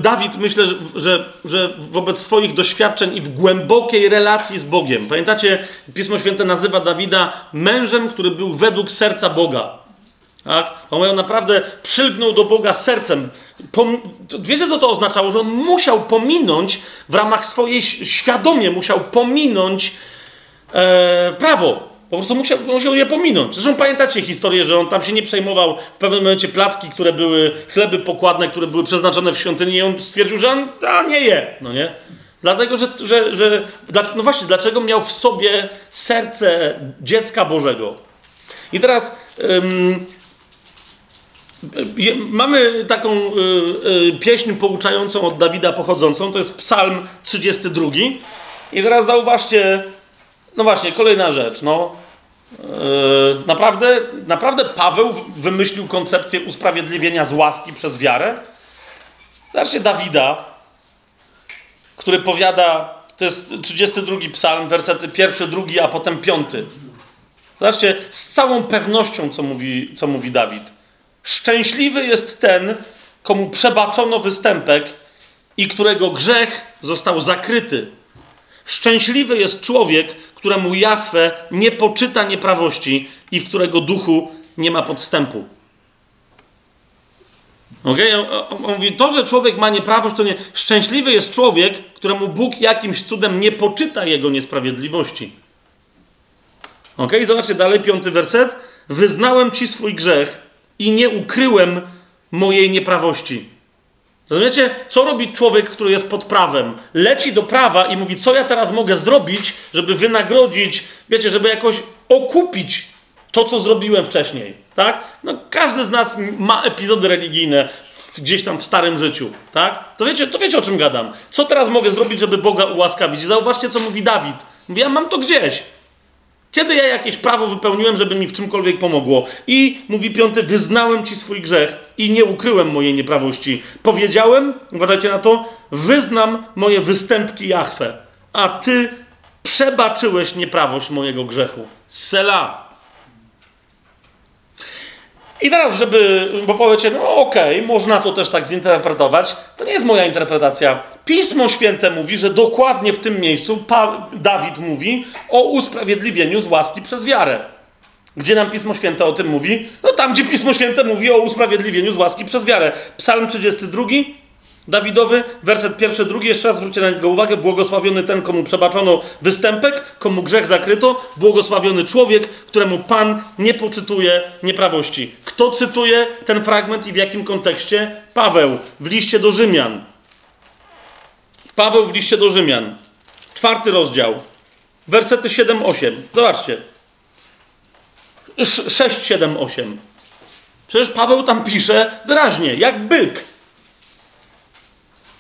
Dawid myślę, że, że, wobec swoich doświadczeń i w głębokiej relacji z Bogiem. Pamiętacie, Pismo Święte nazywa Dawida mężem, który był według serca Boga. Tak? On naprawdę przylgnął do Boga sercem. Pom Wiecie, co to oznaczało? Że on musiał pominąć w ramach swojej, świadomie musiał pominąć e, prawo. Po prostu musiał, musiał je pominąć. Zresztą pamiętacie historię, że on tam się nie przejmował w pewnym momencie placki, które były, chleby pokładne, które były przeznaczone w świątyni i on stwierdził, że on a, nie je, no nie? Dlatego, że, że, że no właśnie, dlaczego miał w sobie serce dziecka Bożego? I teraz ym, mamy taką y, y, pieśń pouczającą od Dawida pochodzącą, to jest Psalm 32. I teraz zauważcie, no właśnie, kolejna rzecz. No. Yy, naprawdę, naprawdę Paweł wymyślił koncepcję usprawiedliwienia z łaski przez wiarę. Zobaczcie Dawida, który powiada, to jest 32 psalm, wersety pierwszy, drugi, a potem piąty. Zobaczcie, z całą pewnością, co mówi, co mówi Dawid. Szczęśliwy jest ten, komu przebaczono występek i którego grzech został zakryty. Szczęśliwy jest człowiek, któremu Jahwe nie poczyta nieprawości i w którego duchu nie ma podstępu. Okay? On, on mówi, to, że człowiek ma nieprawość, to nie. Szczęśliwy jest człowiek, któremu Bóg jakimś cudem nie poczyta jego niesprawiedliwości. Ok, zobaczcie dalej, piąty werset. Wyznałem ci swój grzech i nie ukryłem mojej nieprawości. Rozumiecie, co robi człowiek, który jest pod prawem? Leci do prawa i mówi, co ja teraz mogę zrobić, żeby wynagrodzić, wiecie, żeby jakoś okupić to, co zrobiłem wcześniej, tak? No, każdy z nas ma epizody religijne gdzieś tam w starym życiu, tak? To wiecie, to wiecie, o czym gadam. Co teraz mogę zrobić, żeby Boga ułaskawić? Zauważcie, co mówi Dawid. Mówi, ja mam to gdzieś. Kiedy ja jakieś prawo wypełniłem, żeby mi w czymkolwiek pomogło? I mówi piąty, wyznałem ci swój grzech i nie ukryłem mojej nieprawości. Powiedziałem, uważajcie na to, wyznam moje występki Jachwę, a ty przebaczyłeś nieprawość mojego grzechu. Sela. I teraz, żeby, bo powiecie, no okej, okay, można to też tak zinterpretować, to nie jest moja interpretacja. Pismo Święte mówi, że dokładnie w tym miejscu pa Dawid mówi o usprawiedliwieniu z łaski przez wiarę. Gdzie nam Pismo Święte o tym mówi? No tam, gdzie Pismo Święte mówi o usprawiedliwieniu z łaski przez wiarę. Psalm 32, Dawidowy, werset pierwszy, drugi, jeszcze raz zwróćcie na niego uwagę, błogosławiony ten, komu przebaczono występek, komu grzech zakryto, błogosławiony człowiek, któremu Pan nie poczytuje nieprawości. Kto cytuje ten fragment i w jakim kontekście? Paweł w liście do Rzymian. Paweł w liście do Rzymian, czwarty rozdział, wersety 7-8. Zobaczcie. 6, 7, 8. Przecież Paweł tam pisze wyraźnie, jak byk.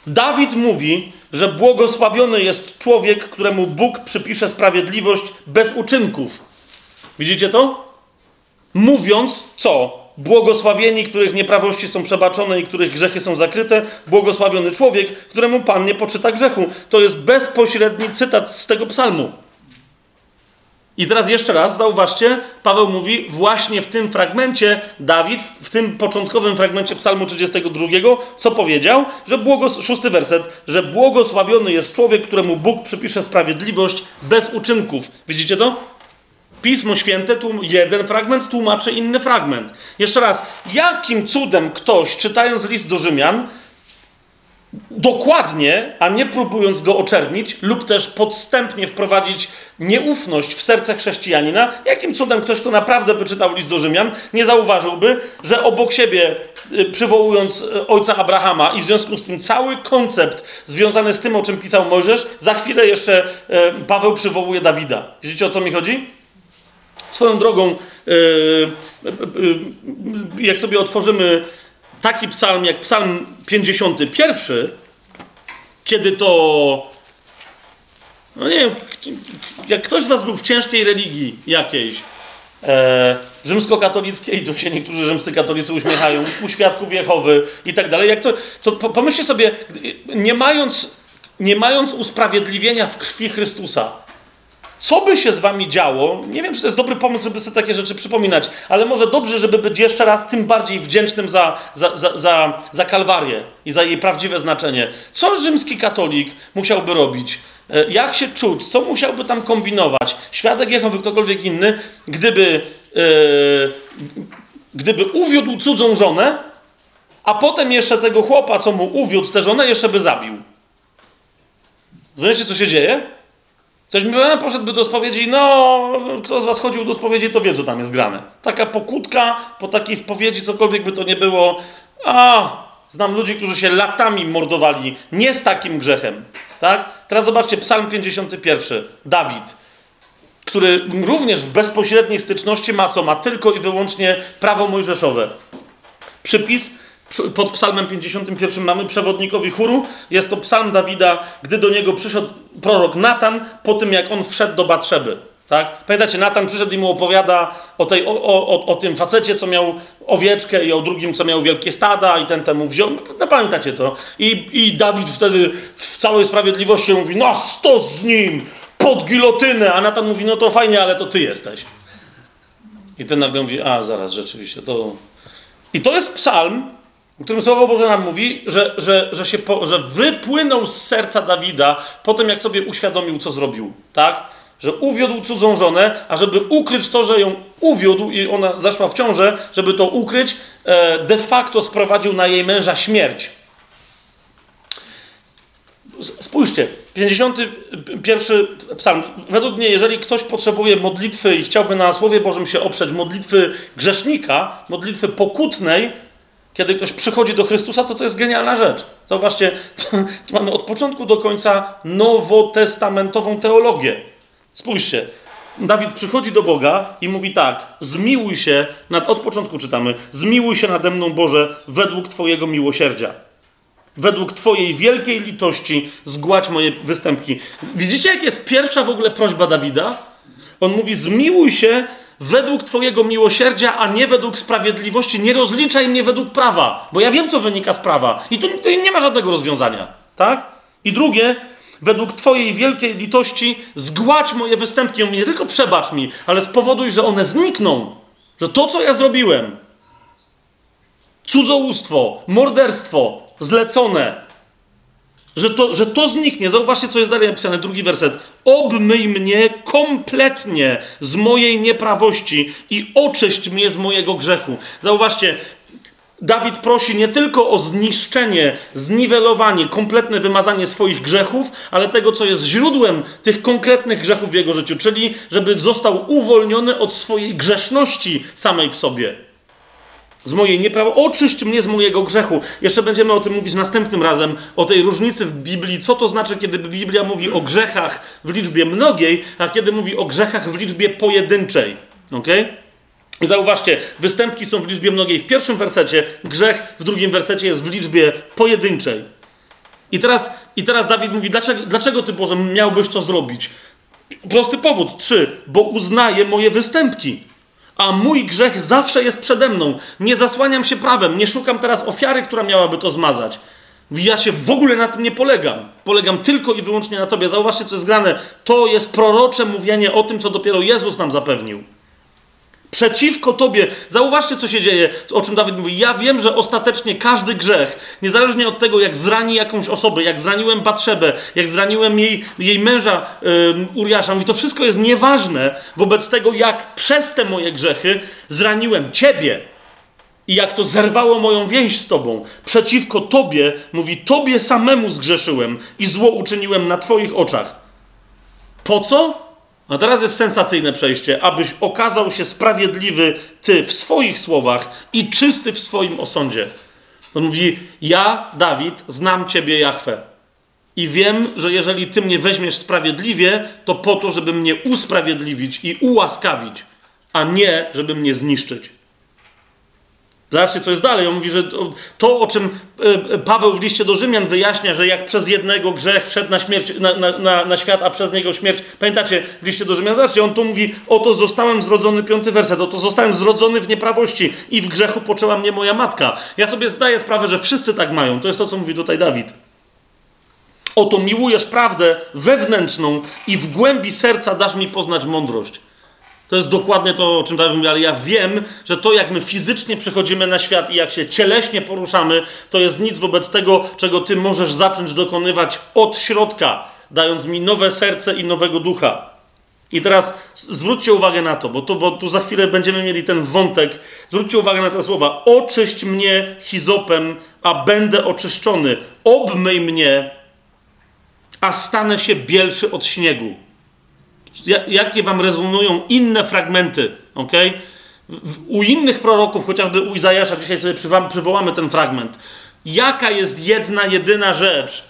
Dawid mówi, że błogosławiony jest człowiek, któremu Bóg przypisze sprawiedliwość bez uczynków. Widzicie to? Mówiąc co? Błogosławieni, których nieprawości są przebaczone i których grzechy są zakryte, błogosławiony człowiek, któremu Pan nie poczyta grzechu. To jest bezpośredni cytat z tego psalmu. I teraz jeszcze raz zauważcie, Paweł mówi właśnie w tym fragmencie, Dawid, w tym początkowym fragmencie Psalmu 32, co powiedział, że błogos... szósty werset, że błogosławiony jest człowiek, któremu Bóg przypisze sprawiedliwość bez uczynków. Widzicie to? Pismo Święte, tu jeden fragment tłumaczy inny fragment. Jeszcze raz, jakim cudem ktoś, czytając list do Rzymian, dokładnie, a nie próbując go oczernić, lub też podstępnie wprowadzić nieufność w serce chrześcijanina, jakim cudem ktoś, kto naprawdę by czytał list do Rzymian, nie zauważyłby, że obok siebie, y, przywołując y, ojca Abrahama i w związku z tym cały koncept związany z tym, o czym pisał Mojżesz, za chwilę jeszcze y, Paweł przywołuje Dawida. Widzicie, o co mi chodzi? Swoją drogą, jak sobie otworzymy taki psalm jak psalm 51, kiedy to. No nie wiem, jak ktoś z Was był w ciężkiej religii jakiejś, e, rzymskokatolickiej, tu się niektórzy rzymscy katolicy uśmiechają, u świadków Jehowy i tak dalej, jak to, to pomyślcie sobie, nie mając, nie mając usprawiedliwienia w krwi Chrystusa, co by się z wami działo? Nie wiem, czy to jest dobry pomysł, żeby sobie takie rzeczy przypominać, ale może dobrze, żeby być jeszcze raz tym bardziej wdzięcznym za, za, za, za, za Kalwarię i za jej prawdziwe znaczenie. Co rzymski katolik musiałby robić? E, jak się czuć? Co musiałby tam kombinować? Świadek Jehowy, ktokolwiek inny, gdyby, yy, gdyby uwiódł cudzą żonę, a potem jeszcze tego chłopa, co mu uwiódł tę żonę, jeszcze by zabił. Zrozumiecie, co się dzieje? Coś mi poszedłby do spowiedzi, no, kto z was chodził do spowiedzi, to wie, co tam jest grane. Taka pokutka po takiej spowiedzi, cokolwiek by to nie było. A, znam ludzi, którzy się latami mordowali, nie z takim grzechem. Tak? Teraz zobaczcie, Psalm 51, Dawid, który również w bezpośredniej styczności ma co? Ma tylko i wyłącznie prawo mojżeszowe. Przypis pod psalmem 51 mamy przewodnikowi chóru. Jest to psalm Dawida, gdy do niego przyszedł prorok Natan po tym, jak on wszedł do Batrzeby. Tak? Pamiętacie, Natan przyszedł i mu opowiada o, tej, o, o, o tym facecie, co miał owieczkę i o drugim, co miał wielkie stada i ten temu wziął. No, pamiętacie to? I, I Dawid wtedy w całej sprawiedliwości mówi, no sto z nim, pod gilotynę, a Natan mówi, no to fajnie, ale to ty jesteś. I ten nagle mówi, a zaraz, rzeczywiście, to... I to jest psalm, w którym Słowo Boże nam mówi, że, że, że, się po, że wypłynął z serca Dawida po tym, jak sobie uświadomił, co zrobił. Tak? Że uwiódł cudzą żonę, a żeby ukryć to, że ją uwiódł i ona zaszła w ciążę, żeby to ukryć, e, de facto sprowadził na jej męża śmierć. Spójrzcie, 51 psalm. Według mnie, jeżeli ktoś potrzebuje modlitwy i chciałby na Słowie Bożym się oprzeć, modlitwy grzesznika, modlitwy pokutnej, kiedy ktoś przychodzi do Chrystusa, to to jest genialna rzecz. Zauważcie, tu mamy od początku do końca nowotestamentową teologię. Spójrzcie. Dawid przychodzi do Boga i mówi tak: Zmiłuj się, nad, od początku czytamy, zmiłuj się nade mną, Boże, według Twojego miłosierdzia. Według Twojej wielkiej litości zgładź moje występki. Widzicie, jak jest pierwsza w ogóle prośba Dawida? On mówi: Zmiłuj się według Twojego miłosierdzia, a nie według sprawiedliwości. Nie rozliczaj mnie według prawa, bo ja wiem, co wynika z prawa. I to, to nie ma żadnego rozwiązania. Tak? I drugie, według Twojej wielkiej litości zgładź moje występki. Nie tylko przebacz mi, ale spowoduj, że one znikną. Że to, co ja zrobiłem, cudzołóstwo, morderstwo, zlecone, że to, że to zniknie. Zauważcie, co jest dalej napisane, drugi werset. Obmyj mnie kompletnie z mojej nieprawości i oczyść mnie z mojego grzechu. Zauważcie, Dawid prosi nie tylko o zniszczenie, zniwelowanie, kompletne wymazanie swoich grzechów, ale tego, co jest źródłem tych konkretnych grzechów w jego życiu, czyli żeby został uwolniony od swojej grzeszności samej w sobie z mojej nieprawo, oczyść mnie z mojego grzechu. Jeszcze będziemy o tym mówić następnym razem, o tej różnicy w Biblii, co to znaczy, kiedy Biblia mówi o grzechach w liczbie mnogiej, a kiedy mówi o grzechach w liczbie pojedynczej. Ok? Zauważcie, występki są w liczbie mnogiej w pierwszym wersecie, grzech w drugim wersecie jest w liczbie pojedynczej. I teraz, i teraz Dawid mówi, dlaczego, dlaczego ty Boże miałbyś to zrobić? Prosty powód, trzy, bo uznaje moje występki a mój grzech zawsze jest przede mną. Nie zasłaniam się prawem, nie szukam teraz ofiary, która miałaby to zmazać. Ja się w ogóle na tym nie polegam. Polegam tylko i wyłącznie na Tobie. Zauważcie, co jest grane. To jest prorocze mówienie o tym, co dopiero Jezus nam zapewnił. Przeciwko Tobie. Zauważcie, co się dzieje, o czym Dawid mówi. Ja wiem, że ostatecznie każdy grzech, niezależnie od tego, jak zrani jakąś osobę, jak zraniłem Batrzebę, jak zraniłem jej, jej męża yy, Uriasza, mówi, to wszystko jest nieważne wobec tego, jak przez te moje grzechy zraniłem Ciebie. I jak to zerwało moją więź z Tobą, przeciwko Tobie, mówi, Tobie samemu zgrzeszyłem i zło uczyniłem na Twoich oczach. Po co? No teraz jest sensacyjne przejście, abyś okazał się sprawiedliwy Ty w swoich słowach i czysty w swoim osądzie. On mówi, ja, Dawid, znam Ciebie, Jahwe. I wiem, że jeżeli Ty mnie weźmiesz sprawiedliwie, to po to, żeby mnie usprawiedliwić i ułaskawić, a nie, żeby mnie zniszczyć. Zobaczcie, co jest dalej. On mówi, że to, o czym e, e, Paweł w liście do Rzymian wyjaśnia, że jak przez jednego grzech wszedł na, śmierć, na, na, na świat, a przez niego śmierć. Pamiętacie w liście do Rzymian? Zobaczcie, on tu mówi: Oto zostałem zrodzony, piąty werset, oto zostałem zrodzony w nieprawości i w grzechu poczęła mnie moja matka. Ja sobie zdaję sprawę, że wszyscy tak mają. To jest to, co mówi tutaj Dawid. Oto miłujesz prawdę wewnętrzną i w głębi serca dasz mi poznać mądrość. To jest dokładnie to, o czym Dawid mówi, ale ja wiem, że to, jak my fizycznie przychodzimy na świat i jak się cieleśnie poruszamy, to jest nic wobec tego, czego ty możesz zacząć dokonywać od środka, dając mi nowe serce i nowego ducha. I teraz zwróćcie uwagę na to, bo, to, bo tu za chwilę będziemy mieli ten wątek. Zwróćcie uwagę na te słowa. Oczyść mnie hizopem, a będę oczyszczony. Obmyj mnie, a stanę się bielszy od śniegu jakie wam rezonują inne fragmenty, ok? U innych proroków, chociażby u Izajasza, dzisiaj sobie przywołamy ten fragment. Jaka jest jedna, jedyna rzecz,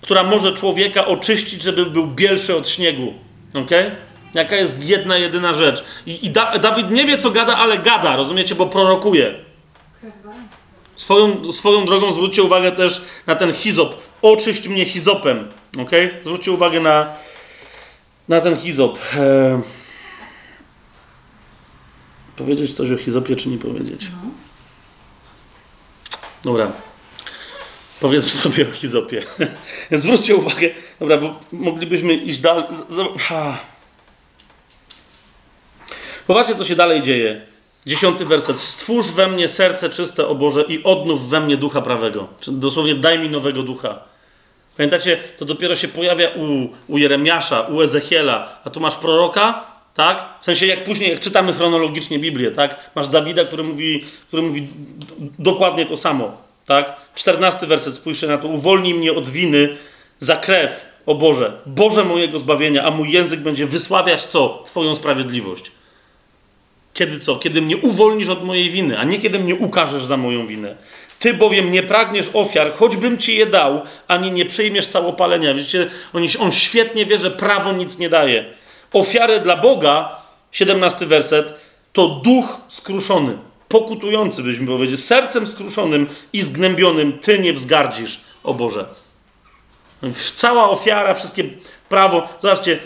która może człowieka oczyścić, żeby był bielszy od śniegu, ok? Jaka jest jedna, jedyna rzecz. I, i da Dawid nie wie, co gada, ale gada, rozumiecie, bo prorokuje. Swoją, swoją drogą zwróćcie uwagę też na ten hizop. Oczyść mnie hizopem, ok? Zwróćcie uwagę na, na ten hizop. E... Powiedzieć coś o hizopie, czy nie powiedzieć? No. Dobra. Powiedzmy sobie o hizopie. Zwróćcie uwagę. Dobra, bo moglibyśmy iść dalej. Popatrzcie, co się dalej dzieje. Dziesiąty werset. Stwórz we mnie serce czyste, o Boże, i odnów we mnie ducha prawego. Czyli dosłownie daj mi nowego ducha. Pamiętacie, to dopiero się pojawia u, u Jeremiasza, u Ezechiela, a tu masz proroka, tak? W sensie jak później, jak czytamy chronologicznie Biblię, tak? Masz Dawida, który mówi, który mówi dokładnie to samo, tak? Czternasty werset, spójrzcie na to. Uwolnij mnie od winy za krew, o Boże, Boże mojego zbawienia, a mój język będzie wysławiać co? Twoją sprawiedliwość. Kiedy co? Kiedy mnie uwolnisz od mojej winy, a nie kiedy mnie ukażesz za moją winę. Ty bowiem nie pragniesz ofiar, choćbym ci je dał, ani nie przyjmiesz całopalenia. Wiecie, on, on świetnie wie, że prawo nic nie daje. Ofiary dla Boga, 17 werset, to duch skruszony, pokutujący, byśmy powiedzieli, sercem skruszonym i zgnębionym, ty nie wzgardzisz, o Boże. Cała ofiara, wszystkie prawo, zobaczcie,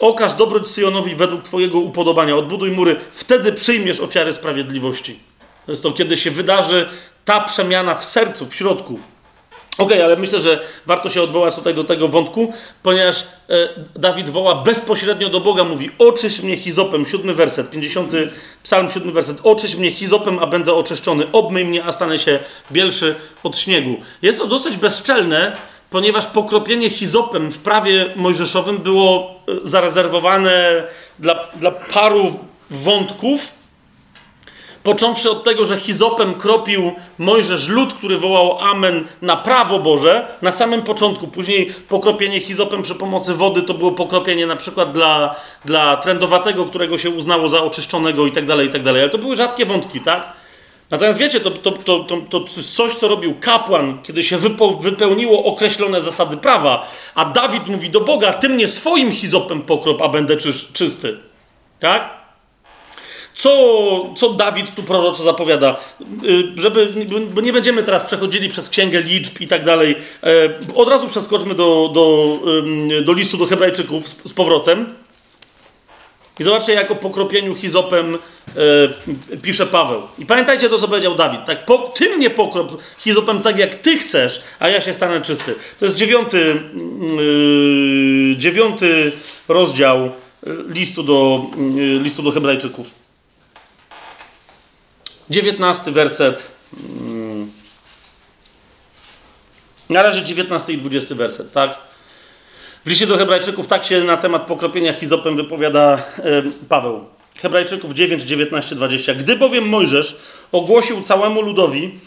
okaż dobroć Syjonowi według Twojego upodobania, odbuduj mury, wtedy przyjmiesz ofiarę sprawiedliwości. To jest to, kiedy się wydarzy ta przemiana w sercu, w środku. Ok, ale myślę, że warto się odwołać tutaj do tego wątku, ponieważ e, Dawid woła bezpośrednio do Boga, mówi: Oczyś mnie hizopem, siódmy werset, 50, psalm, siódmy werset. Oczyś mnie hizopem, a będę oczyszczony. Obmyj mnie, a stanę się bielszy od śniegu. Jest to dosyć bezczelne, ponieważ pokropienie hizopem w prawie mojżeszowym było e, zarezerwowane dla, dla paru wątków Począwszy od tego, że hizopem kropił Mojżesz lud, który wołał Amen na prawo Boże, na samym początku. Później pokropienie hizopem przy pomocy wody to było pokropienie na przykład dla, dla trędowatego, którego się uznało za oczyszczonego i tak dalej, i tak dalej. Ale to były rzadkie wątki, tak? Natomiast wiecie, to, to, to, to, coś, co robił kapłan, kiedy się wypełniło określone zasady prawa, a Dawid mówi do Boga, ty mnie swoim hizopem pokrop, a będę czysty. Tak? Co, co Dawid tu proroczo zapowiada? Y, żeby, bo nie będziemy teraz przechodzili przez księgę liczb i tak dalej. E, od razu przeskoczmy do, do, do listu do Hebrajczyków z, z powrotem. I zobaczcie, jak o pokropieniu hizopem e, pisze Paweł. I pamiętajcie to, co powiedział Dawid. Tak, po, ty mnie pokrop hizopem tak, jak ty chcesz, a ja się stanę czysty. To jest dziewiąty, yy, dziewiąty rozdział listu do, listu do Hebrajczyków. 19 werset. Na razie 19 i 20 werset, tak? W liście do Hebrajczyków tak się na temat pokropienia hizopem wypowiada Paweł. Hebrajczyków 9, 19, 20. Gdy bowiem Mojżesz ogłosił całemu ludowi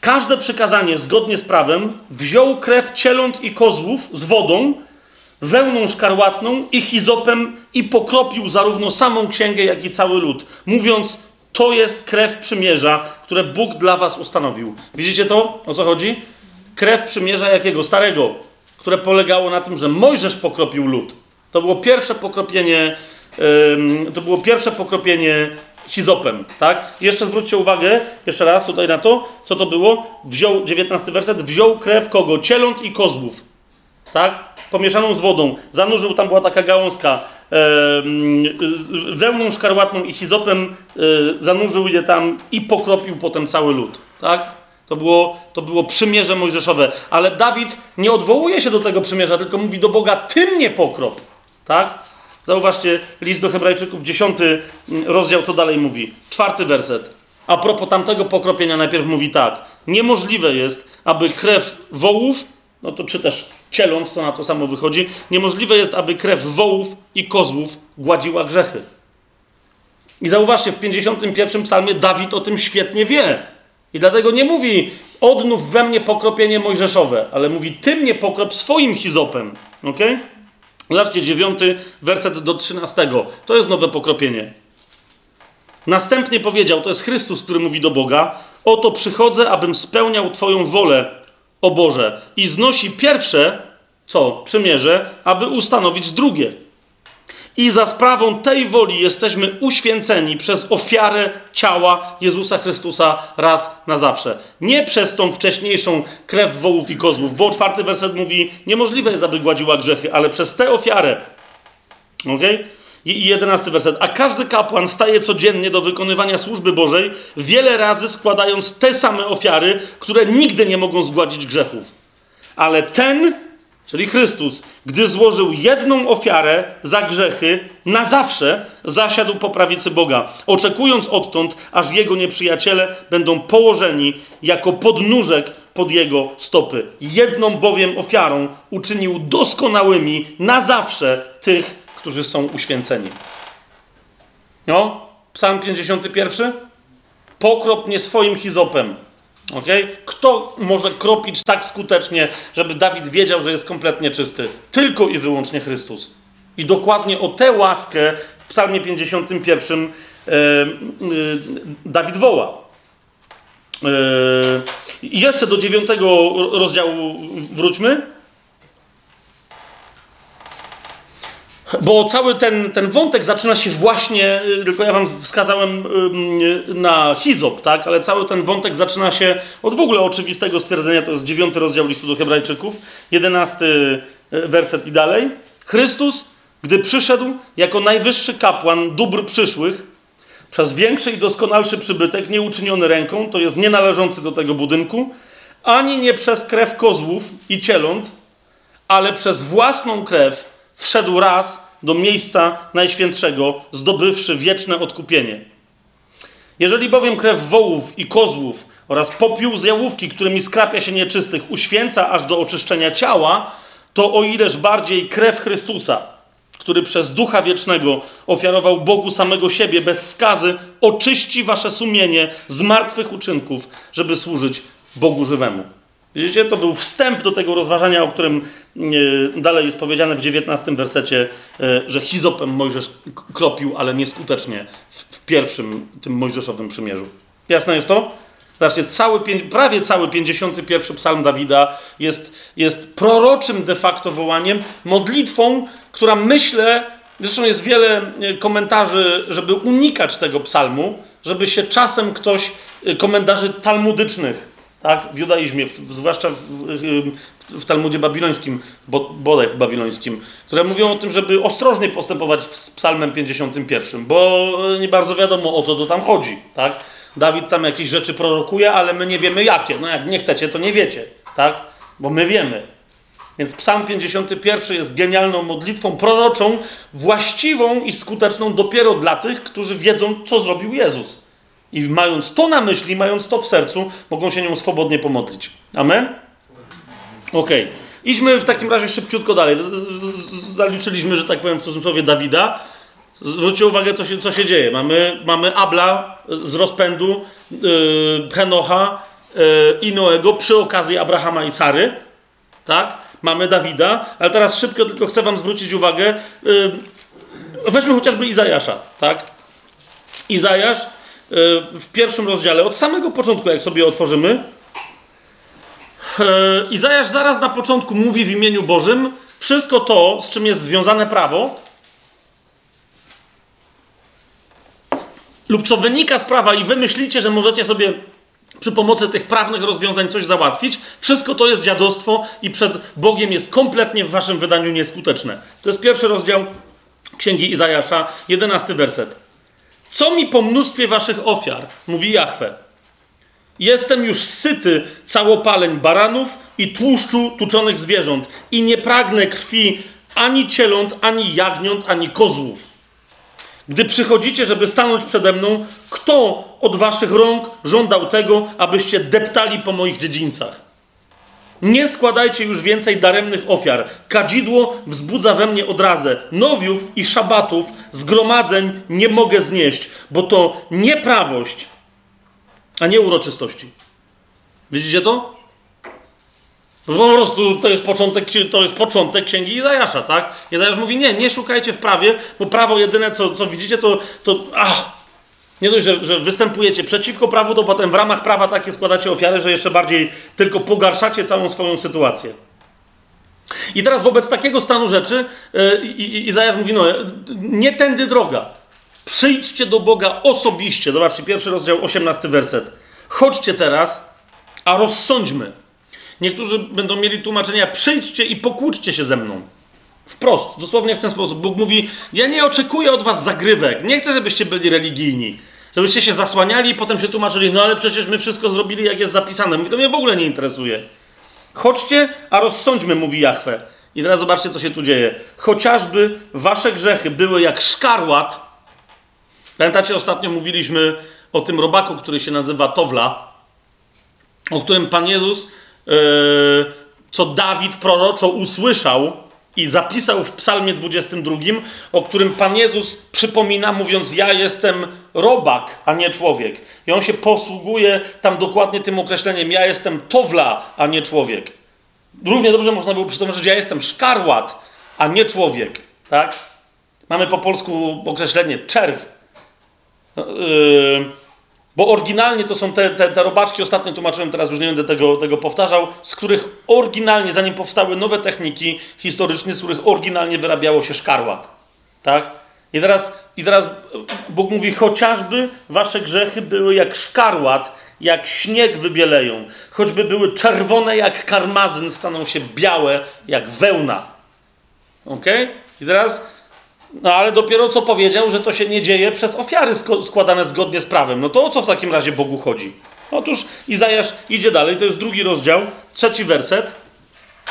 każde przykazanie zgodnie z prawem, wziął krew cieląt i kozłów z wodą, wełną szkarłatną i hizopem i pokropił zarówno samą księgę, jak i cały lud, mówiąc, to jest krew przymierza, które Bóg dla was ustanowił. Widzicie to? O co chodzi? Krew przymierza jakiego? Starego, które polegało na tym, że Mojżesz pokropił lud. To było pierwsze pokropienie, to było pierwsze pokropienie hizopem, tak? Jeszcze zwróćcie uwagę, jeszcze raz tutaj na to, co to było. Wziął, 19 werset, wziął krew kogo? Cieląt i kozłów, tak? Pomieszaną z wodą. Zanurzył, tam była taka gałązka, wełną szkarłatną i hizopem e, zanurzył je tam i pokropił potem cały lud, tak? To było, to było przymierze mojżeszowe. Ale Dawid nie odwołuje się do tego przymierza, tylko mówi do Boga, ty mnie pokrop. Tak? Zauważcie, list do Hebrajczyków, dziesiąty rozdział, co dalej mówi. Czwarty werset. A propos tamtego pokropienia, najpierw mówi tak. Niemożliwe jest, aby krew wołów, no to czy też cieląt, to na to samo wychodzi. Niemożliwe jest, aby krew wołów i kozłów gładziła grzechy. I zauważcie, w 51 psalmie Dawid o tym świetnie wie. I dlatego nie mówi, odnów we mnie pokropienie mojżeszowe, ale mówi, ty mnie pokrop swoim hizopem. ok? Zobaczcie, dziewiąty werset do trzynastego. To jest nowe pokropienie. Następnie powiedział, to jest Chrystus, który mówi do Boga, oto przychodzę, abym spełniał Twoją wolę, o Boże. I znosi pierwsze, co? Przymierze, aby ustanowić drugie. I za sprawą tej woli jesteśmy uświęceni przez ofiarę ciała Jezusa Chrystusa raz na zawsze. Nie przez tą wcześniejszą krew wołów i kozłów, bo czwarty werset mówi, niemożliwe jest, aby gładziła grzechy, ale przez tę ofiarę. ok? I jedenasty werset. A każdy kapłan staje codziennie do wykonywania służby Bożej, wiele razy składając te same ofiary, które nigdy nie mogą zgładzić grzechów. Ale ten, czyli Chrystus, gdy złożył jedną ofiarę za grzechy, na zawsze zasiadł po prawicy Boga, oczekując odtąd, aż jego nieprzyjaciele będą położeni jako podnóżek pod jego stopy. Jedną bowiem ofiarą uczynił doskonałymi na zawsze tych, którzy są uświęceni. No, Psalm 51. Pokrop mnie swoim hizopem Okay? Kto może kropić tak skutecznie, żeby Dawid wiedział, że jest kompletnie czysty? Tylko i wyłącznie Chrystus. I dokładnie o tę łaskę w Psalmie 51 e, e, Dawid woła. E, jeszcze do dziewiątego rozdziału wróćmy. Bo cały ten, ten wątek zaczyna się właśnie, y, tylko ja wam wskazałem y, na Hizop, tak? Ale cały ten wątek zaczyna się od w ogóle oczywistego stwierdzenia, to jest dziewiąty rozdział listu do Hebrajczyków, jedenasty y, werset i dalej. Chrystus, gdy przyszedł jako najwyższy kapłan dóbr przyszłych, przez większy i doskonalszy przybytek, nie uczyniony ręką, to jest nienależący do tego budynku, ani nie przez krew kozłów i cieląt, ale przez własną krew wszedł raz do miejsca najświętszego, zdobywszy wieczne odkupienie. Jeżeli bowiem krew wołów i kozłów oraz popiół z jałówki, którymi skrapia się nieczystych, uświęca aż do oczyszczenia ciała, to o ileż bardziej krew Chrystusa, który przez Ducha Wiecznego ofiarował Bogu samego siebie bez skazy, oczyści wasze sumienie z martwych uczynków, żeby służyć Bogu żywemu. Widzicie, to był wstęp do tego rozważania, o którym e, dalej jest powiedziane w 19 wersecie, e, że hizopem Mojżesz kropił, ale nieskutecznie w pierwszym tym mojżeszowym przymierzu. Jasne jest to? Zobaczcie, cały, prawie cały 51 psalm Dawida jest, jest proroczym de facto wołaniem, modlitwą, która myślę, zresztą jest wiele e, komentarzy, żeby unikać tego psalmu, żeby się czasem ktoś, komentarzy talmudycznych, tak? W judaizmie, w, zwłaszcza w, w, w, Talmudzie babilońskim, bo, bodaj w babilońskim, które mówią o tym, żeby ostrożnie postępować z psalmem 51, bo nie bardzo wiadomo o co to tam chodzi, tak? Dawid tam jakieś rzeczy prorokuje, ale my nie wiemy jakie. No jak nie chcecie, to nie wiecie, tak? Bo my wiemy. Więc Psalm 51 jest genialną modlitwą proroczą, właściwą i skuteczną dopiero dla tych, którzy wiedzą, co zrobił Jezus. I mając to na myśli, mając to w sercu, mogą się nią swobodnie pomodlić. Amen? Okej. Okay. Idźmy w takim razie szybciutko dalej. Zaliczyliśmy, że tak powiem w cudzysłowie Dawida. Zwróćcie uwagę, co się, co się dzieje. Mamy, mamy Abla z rozpędu, yy, Henocha yy, i Noego przy okazji Abrahama i Sary. Tak? Mamy Dawida, ale teraz szybko tylko chcę wam zwrócić uwagę. Yy, weźmy chociażby Izajasza. Tak? Izajasz w pierwszym rozdziale, od samego początku, jak sobie otworzymy, yy, Izajasz zaraz na początku mówi w imieniu Bożym wszystko to, z czym jest związane prawo, lub co wynika z prawa i wy myślicie, że możecie sobie przy pomocy tych prawnych rozwiązań coś załatwić, wszystko to jest dziadostwo i przed Bogiem jest kompletnie w waszym wydaniu nieskuteczne. To jest pierwszy rozdział Księgi Izajasza, jedenasty werset. Co mi po mnóstwie waszych ofiar, mówi Jahwe. Jestem już syty całopaleń baranów i tłuszczu tuczonych zwierząt i nie pragnę krwi ani cieląt, ani jagniąt, ani kozłów. Gdy przychodzicie, żeby stanąć przede mną, kto od waszych rąk żądał tego, abyście deptali po moich dziedzińcach? Nie składajcie już więcej daremnych ofiar. Kadzidło wzbudza we mnie odrazę. Nowiów i szabatów, zgromadzeń nie mogę znieść, bo to nieprawość, a nie uroczystości. Widzicie to? Po prostu to jest początek, to jest początek księgi Izajasza, tak? Izajasz mówi, nie, nie szukajcie w prawie, bo prawo jedyne, co, co widzicie, to, to ach, nie dość, że, że występujecie przeciwko prawu, to potem w ramach prawa takie składacie ofiary, że jeszcze bardziej tylko pogarszacie całą swoją sytuację. I teraz wobec takiego stanu rzeczy yy, Izajasz mówi, no nie tędy droga. Przyjdźcie do Boga osobiście. Zobaczcie, pierwszy rozdział, 18 werset. Chodźcie teraz, a rozsądźmy. Niektórzy będą mieli tłumaczenia: przyjdźcie i pokłóćcie się ze mną. Wprost, dosłownie w ten sposób. Bóg mówi: Ja nie oczekuję od was zagrywek. Nie chcę, żebyście byli religijni. Żebyście się zasłaniali i potem się tłumaczyli: No ale przecież my wszystko zrobili, jak jest zapisane. Mówi: To mnie w ogóle nie interesuje. Chodźcie, a rozsądźmy, mówi Jahwe. I teraz zobaczcie, co się tu dzieje. Chociażby wasze grzechy były jak szkarłat. Pamiętacie, ostatnio mówiliśmy o tym robaku, który się nazywa Towla, o którym Pan Jezus Yy, co Dawid proroczo usłyszał i zapisał w Psalmie 22, o którym Pan Jezus przypomina, mówiąc: Ja jestem robak, a nie człowiek. I on się posługuje tam dokładnie tym określeniem: Ja jestem towla, a nie człowiek. Równie dobrze można było przetłumaczyć: Ja jestem szkarłat, a nie człowiek. Tak? Mamy po polsku określenie czerw. Yy, bo oryginalnie to są te, te, te robaczki, ostatnio tłumaczyłem, teraz już nie będę tego, tego powtarzał, z których oryginalnie, zanim powstały nowe techniki historyczne, z których oryginalnie wyrabiało się szkarłat. Tak? I teraz, I teraz Bóg mówi, chociażby wasze grzechy były jak szkarłat, jak śnieg wybieleją, choćby były czerwone jak karmazyn, staną się białe jak wełna. Ok? I teraz no ale dopiero co powiedział, że to się nie dzieje przez ofiary składane zgodnie z prawem. No to o co w takim razie Bogu chodzi? Otóż Izajasz idzie dalej, to jest drugi rozdział, trzeci werset.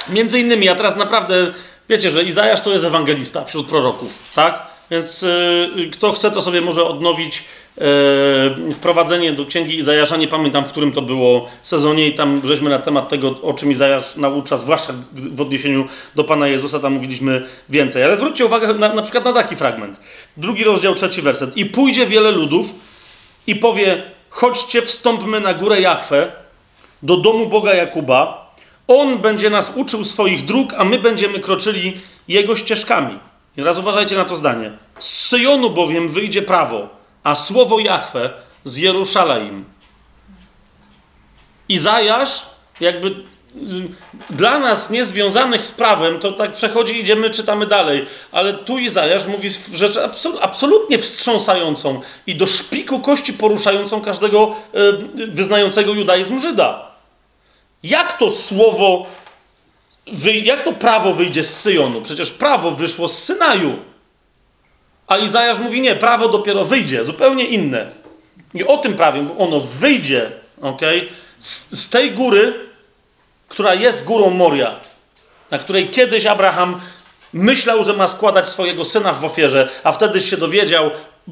Między innymi, a teraz naprawdę, wiecie, że Izajasz to jest ewangelista wśród proroków, tak? Więc yy, kto chce, to sobie może odnowić wprowadzenie do księgi Izajasza. Nie pamiętam, w którym to było sezonie, i tam żeśmy na temat tego, o czym Izajasz naucza, zwłaszcza w odniesieniu do Pana Jezusa, tam mówiliśmy więcej. Ale zwróćcie uwagę na, na przykład na taki fragment. Drugi rozdział, trzeci werset. I pójdzie wiele ludów i powie: Chodźcie, wstąpmy na górę Jachwę, do domu Boga Jakuba. On będzie nas uczył swoich dróg, a my będziemy kroczyli jego ścieżkami. I teraz uważajcie na to zdanie. Z Syjonu bowiem wyjdzie prawo, a słowo Jahwe z Jeruszalaim. Izajasz, jakby y, dla nas niezwiązanych z prawem, to tak przechodzi, idziemy, czytamy dalej. Ale tu Izajasz mówi rzecz absolutnie wstrząsającą i do szpiku kości poruszającą każdego y, wyznającego judaizm Żyda. Jak to słowo jak to prawo wyjdzie z Syjonu? Przecież prawo wyszło z Synaju. A Izajasz mówi, nie, prawo dopiero wyjdzie, zupełnie inne. I o tym prawie, bo ono wyjdzie, ok? Z, z tej góry, która jest górą Moria, na której kiedyś Abraham myślał, że ma składać swojego syna w ofierze, a wtedy się dowiedział,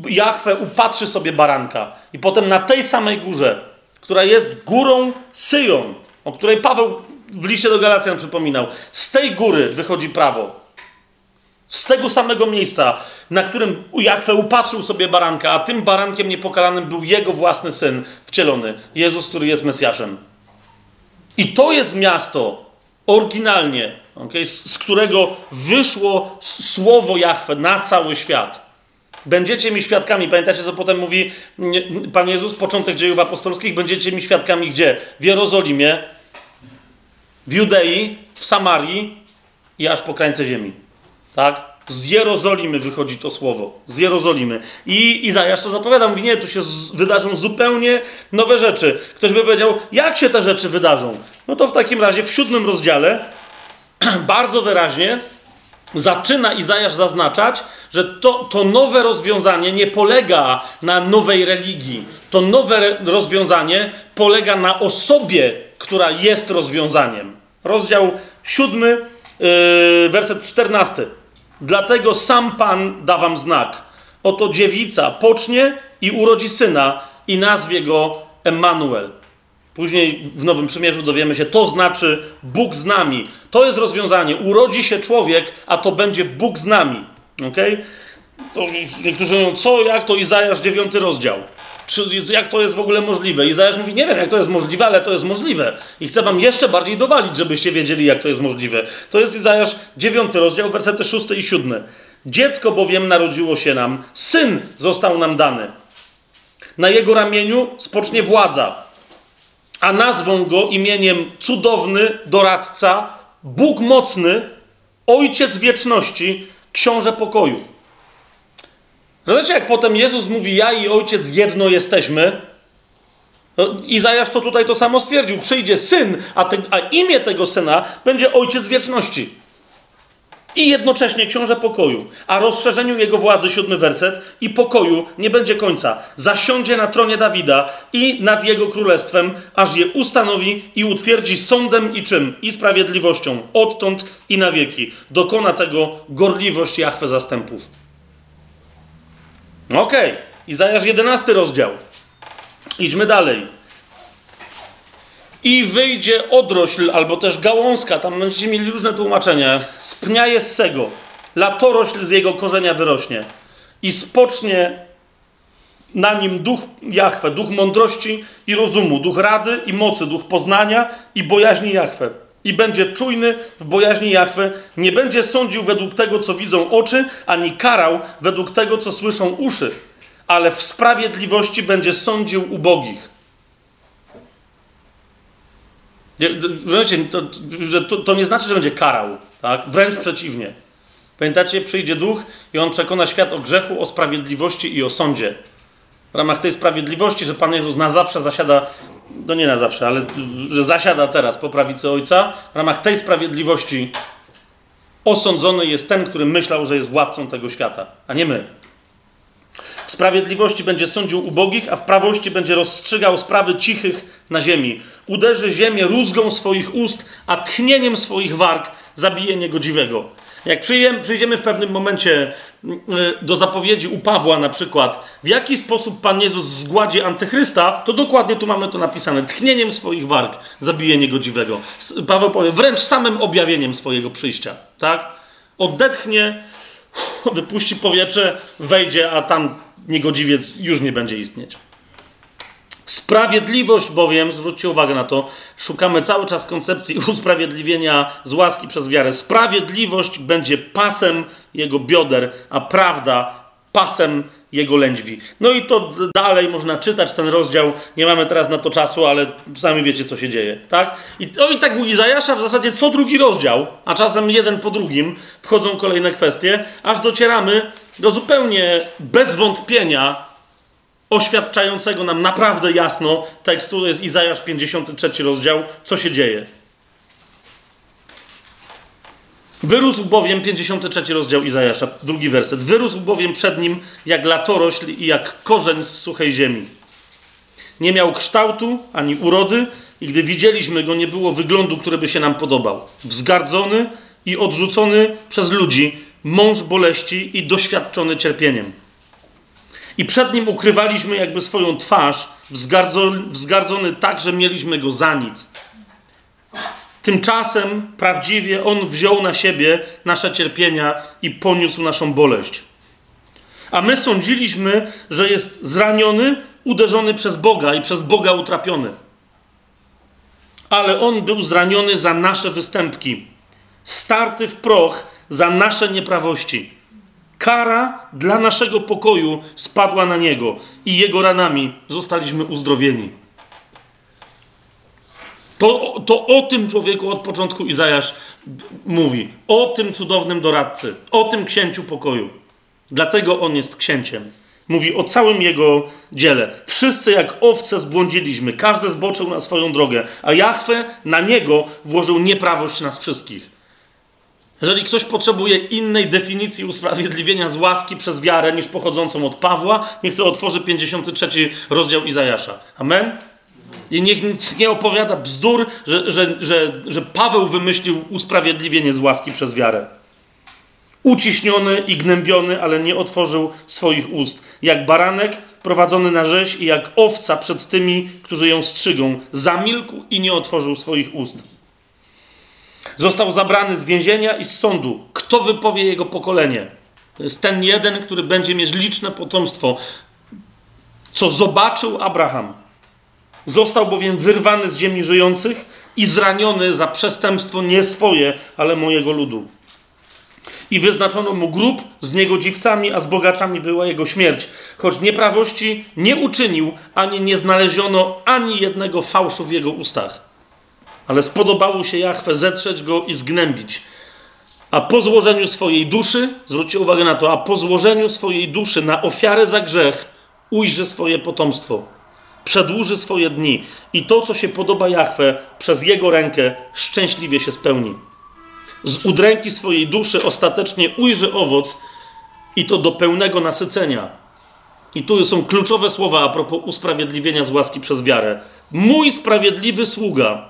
Jachwę upatrzy sobie baranka. I potem na tej samej górze, która jest górą Syjon, o której Paweł w liście do Galacjan przypominał. Z tej góry wychodzi prawo. Z tego samego miejsca, na którym Jachwę upatrzył sobie baranka, a tym barankiem niepokalanym był jego własny syn wcielony, Jezus, który jest Mesjaszem. I to jest miasto oryginalnie, okay, z, z którego wyszło słowo Jachwę na cały świat. Będziecie mi świadkami. Pamiętacie, co potem mówi Pan Jezus, początek dziejów apostolskich? Będziecie mi świadkami gdzie? W Jerozolimie, w Judei, w Samarii i aż po krańce ziemi. Tak? Z Jerozolimy wychodzi to słowo. Z Jerozolimy. I Izajasz to zapowiada. Mówi, nie, tu się wydarzą zupełnie nowe rzeczy. Ktoś by powiedział, jak się te rzeczy wydarzą? No to w takim razie w siódmym rozdziale bardzo wyraźnie zaczyna Izajasz zaznaczać, że to, to nowe rozwiązanie nie polega na nowej religii. To nowe rozwiązanie polega na osobie, która jest rozwiązaniem. Rozdział siódmy, yy, werset czternasty. Dlatego sam Pan da wam znak. Oto dziewica pocznie i urodzi syna i nazwie go Emmanuel. Później w Nowym Przymierzu dowiemy się, to znaczy Bóg z nami. To jest rozwiązanie. Urodzi się człowiek, a to będzie Bóg z nami. Okay? To niektórzy mówią, co, jak to Izajasz 9 rozdział. Czy, jak to jest w ogóle możliwe? Izajasz mówi, nie wiem, jak to jest możliwe, ale to jest możliwe. I chcę wam jeszcze bardziej dowalić, żebyście wiedzieli, jak to jest możliwe. To jest Izajasz 9 rozdział, wersety 6 i 7. Dziecko bowiem narodziło się nam, syn został nam dany. Na jego ramieniu spocznie władza a nazwą go imieniem cudowny, doradca, Bóg mocny, Ojciec wieczności, Książę pokoju. Zobaczcie, jak potem Jezus mówi, ja i Ojciec jedno jesteśmy, no, Izajasz to tutaj to samo stwierdził. Przyjdzie syn, a, te, a imię tego syna będzie Ojciec wieczności i jednocześnie książę pokoju, a rozszerzeniu jego władzy, siódmy werset, i pokoju nie będzie końca. Zasiądzie na tronie Dawida i nad jego królestwem, aż je ustanowi i utwierdzi sądem i czym? I sprawiedliwością, odtąd i na wieki. Dokona tego gorliwość Jachwę zastępów. Okej, okay. Izajasz 11 rozdział. Idźmy dalej i wyjdzie odrośl, albo też gałązka, tam będziecie mieli różne tłumaczenia, z pnia Jessego, latorośl z jego korzenia wyrośnie i spocznie na nim duch Jachwę, duch mądrości i rozumu, duch rady i mocy, duch poznania i bojaźni Jachwę. I będzie czujny w bojaźni Jachwę, nie będzie sądził według tego, co widzą oczy, ani karał według tego, co słyszą uszy, ale w sprawiedliwości będzie sądził ubogich Rozumiecie, to, że to, to nie znaczy, że będzie karał, tak? Wręcz przeciwnie. Pamiętacie, przyjdzie duch i on przekona świat o grzechu, o sprawiedliwości i o sądzie. W ramach tej sprawiedliwości, że Pan Jezus na zawsze zasiada, no nie na zawsze, ale że zasiada teraz po prawicy Ojca, w ramach tej sprawiedliwości osądzony jest ten, który myślał, że jest władcą tego świata, a nie my. W sprawiedliwości będzie sądził ubogich, a w prawości będzie rozstrzygał sprawy cichych na ziemi. Uderzy ziemię rózgą swoich ust, a tchnieniem swoich warg zabije niegodziwego. Jak przyjdziemy w pewnym momencie mm, y, do zapowiedzi u Pawła na przykład, w jaki sposób Pan Jezus zgładzi antychrysta, to dokładnie tu mamy to napisane. Tchnieniem swoich warg zabije niegodziwego. Paweł powie, wręcz samym objawieniem swojego przyjścia. Tak? Odetchnie, wypuści powietrze, wejdzie, a tam niegodziwiec już nie będzie istnieć. Sprawiedliwość bowiem, zwróćcie uwagę na to, szukamy cały czas koncepcji usprawiedliwienia z łaski przez wiarę. Sprawiedliwość będzie pasem jego bioder, a prawda pasem jego lędźwi. No i to dalej można czytać ten rozdział. Nie mamy teraz na to czasu, ale sami wiecie, co się dzieje. Tak? I, no i tak u Izajasza w zasadzie co drugi rozdział, a czasem jeden po drugim, wchodzą kolejne kwestie, aż docieramy do zupełnie bez wątpienia oświadczającego nam naprawdę jasno tekstu, to jest Izajasz 53 rozdział, co się dzieje. Wyrósł bowiem, 53 rozdział Izajasza, drugi werset, wyrósł bowiem przed nim jak latorośl i jak korzeń z suchej ziemi. Nie miał kształtu ani urody i gdy widzieliśmy go, nie było wyglądu, który by się nam podobał. Wzgardzony i odrzucony przez ludzi, mąż boleści i doświadczony cierpieniem. I przed nim ukrywaliśmy jakby swoją twarz, wzgardzony, tak, że mieliśmy go za nic. Tymczasem prawdziwie On wziął na siebie nasze cierpienia i poniósł naszą boleść. A my sądziliśmy, że jest zraniony, uderzony przez Boga i przez Boga utrapiony. Ale On był zraniony za nasze występki, starty w proch za nasze nieprawości. Kara dla naszego pokoju spadła na Niego i Jego ranami zostaliśmy uzdrowieni. To, to o tym człowieku od początku Izajasz mówi. O tym cudownym doradcy. O tym księciu pokoju. Dlatego on jest księciem. Mówi o całym jego dziele. Wszyscy jak owce zbłądziliśmy, każdy zboczył na swoją drogę, a Jahwe na niego włożył nieprawość nas wszystkich. Jeżeli ktoś potrzebuje innej definicji usprawiedliwienia z łaski przez wiarę niż pochodzącą od Pawła, niech sobie otworzy 53 rozdział Izajasza. Amen? I niech nie opowiada bzdur, że, że, że, że Paweł wymyślił usprawiedliwienie z łaski przez wiarę. Uciśniony i gnębiony, ale nie otworzył swoich ust. Jak baranek prowadzony na rzeź i jak owca przed tymi, którzy ją strzygą. Zamilkł i nie otworzył swoich ust. Został zabrany z więzienia i z sądu. Kto wypowie jego pokolenie? To jest ten jeden, który będzie mieć liczne potomstwo. Co zobaczył Abraham. Został bowiem wyrwany z ziemi żyjących i zraniony za przestępstwo nie swoje, ale mojego ludu. I wyznaczono mu grób z niegodziwcami, a z bogaczami była jego śmierć. Choć nieprawości nie uczynił, ani nie znaleziono ani jednego fałszu w jego ustach. Ale spodobało się Jachwę zetrzeć go i zgnębić. A po złożeniu swojej duszy, zwróćcie uwagę na to, a po złożeniu swojej duszy na ofiarę za grzech ujrzy swoje potomstwo przedłuży swoje dni i to, co się podoba Jahwe, przez jego rękę szczęśliwie się spełni. Z udręki swojej duszy ostatecznie ujrzy owoc i to do pełnego nasycenia. I tu są kluczowe słowa a propos usprawiedliwienia z łaski przez wiarę. Mój sprawiedliwy sługa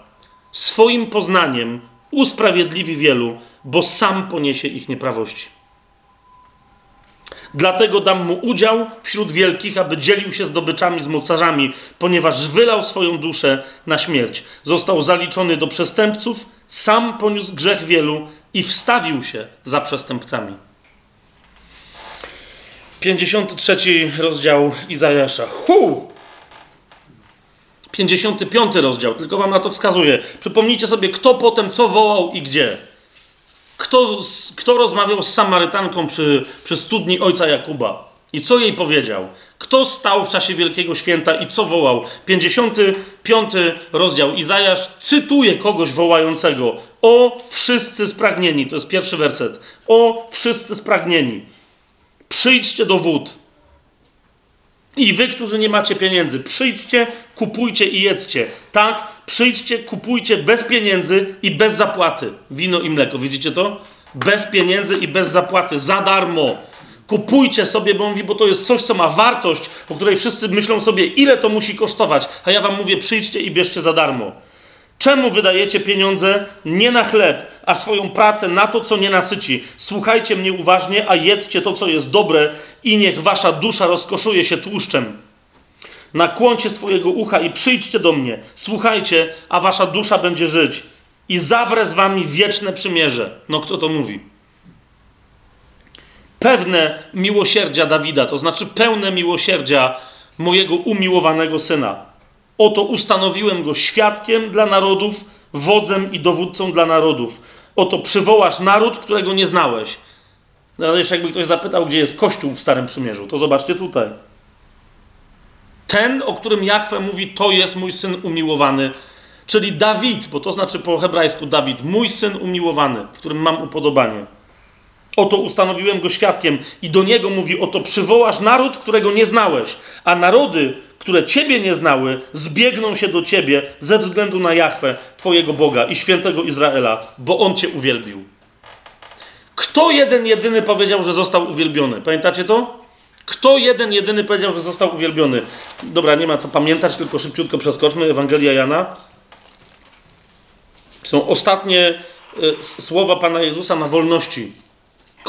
swoim poznaniem usprawiedliwi wielu, bo sam poniesie ich nieprawości. Dlatego dam mu udział wśród wielkich, aby dzielił się zdobyczami z mocarzami, ponieważ wylał swoją duszę na śmierć. Został zaliczony do przestępców, sam poniósł grzech wielu i wstawił się za przestępcami. 53 rozdział Izajasza. Hu! 55 rozdział, tylko wam na to wskazuję. Przypomnijcie sobie, kto potem co wołał i gdzie. Kto, kto rozmawiał z Samarytanką przy, przy studni ojca Jakuba? I co jej powiedział? Kto stał w czasie Wielkiego Święta i co wołał? 55 rozdział. Izajasz cytuje kogoś wołającego. O wszyscy spragnieni. To jest pierwszy werset. O wszyscy spragnieni. Przyjdźcie do wód. I wy, którzy nie macie pieniędzy, przyjdźcie, kupujcie i jedzcie. Tak, przyjdźcie, kupujcie bez pieniędzy i bez zapłaty. Wino i mleko, widzicie to? Bez pieniędzy i bez zapłaty, za darmo. Kupujcie sobie, bo mówi, bo to jest coś, co ma wartość, o której wszyscy myślą sobie, ile to musi kosztować. A ja wam mówię, przyjdźcie i bierzcie za darmo. Czemu wydajecie pieniądze nie na chleb, a swoją pracę na to, co nie nasyci? Słuchajcie mnie uważnie, a jedzcie to, co jest dobre, i niech wasza dusza rozkoszuje się tłuszczem. Nakłoncie swojego ucha i przyjdźcie do mnie. Słuchajcie, a wasza dusza będzie żyć. I zawrę z wami wieczne przymierze. No kto to mówi? Pewne miłosierdzia Dawida, to znaczy pełne miłosierdzia mojego umiłowanego syna. Oto ustanowiłem go świadkiem dla narodów, wodzem i dowódcą dla narodów. Oto przywołasz naród, którego nie znałeś. No ale jeszcze jakby ktoś zapytał, gdzie jest Kościół w Starym Przymierzu, to zobaczcie tutaj. Ten, o którym Jachwę mówi, to jest mój syn umiłowany, czyli Dawid, bo to znaczy po hebrajsku Dawid, mój syn umiłowany, w którym mam upodobanie. Oto ustanowiłem go świadkiem i do niego mówi: Oto przywołasz naród, którego nie znałeś, a narody, które ciebie nie znały, zbiegną się do ciebie ze względu na Jahwę, twojego Boga i świętego Izraela, bo on cię uwielbił. Kto jeden jedyny powiedział, że został uwielbiony? Pamiętacie to? Kto jeden jedyny powiedział, że został uwielbiony? Dobra, nie ma co pamiętać, tylko szybciutko przeskoczmy. Ewangelia Jana. Są ostatnie y, słowa Pana Jezusa na wolności.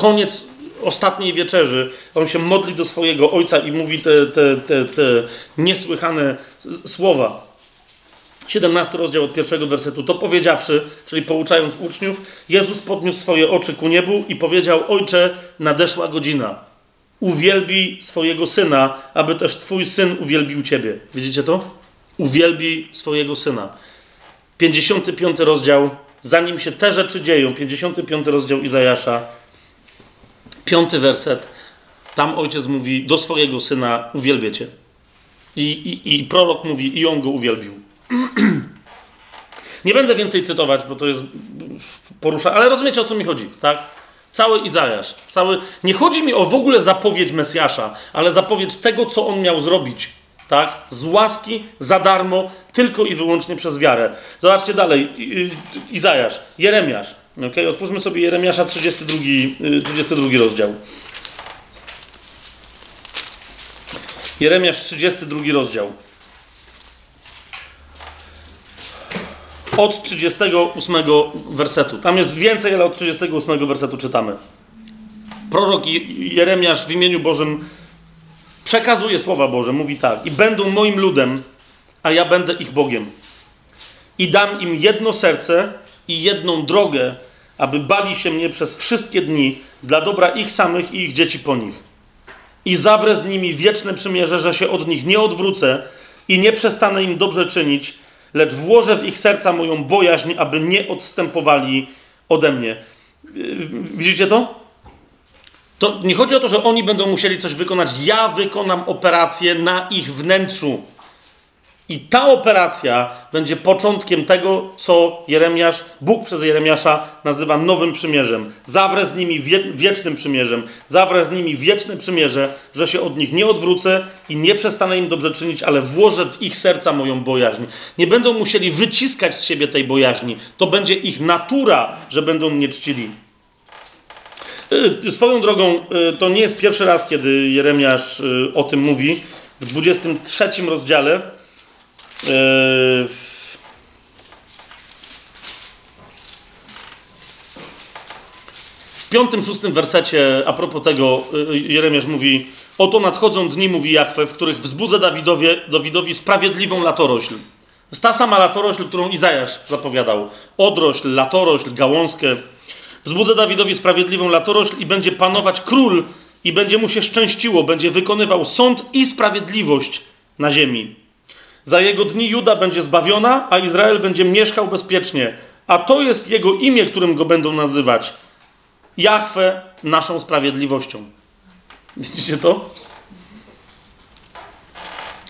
Koniec ostatniej wieczerzy. On się modli do swojego ojca i mówi te, te, te, te niesłychane słowa. 17 rozdział od pierwszego wersetu. To powiedziawszy, czyli pouczając uczniów, Jezus podniósł swoje oczy ku niebu i powiedział: Ojcze, nadeszła godzina. Uwielbij swojego syna, aby też twój syn uwielbił ciebie. Widzicie to? Uwielbij swojego syna. 55 rozdział, zanim się te rzeczy dzieją, 55 rozdział Izajasza, piąty werset. Tam ojciec mówi do swojego syna: Uwielbię cię. I, i, I prorok mówi, i on go uwielbił. Nie będę więcej cytować, bo to jest porusza, ale rozumiecie o co mi chodzi, tak? Cały Izajasz, cały. Nie chodzi mi o w ogóle zapowiedź Mesjasza, ale zapowiedź tego, co on miał zrobić, tak? Z łaski, za darmo, tylko i wyłącznie przez wiarę. Zobaczcie dalej, Izajasz, Jeremiasz. Okay? Otwórzmy sobie Jeremiasza 32, 32 rozdział. Jeremiasz 32 rozdział. Od 38 wersetu. Tam jest więcej, ale od 38 wersetu czytamy. Prorok Jeremiasz w imieniu Bożym przekazuje słowa Boże. Mówi tak. I będą moim ludem, a ja będę ich Bogiem. I dam im jedno serce i jedną drogę, aby bali się mnie przez wszystkie dni dla dobra ich samych i ich dzieci po nich i zawrę z nimi wieczne przymierze, że się od nich nie odwrócę i nie przestanę im dobrze czynić, lecz włożę w ich serca moją bojaźń, aby nie odstępowali ode mnie. Widzicie to? To nie chodzi o to, że oni będą musieli coś wykonać. Ja wykonam operację na ich wnętrzu. I ta operacja będzie początkiem tego, co Jeremiasz, Bóg przez Jeremiasza nazywa nowym przymierzem. Zawrę z nimi wie, wiecznym przymierzem. Zawrę z nimi wieczne przymierze, że się od nich nie odwrócę i nie przestanę im dobrze czynić, ale włożę w ich serca moją bojaźń. Nie będą musieli wyciskać z siebie tej bojaźni. To będzie ich natura, że będą mnie czcili. Y, swoją drogą, y, to nie jest pierwszy raz, kiedy Jeremiasz y, o tym mówi. W 23 rozdziale w piątym, szóstym wersecie, a propos tego, Jeremiasz mówi: Oto nadchodzą dni, mówi Jachwę, w których wzbudzę Dawidowie, Dawidowi sprawiedliwą latorośl. Ta sama latorośl, którą Izajasz zapowiadał. Odrośl, latorośl, gałązkę. Wzbudzę Dawidowi sprawiedliwą latorośl i będzie panować król i będzie mu się szczęściło, będzie wykonywał sąd i sprawiedliwość na ziemi. Za jego dni Juda będzie zbawiona, a Izrael będzie mieszkał bezpiecznie. A to jest jego imię, którym go będą nazywać. Jahwe naszą sprawiedliwością. Widzicie to?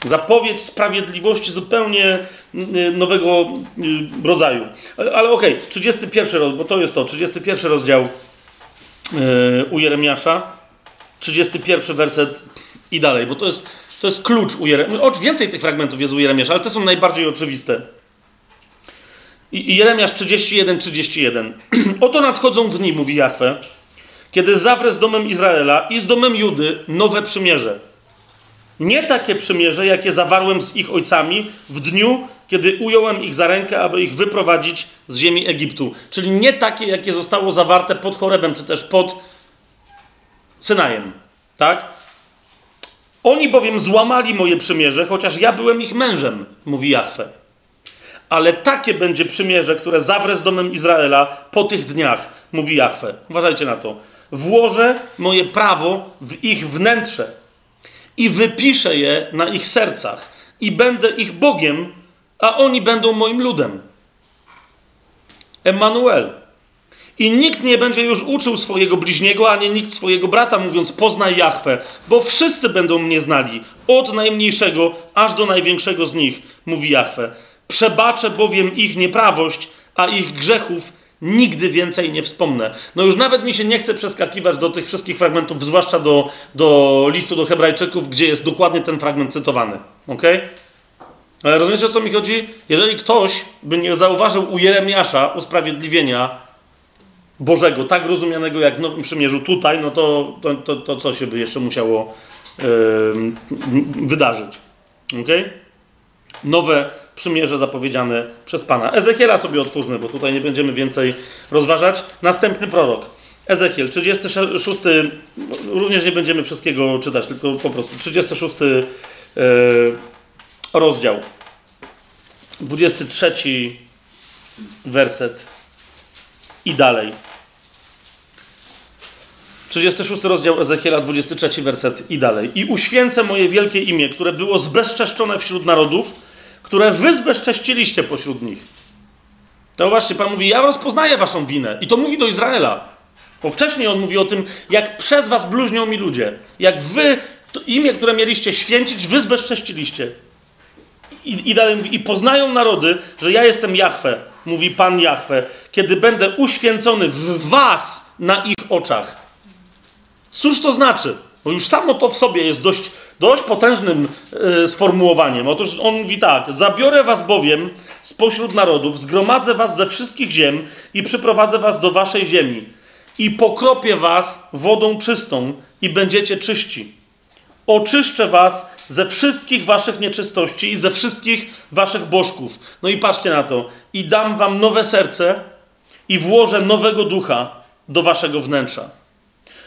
Zapowiedź sprawiedliwości zupełnie y, nowego y, rodzaju. Ale okej, okay, 31 rozdział, bo to jest to, 31 rozdział y, u Jeremiasza, 31 werset i dalej, bo to jest to jest klucz u Jeremiasza. Więcej tych fragmentów jest u Jeremiasza, ale te są najbardziej oczywiste. I Jeremiasz 31, 31. Oto nadchodzą dni, mówi Jahwe, kiedy zawrę z domem Izraela i z domem Judy nowe przymierze. Nie takie przymierze, jakie zawarłem z ich ojcami w dniu, kiedy ująłem ich za rękę, aby ich wyprowadzić z ziemi Egiptu. Czyli nie takie, jakie zostało zawarte pod Chorebem, czy też pod Synajem. Tak? Oni bowiem złamali moje przymierze, chociaż ja byłem ich mężem, mówi Jahwe. Ale takie będzie przymierze, które zawrę z domem Izraela po tych dniach, mówi Jahwe. Uważajcie na to. Włożę moje prawo w ich wnętrze i wypiszę je na ich sercach i będę ich Bogiem, a oni będą moim ludem. Emanuel. I nikt nie będzie już uczył swojego bliźniego, ani nikt swojego brata, mówiąc: Poznaj Jahwe, bo wszyscy będą mnie znali, od najmniejszego aż do największego z nich, mówi Jahwe. Przebaczę bowiem ich nieprawość, a ich grzechów nigdy więcej nie wspomnę. No już nawet mi się nie chce przeskakiwać do tych wszystkich fragmentów, zwłaszcza do, do listu do Hebrajczyków, gdzie jest dokładnie ten fragment cytowany. Ok? Ale rozumiecie o co mi chodzi? Jeżeli ktoś by nie zauważył u Jeremiasza usprawiedliwienia, Bożego, tak rozumianego jak w Nowym Przymierzu tutaj, no to, to, to, to co się by jeszcze musiało yy, wydarzyć. Okay? Nowe przymierze zapowiedziane przez Pana. Ezechiela sobie otwórzmy, bo tutaj nie będziemy więcej rozważać. Następny prorok. Ezechiel, 36, również nie będziemy wszystkiego czytać, tylko po prostu 36 yy, rozdział. 23 werset i dalej. 36 rozdział Ezechiela, 23 werset i dalej. I uświęcę moje wielkie imię, które było zbezczeszczone wśród narodów, które wy zbezcześciliście pośród nich. To właśnie Pan mówi, ja rozpoznaję waszą winę. I to mówi do Izraela. Bo wcześniej on mówi o tym, jak przez was bluźnią mi ludzie. Jak wy to imię, które mieliście święcić, wy zbezcześciliście. I, I dalej mówi, i poznają narody, że ja jestem Jahwe, mówi Pan Jahwe, kiedy będę uświęcony w was na ich oczach. Cóż to znaczy? Bo już samo to w sobie jest dość, dość potężnym yy, sformułowaniem. Otóż on mówi tak: Zabiorę was bowiem spośród narodów, zgromadzę was ze wszystkich ziem i przyprowadzę was do waszej ziemi. I pokropię was wodą czystą i będziecie czyści. Oczyszczę was ze wszystkich waszych nieczystości i ze wszystkich waszych bożków. No i patrzcie na to. I dam wam nowe serce i włożę nowego ducha do waszego wnętrza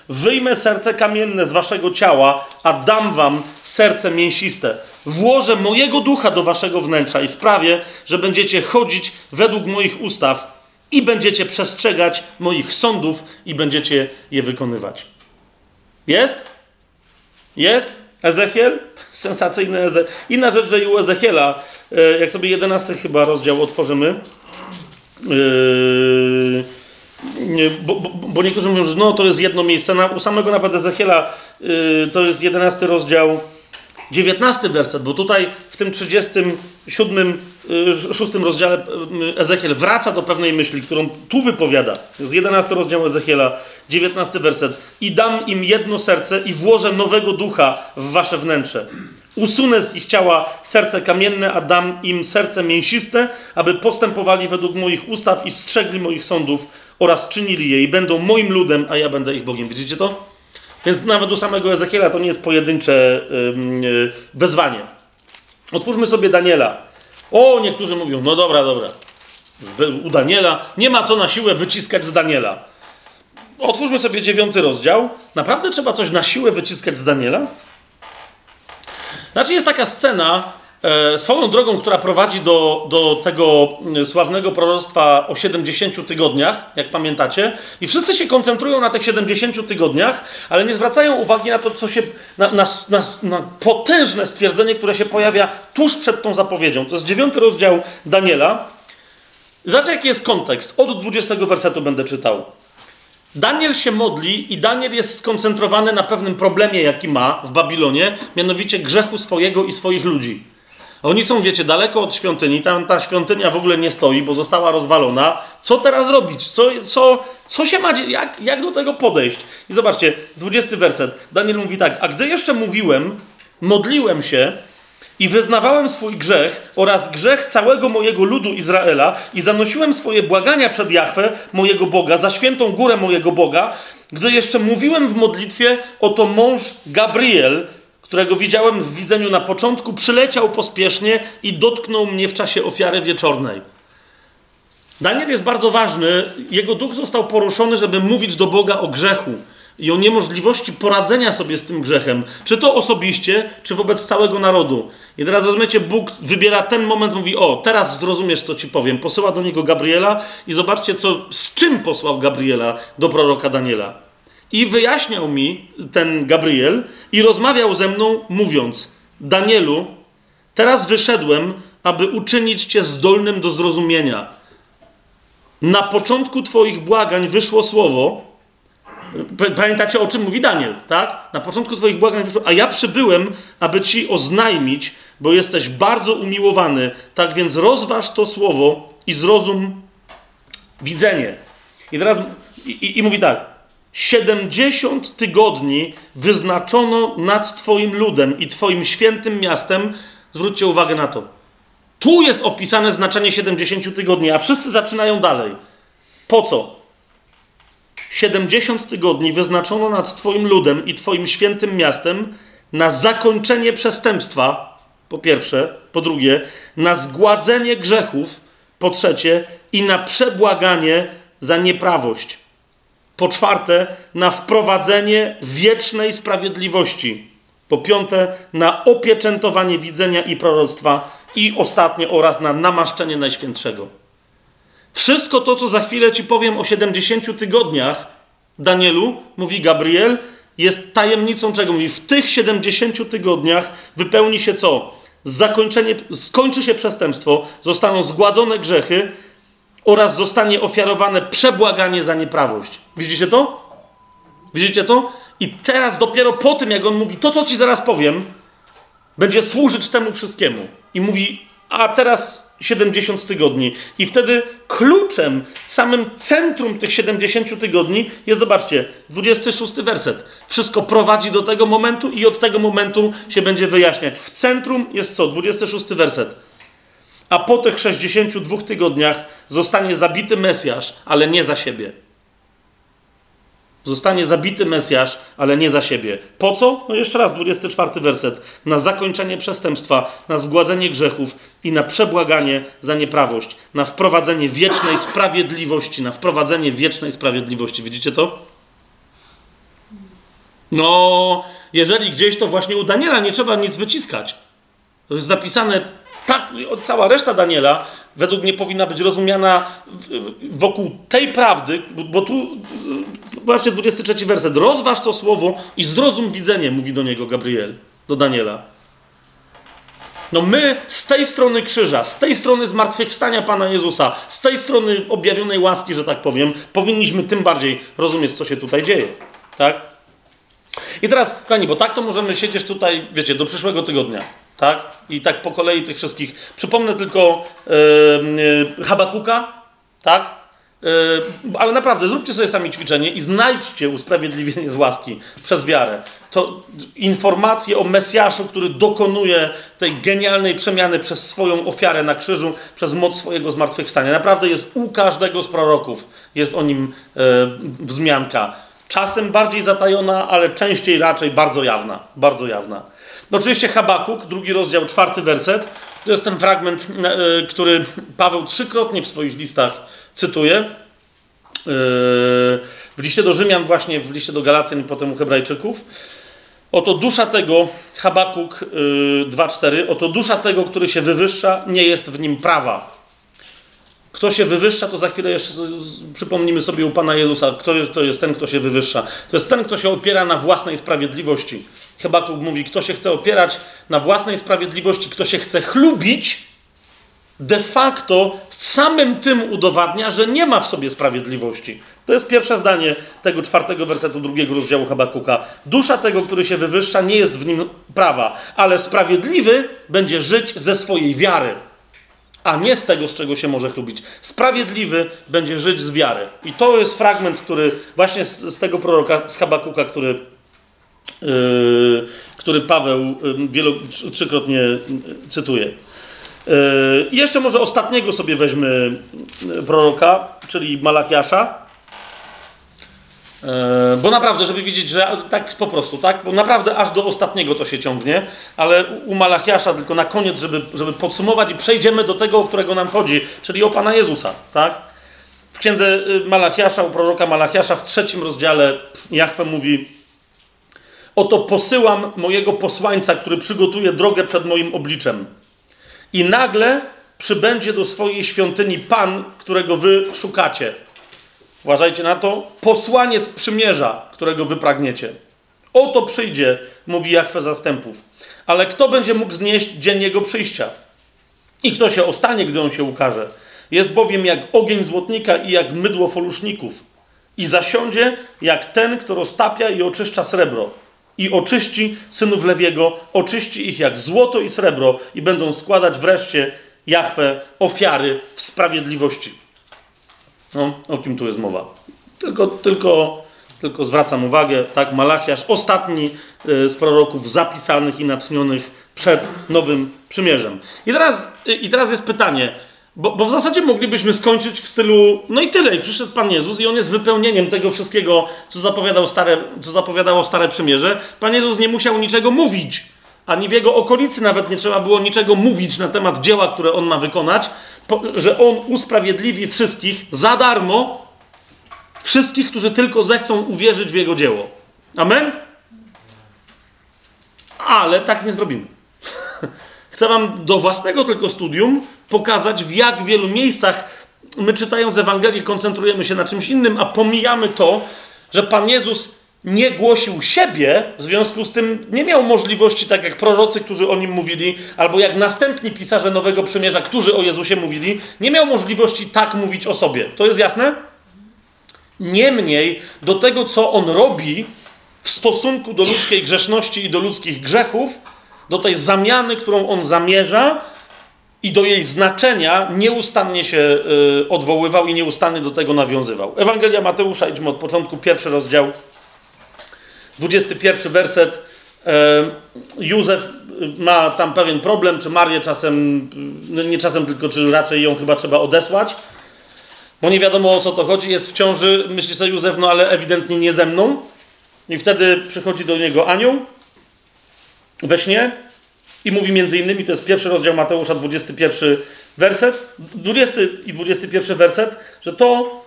Wyjmę serce kamienne z waszego ciała, a dam wam serce mięsiste. Włożę mojego ducha do waszego wnętrza i sprawię, że będziecie chodzić według moich ustaw i będziecie przestrzegać moich sądów i będziecie je wykonywać. Jest? Jest? Ezechiel? Sensacyjny Ezechiel. Inna rzecz, że i u Ezechiela, e, jak sobie jedenasty chyba rozdział otworzymy, yy bo, bo, bo, niektórzy mówią, że no to jest jedno miejsce. Na, u samego nawet Ezechiela yy, to jest 11 rozdział, 19 werset, bo tutaj w tym 37, yy, 6 rozdziale yy, Ezechiel wraca do pewnej myśli, którą tu wypowiada. Jest 11 rozdział Ezechiela, 19 werset. I dam im jedno serce i włożę nowego ducha w wasze wnętrze. Usunę z ich ciała serce kamienne, a dam im serce mięsiste, aby postępowali według moich ustaw i strzegli moich sądów oraz czynili je i będą moim ludem, a ja będę ich Bogiem. Widzicie to? Więc nawet u samego Ezechiela to nie jest pojedyncze yy, wezwanie. Otwórzmy sobie Daniela. O, niektórzy mówią, no dobra, dobra. U Daniela nie ma co na siłę wyciskać z Daniela. Otwórzmy sobie dziewiąty rozdział. Naprawdę trzeba coś na siłę wyciskać z Daniela? Znaczy jest taka scena, e, swoją drogą, która prowadzi do, do tego mm, sławnego proroctwa o 70 tygodniach, jak pamiętacie, i wszyscy się koncentrują na tych 70 tygodniach, ale nie zwracają uwagi na to, co się, na, na, na, na potężne stwierdzenie, które się pojawia tuż przed tą zapowiedzią. To jest dziewiąty rozdział Daniela. Zobaczcie, jaki jest kontekst. Od 20 wersetu będę czytał. Daniel się modli i Daniel jest skoncentrowany na pewnym problemie, jaki ma w Babilonie, mianowicie grzechu swojego i swoich ludzi. Oni są, wiecie, daleko od świątyni, tam ta świątynia w ogóle nie stoi, bo została rozwalona. Co teraz robić? Co, co, co się ma, jak, jak do tego podejść? I zobaczcie, 20 werset. Daniel mówi tak, a gdy jeszcze mówiłem, modliłem się, i wyznawałem swój grzech oraz grzech całego mojego ludu Izraela i zanosiłem swoje błagania przed Jahwe, mojego Boga, za świętą górę mojego Boga, gdy jeszcze mówiłem w modlitwie, oto mąż Gabriel, którego widziałem w widzeniu na początku, przyleciał pospiesznie i dotknął mnie w czasie ofiary wieczornej. Daniel jest bardzo ważny. Jego duch został poruszony, żeby mówić do Boga o grzechu i o niemożliwości poradzenia sobie z tym grzechem, czy to osobiście, czy wobec całego narodu. I teraz rozumiecie, Bóg wybiera ten moment, mówi: O, teraz zrozumiesz, co ci powiem. Posyła do niego Gabriela i zobaczcie, co, z czym posłał Gabriela do proroka Daniela. I wyjaśniał mi ten Gabriel i rozmawiał ze mną, mówiąc: Danielu, teraz wyszedłem, aby uczynić cię zdolnym do zrozumienia. Na początku Twoich błagań wyszło słowo, Pamiętacie, o czym mówi Daniel, tak? Na początku swoich błagań wyszło, a ja przybyłem, aby ci oznajmić, bo jesteś bardzo umiłowany. Tak więc rozważ to słowo i zrozum widzenie. I teraz, i, i mówi tak, 70 tygodni wyznaczono nad Twoim ludem i Twoim świętym miastem. Zwróćcie uwagę na to. Tu jest opisane znaczenie 70 tygodni, a wszyscy zaczynają dalej. Po co? 70 tygodni wyznaczono nad Twoim ludem i Twoim świętym miastem na zakończenie przestępstwa, po pierwsze, po drugie, na zgładzenie grzechów, po trzecie, i na przebłaganie za nieprawość. Po czwarte, na wprowadzenie wiecznej sprawiedliwości. Po piąte, na opieczętowanie widzenia i proroctwa i ostatnie oraz na namaszczenie Najświętszego. Wszystko to, co za chwilę ci powiem o 70 tygodniach, Danielu, mówi Gabriel, jest tajemnicą czego? Mówi, w tych 70 tygodniach wypełni się co? Zakończenie, skończy się przestępstwo, zostaną zgładzone grzechy oraz zostanie ofiarowane przebłaganie za nieprawość. Widzicie to? Widzicie to? I teraz dopiero po tym, jak on mówi, to co ci zaraz powiem, będzie służyć temu wszystkiemu. I mówi, a teraz 70 tygodni. I wtedy kluczem, samym centrum tych 70 tygodni jest, zobaczcie, 26 werset. Wszystko prowadzi do tego momentu i od tego momentu się będzie wyjaśniać. W centrum jest co? 26 werset. A po tych 62 tygodniach zostanie zabity Mesjasz, ale nie za siebie. Zostanie zabity Mesjasz, ale nie za siebie. Po co? No jeszcze raz, 24 werset. Na zakończenie przestępstwa, na zgładzenie grzechów i na przebłaganie za nieprawość, na wprowadzenie wiecznej sprawiedliwości, na wprowadzenie wiecznej sprawiedliwości. Widzicie to? No, jeżeli gdzieś to właśnie u Daniela nie trzeba nic wyciskać. To jest napisane tak, cała reszta Daniela według mnie powinna być rozumiana wokół tej prawdy, bo tu, właśnie 23 werset, rozważ to słowo i zrozum widzenie, mówi do niego Gabriel, do Daniela. No my z tej strony krzyża, z tej strony zmartwychwstania Pana Jezusa, z tej strony objawionej łaski, że tak powiem, powinniśmy tym bardziej rozumieć, co się tutaj dzieje. Tak? I teraz, kochani, bo tak to możemy siedzieć tutaj, wiecie, do przyszłego tygodnia. Tak? I tak po kolei tych wszystkich. Przypomnę tylko yy, Habakuka, tak? Yy, ale naprawdę, zróbcie sobie sami ćwiczenie i znajdźcie usprawiedliwienie z łaski przez wiarę. To informacje o Mesjaszu, który dokonuje tej genialnej przemiany przez swoją ofiarę na krzyżu, przez moc swojego zmartwychwstania. Naprawdę jest u każdego z proroków, jest o nim yy, wzmianka. Czasem bardziej zatajona, ale częściej raczej bardzo jawna. Bardzo jawna. No oczywiście Habakuk, drugi rozdział, czwarty werset. To jest ten fragment, e, który Paweł trzykrotnie w swoich listach cytuje. E, w liście do Rzymian, właśnie w liście do Galacjan i potem u Hebrajczyków. Oto dusza tego, Habakuk 2,4, e, oto dusza tego, który się wywyższa, nie jest w nim prawa. Kto się wywyższa, to za chwilę jeszcze przypomnimy sobie u Pana Jezusa, kto to jest ten, kto się wywyższa. To jest ten, kto się opiera na własnej sprawiedliwości. Hebakuk mówi, kto się chce opierać na własnej sprawiedliwości, kto się chce chlubić, de facto samym tym udowadnia, że nie ma w sobie sprawiedliwości. To jest pierwsze zdanie tego czwartego wersetu drugiego rozdziału Habakuka. Dusza tego, który się wywyższa, nie jest w nim prawa, ale sprawiedliwy będzie żyć ze swojej wiary a nie z tego, z czego się może chlubić. Sprawiedliwy będzie żyć z wiary. I to jest fragment, który właśnie z, z tego proroka, z Habakuka, który, yy, który Paweł yy, wielo, trzykrotnie cytuje. Yy, jeszcze może ostatniego sobie weźmy yy, proroka, czyli Malachiasza. E, bo naprawdę, żeby widzieć, że tak po prostu, tak? Bo naprawdę aż do ostatniego to się ciągnie, ale u Malachiasza tylko na koniec, żeby, żeby podsumować i przejdziemy do tego, o którego nam chodzi, czyli o Pana Jezusa, tak? W księdze y, Malachiasza, u proroka Malachiasza w trzecim rozdziale Jachwę mówi Oto posyłam mojego posłańca, który przygotuje drogę przed moim obliczem. I nagle przybędzie do swojej świątyni Pan, którego wy szukacie uważajcie na to, posłaniec przymierza, którego wy pragniecie. Oto przyjdzie, mówi Jachwę zastępów. Ale kto będzie mógł znieść dzień jego przyjścia? I kto się ostanie, gdy on się ukaże? Jest bowiem jak ogień złotnika i jak mydło foluszników. I zasiądzie jak ten, kto roztapia i oczyszcza srebro. I oczyści synów Lewiego, oczyści ich jak złoto i srebro i będą składać wreszcie Jachwę ofiary w sprawiedliwości. No, o kim tu jest mowa? Tylko, tylko, tylko zwracam uwagę, tak, Malachiasz, ostatni e, z proroków zapisanych i natchnionych przed Nowym Przymierzem. I teraz, i teraz jest pytanie, bo, bo, w zasadzie moglibyśmy skończyć w stylu, no i tyle, i przyszedł Pan Jezus i On jest wypełnieniem tego wszystkiego, co, zapowiadał stare, co zapowiadało Stare Przymierze. Pan Jezus nie musiał niczego mówić, ani w Jego okolicy nawet nie trzeba było niczego mówić na temat dzieła, które On ma wykonać, że On usprawiedliwi wszystkich za darmo, wszystkich, którzy tylko zechcą uwierzyć w Jego dzieło. Amen? Ale tak nie zrobimy. Chcę wam do własnego tylko studium pokazać, w jak wielu miejscach my czytając Ewangelię koncentrujemy się na czymś innym, a pomijamy to, że Pan Jezus nie głosił siebie, w związku z tym nie miał możliwości, tak jak prorocy, którzy o nim mówili, albo jak następni pisarze Nowego Przymierza, którzy o Jezusie mówili, nie miał możliwości tak mówić o sobie. To jest jasne? Niemniej do tego, co on robi w stosunku do ludzkiej grzeszności i do ludzkich grzechów, do tej zamiany, którą on zamierza i do jej znaczenia nieustannie się y, odwoływał i nieustannie do tego nawiązywał. Ewangelia Mateusza, idźmy od początku, pierwszy rozdział, 21 werset. E, Józef ma tam pewien problem, czy Marię czasem, no nie czasem, tylko czy raczej ją chyba trzeba odesłać, bo nie wiadomo o co to chodzi, jest w ciąży, myśli sobie Józef, no ale ewidentnie nie ze mną. I wtedy przychodzi do niego anioł we śnie i mówi między innymi, to jest pierwszy rozdział Mateusza, 21 werset, 20 i 21 werset, że to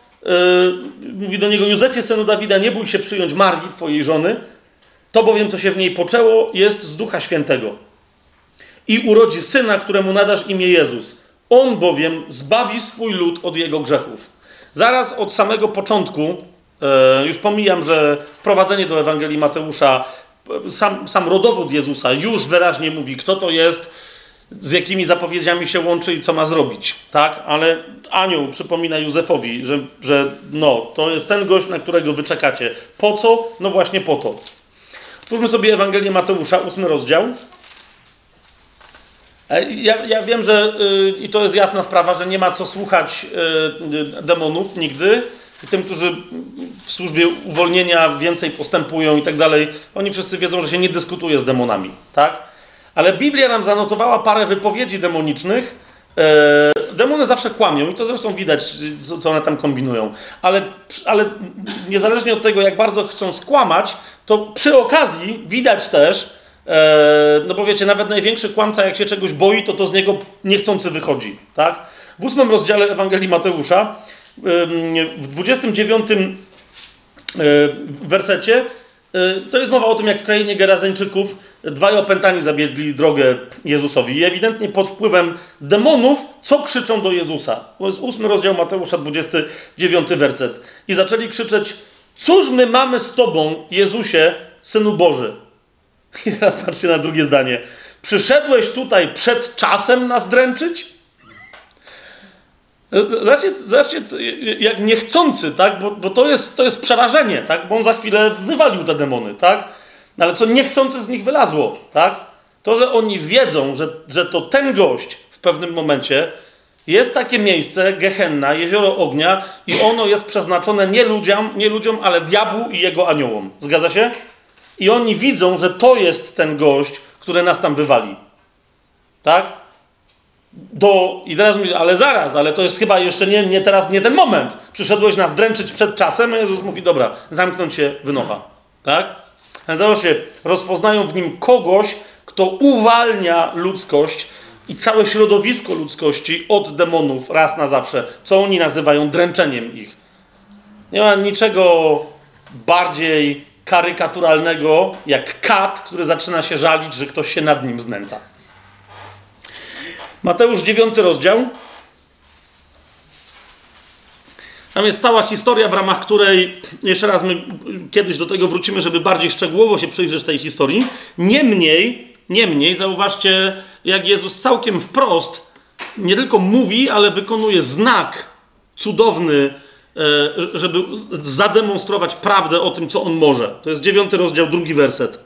mówi do niego Józefie, synu Dawida, nie bój się przyjąć Marii, twojej żony, to bowiem, co się w niej poczęło, jest z Ducha Świętego. I urodzi syna, któremu nadasz imię Jezus. On bowiem zbawi swój lud od jego grzechów. Zaraz od samego początku, yy, już pomijam, że wprowadzenie do Ewangelii Mateusza, sam, sam rodowód Jezusa już wyraźnie mówi, kto to jest, z jakimi zapowiedziami się łączy i co ma zrobić, tak? Ale anioł przypomina Józefowi, że, że no, to jest ten gość, na którego wy czekacie. Po co? No właśnie po to. Twórzmy sobie Ewangelię Mateusza, ósmy rozdział. E, ja, ja wiem, że yy, i to jest jasna sprawa, że nie ma co słuchać yy, demonów nigdy. Tym, którzy w służbie uwolnienia więcej postępują i tak dalej, oni wszyscy wiedzą, że się nie dyskutuje z demonami, tak? Ale Biblia nam zanotowała parę wypowiedzi demonicznych. E, demony zawsze kłamią i to zresztą widać, co one tam kombinują. Ale, ale niezależnie od tego, jak bardzo chcą skłamać, to przy okazji widać też, e, no bo wiecie, nawet największy kłamca, jak się czegoś boi, to to z niego niechcący wychodzi. Tak? W ósmym rozdziale Ewangelii Mateusza, w 29 e, wersecie, to jest mowa o tym, jak w krainie Gerazeńczyków dwaj opętani zabiegli drogę Jezusowi i ewidentnie pod wpływem demonów, co krzyczą do Jezusa. To jest ósmy rozdział Mateusza, 29 werset. I zaczęli krzyczeć, cóż my mamy z Tobą, Jezusie, Synu Boży? I teraz patrzcie na drugie zdanie. Przyszedłeś tutaj przed czasem nas dręczyć? Zobaczcie, zobaczcie jak niechcący, tak? Bo, bo, to, jest, to jest przerażenie, tak? Bo on za chwilę wywalił te demony, tak? No ale co niechcący z nich wylazło, tak? To, że oni wiedzą, że, że to ten gość w pewnym momencie jest takie miejsce, Gehenna, jezioro ognia i ono jest przeznaczone nie ludziom, nie ludziom, ale diabłu i jego aniołom. Zgadza się? I oni widzą, że to jest ten gość, który nas tam wywali. Tak? Do, I teraz mówię, ale zaraz, ale to jest chyba jeszcze nie, nie teraz, nie ten moment. Przyszedłeś nas dręczyć przed czasem, a Jezus mówi, dobra, zamknąć się wynocha. Tak? Zobaczcie, rozpoznają w nim kogoś, kto uwalnia ludzkość i całe środowisko ludzkości od demonów raz na zawsze, co oni nazywają dręczeniem ich. Nie ma niczego bardziej karykaturalnego jak kat, który zaczyna się żalić, że ktoś się nad nim znęca. Mateusz 9 rozdział. Tam jest cała historia, w ramach której, jeszcze raz my kiedyś do tego wrócimy, żeby bardziej szczegółowo się przyjrzeć tej historii. Niemniej, niemniej, zauważcie, jak Jezus całkiem wprost nie tylko mówi, ale wykonuje znak cudowny, e, żeby zademonstrować prawdę o tym, co on może. To jest dziewiąty rozdział, drugi werset.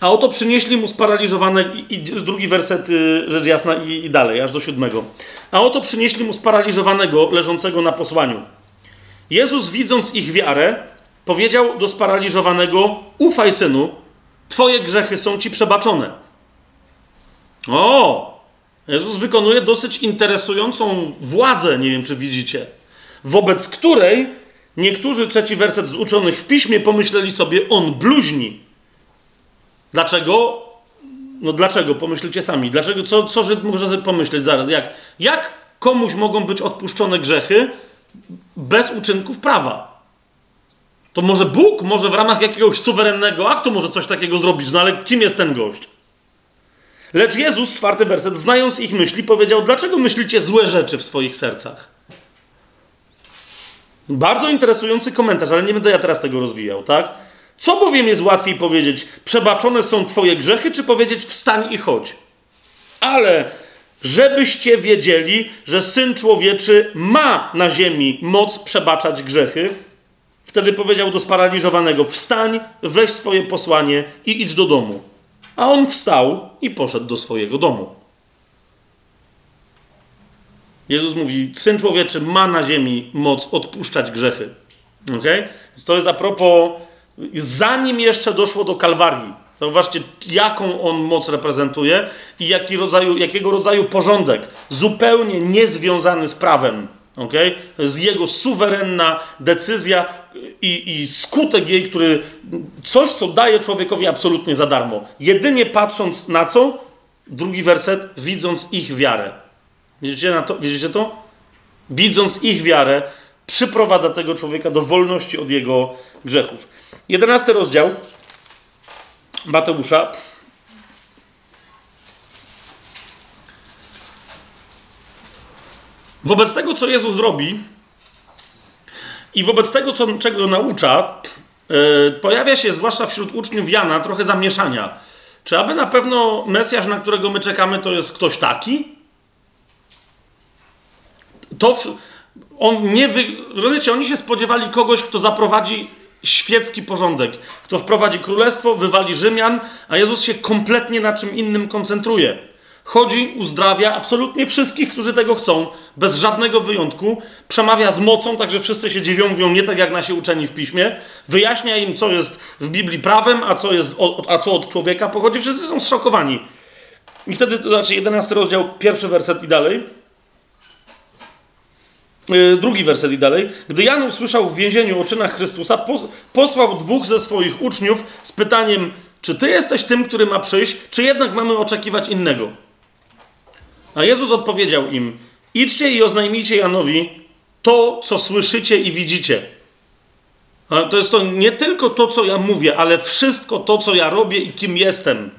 A oto przynieśli mu sparaliżowane, i drugi werset, y, rzecz jasna, i, i dalej, aż do siódmego. A oto przynieśli mu sparaliżowanego, leżącego na posłaniu. Jezus, widząc ich wiarę, powiedział do sparaliżowanego: Ufaj, synu, twoje grzechy są ci przebaczone. O! Jezus wykonuje dosyć interesującą władzę, nie wiem czy widzicie, wobec której niektórzy trzeci werset z uczonych w piśmie pomyśleli sobie: On bluźni. Dlaczego? No dlaczego? Pomyślcie sami. Dlaczego? Co, co Żyd może sobie pomyśleć zaraz? Jak? Jak komuś mogą być odpuszczone grzechy bez uczynków prawa? To może Bóg, może w ramach jakiegoś suwerennego aktu może coś takiego zrobić, no ale kim jest ten gość? Lecz Jezus, czwarty werset, znając ich myśli, powiedział: Dlaczego myślicie złe rzeczy w swoich sercach? Bardzo interesujący komentarz, ale nie będę ja teraz tego rozwijał, tak? Co bowiem jest łatwiej powiedzieć? Przebaczone są Twoje grzechy, czy powiedzieć wstań i chodź? Ale żebyście wiedzieli, że syn człowieczy ma na ziemi moc przebaczać grzechy, wtedy powiedział do sparaliżowanego: Wstań, weź swoje posłanie i idź do domu. A on wstał i poszedł do swojego domu. Jezus mówi: Syn człowieczy ma na ziemi moc odpuszczać grzechy. Okay? Więc to jest a propos, zanim jeszcze doszło do Kalwarii. Zauważcie, jaką on moc reprezentuje i jaki rodzaju, jakiego rodzaju porządek, zupełnie niezwiązany z prawem. Okay? Jest jego suwerenna decyzja i, i skutek jej, który coś, co daje człowiekowi absolutnie za darmo. Jedynie patrząc na co? Drugi werset, widząc ich wiarę. Widzicie, na to? Widzicie to? Widząc ich wiarę, przyprowadza tego człowieka do wolności od jego grzechów. Jedenasty rozdział Mateusza. Wobec tego, co Jezus robi i wobec tego, co, czego naucza, yy, pojawia się zwłaszcza wśród uczniów Jana trochę zamieszania. Czy aby na pewno Mesjasz, na którego my czekamy, to jest ktoś taki? To w, on nie wy... Rozumiecie, oni się spodziewali kogoś, kto zaprowadzi świecki porządek, kto wprowadzi królestwo, wywali Rzymian, a Jezus się kompletnie na czym innym koncentruje. Chodzi, uzdrawia absolutnie wszystkich, którzy tego chcą, bez żadnego wyjątku. Przemawia z mocą, tak że wszyscy się dziwią, mówią nie tak jak nasi uczeni w piśmie. Wyjaśnia im, co jest w Biblii prawem, a co, jest, a co od człowieka pochodzi. Wszyscy są zszokowani. I wtedy, to znaczy 11 rozdział, pierwszy werset i dalej. Yy, drugi werset i dalej. Gdy Jan usłyszał w więzieniu o czynach Chrystusa, posłał dwóch ze swoich uczniów z pytaniem, czy ty jesteś tym, który ma przyjść, czy jednak mamy oczekiwać innego? A Jezus odpowiedział im: Idźcie i oznajmijcie Janowi to, co słyszycie i widzicie. A to jest to nie tylko to, co ja mówię, ale wszystko to, co ja robię i kim jestem.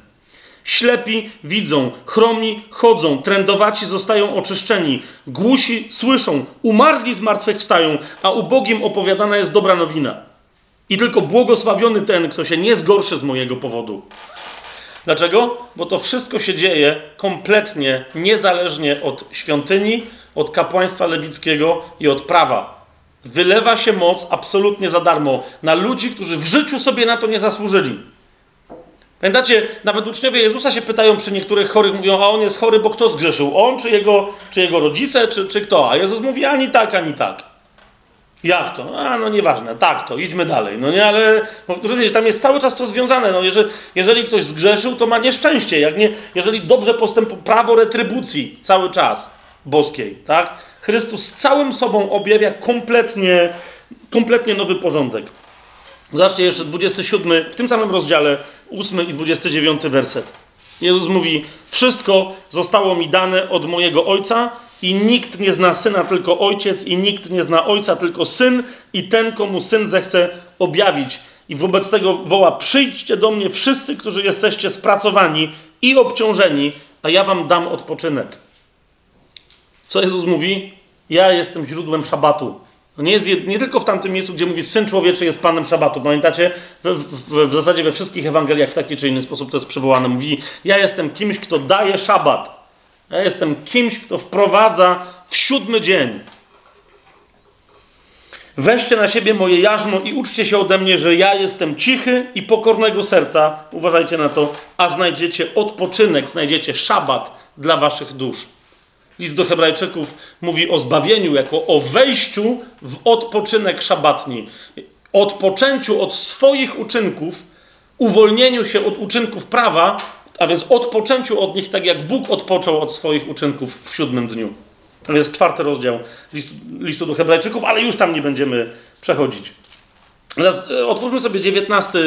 Ślepi widzą, chromi chodzą, trędowaci zostają oczyszczeni, głusi słyszą, umarli zmartwychwstają, a ubogim opowiadana jest dobra nowina. I tylko błogosławiony ten, kto się nie zgorszy z mojego powodu. Dlaczego? Bo to wszystko się dzieje kompletnie niezależnie od świątyni, od kapłaństwa lewickiego i od prawa. Wylewa się moc absolutnie za darmo na ludzi, którzy w życiu sobie na to nie zasłużyli. Pamiętacie, nawet uczniowie Jezusa się pytają przy niektórych chorych, mówią, a on jest chory, bo kto zgrzeszył? On, czy jego, czy jego rodzice, czy, czy kto? A Jezus mówi, ani tak, ani tak. Jak to? A, no nieważne, tak to, idźmy dalej. No nie, ale rozumiecie, tam jest cały czas to związane. No, jeżeli, jeżeli ktoś zgrzeszył, to ma nieszczęście. Jak nie, jeżeli dobrze postępuje, prawo retrybucji cały czas boskiej, tak? Chrystus całym sobą objawia kompletnie, kompletnie nowy porządek. Zobaczcie jeszcze 27, w tym samym rozdziale, 8 i 29 werset. Jezus mówi: Wszystko zostało mi dane od mojego Ojca, i nikt nie zna syna, tylko ojciec, i nikt nie zna ojca, tylko syn, i ten, komu syn zechce objawić. I wobec tego woła: Przyjdźcie do mnie wszyscy, którzy jesteście spracowani i obciążeni, a ja wam dam odpoczynek. Co Jezus mówi? Ja jestem źródłem szabatu. To nie jest nie tylko w tamtym miejscu, gdzie mówi Syn Człowieczy jest Panem Szabatu. Pamiętacie? W, w, w zasadzie we wszystkich Ewangeliach w taki czy inny sposób to jest przywołane. Mówi, ja jestem kimś, kto daje szabat. Ja jestem kimś, kto wprowadza w siódmy dzień. Weźcie na siebie moje jarzmo i uczcie się ode mnie, że ja jestem cichy i pokornego serca. Uważajcie na to, a znajdziecie odpoczynek, znajdziecie szabat dla waszych dusz. List do Hebrajczyków mówi o zbawieniu jako o wejściu w odpoczynek szabatni. Odpoczęciu od swoich uczynków, uwolnieniu się od uczynków prawa a więc odpoczęciu od nich, tak jak Bóg odpoczął od swoich uczynków w siódmym dniu. To jest czwarty rozdział listu, listu do Hebrajczyków, ale już tam nie będziemy przechodzić. Teraz e, otwórzmy sobie dziewiętnasty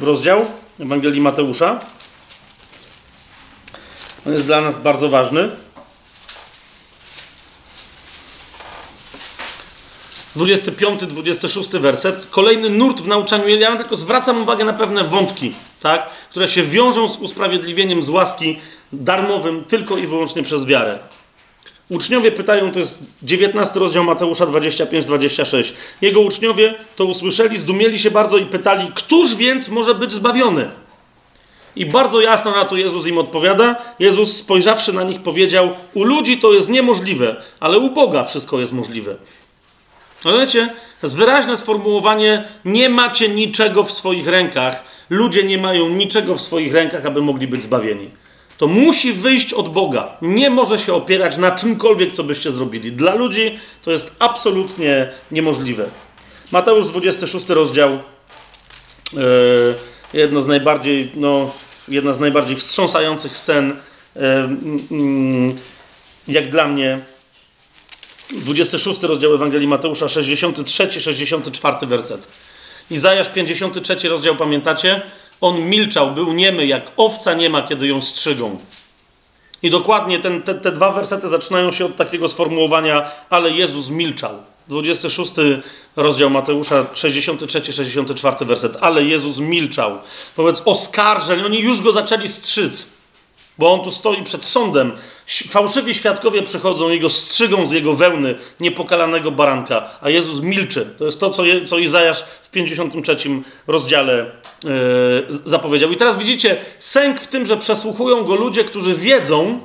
e, rozdział Ewangelii Mateusza. On jest dla nas bardzo ważny. 25-26 werset. Kolejny nurt w nauczaniu. Ja tylko zwracam uwagę na pewne wątki tak? które się wiążą z usprawiedliwieniem z łaski darmowym tylko i wyłącznie przez wiarę. Uczniowie pytają, to jest 19 rozdział Mateusza 25-26. Jego uczniowie to usłyszeli, zdumieli się bardzo i pytali, któż więc może być zbawiony? I bardzo jasno na to Jezus im odpowiada. Jezus spojrzawszy na nich powiedział, u ludzi to jest niemożliwe, ale u Boga wszystko jest możliwe. Wiecie, to jest wyraźne sformułowanie, nie macie niczego w swoich rękach. Ludzie nie mają niczego w swoich rękach, aby mogli być zbawieni. To musi wyjść od Boga. Nie może się opierać na czymkolwiek, co byście zrobili. Dla ludzi to jest absolutnie niemożliwe. Mateusz 26 rozdział. Yy, jedno z najbardziej, no, jedna z najbardziej wstrząsających scen, yy, yy, jak dla mnie. 26 rozdział Ewangelii Mateusza, 63, 64 werset. Izajasz 53 rozdział, pamiętacie? On milczał, był niemy, jak owca nie ma, kiedy ją strzygą. I dokładnie ten, te, te dwa wersety zaczynają się od takiego sformułowania, ale Jezus milczał. 26 rozdział Mateusza, 63-64 werset. Ale Jezus milczał. Wobec oskarżeń, oni już go zaczęli strzyc. Bo on tu stoi przed sądem. Fałszywi świadkowie przychodzą i go strzygą z jego wełny niepokalanego baranka, a Jezus milczy. To jest to, co, je, co Izajasz w 53 rozdziale yy, zapowiedział. I teraz widzicie sęk w tym, że przesłuchują go ludzie, którzy wiedzą,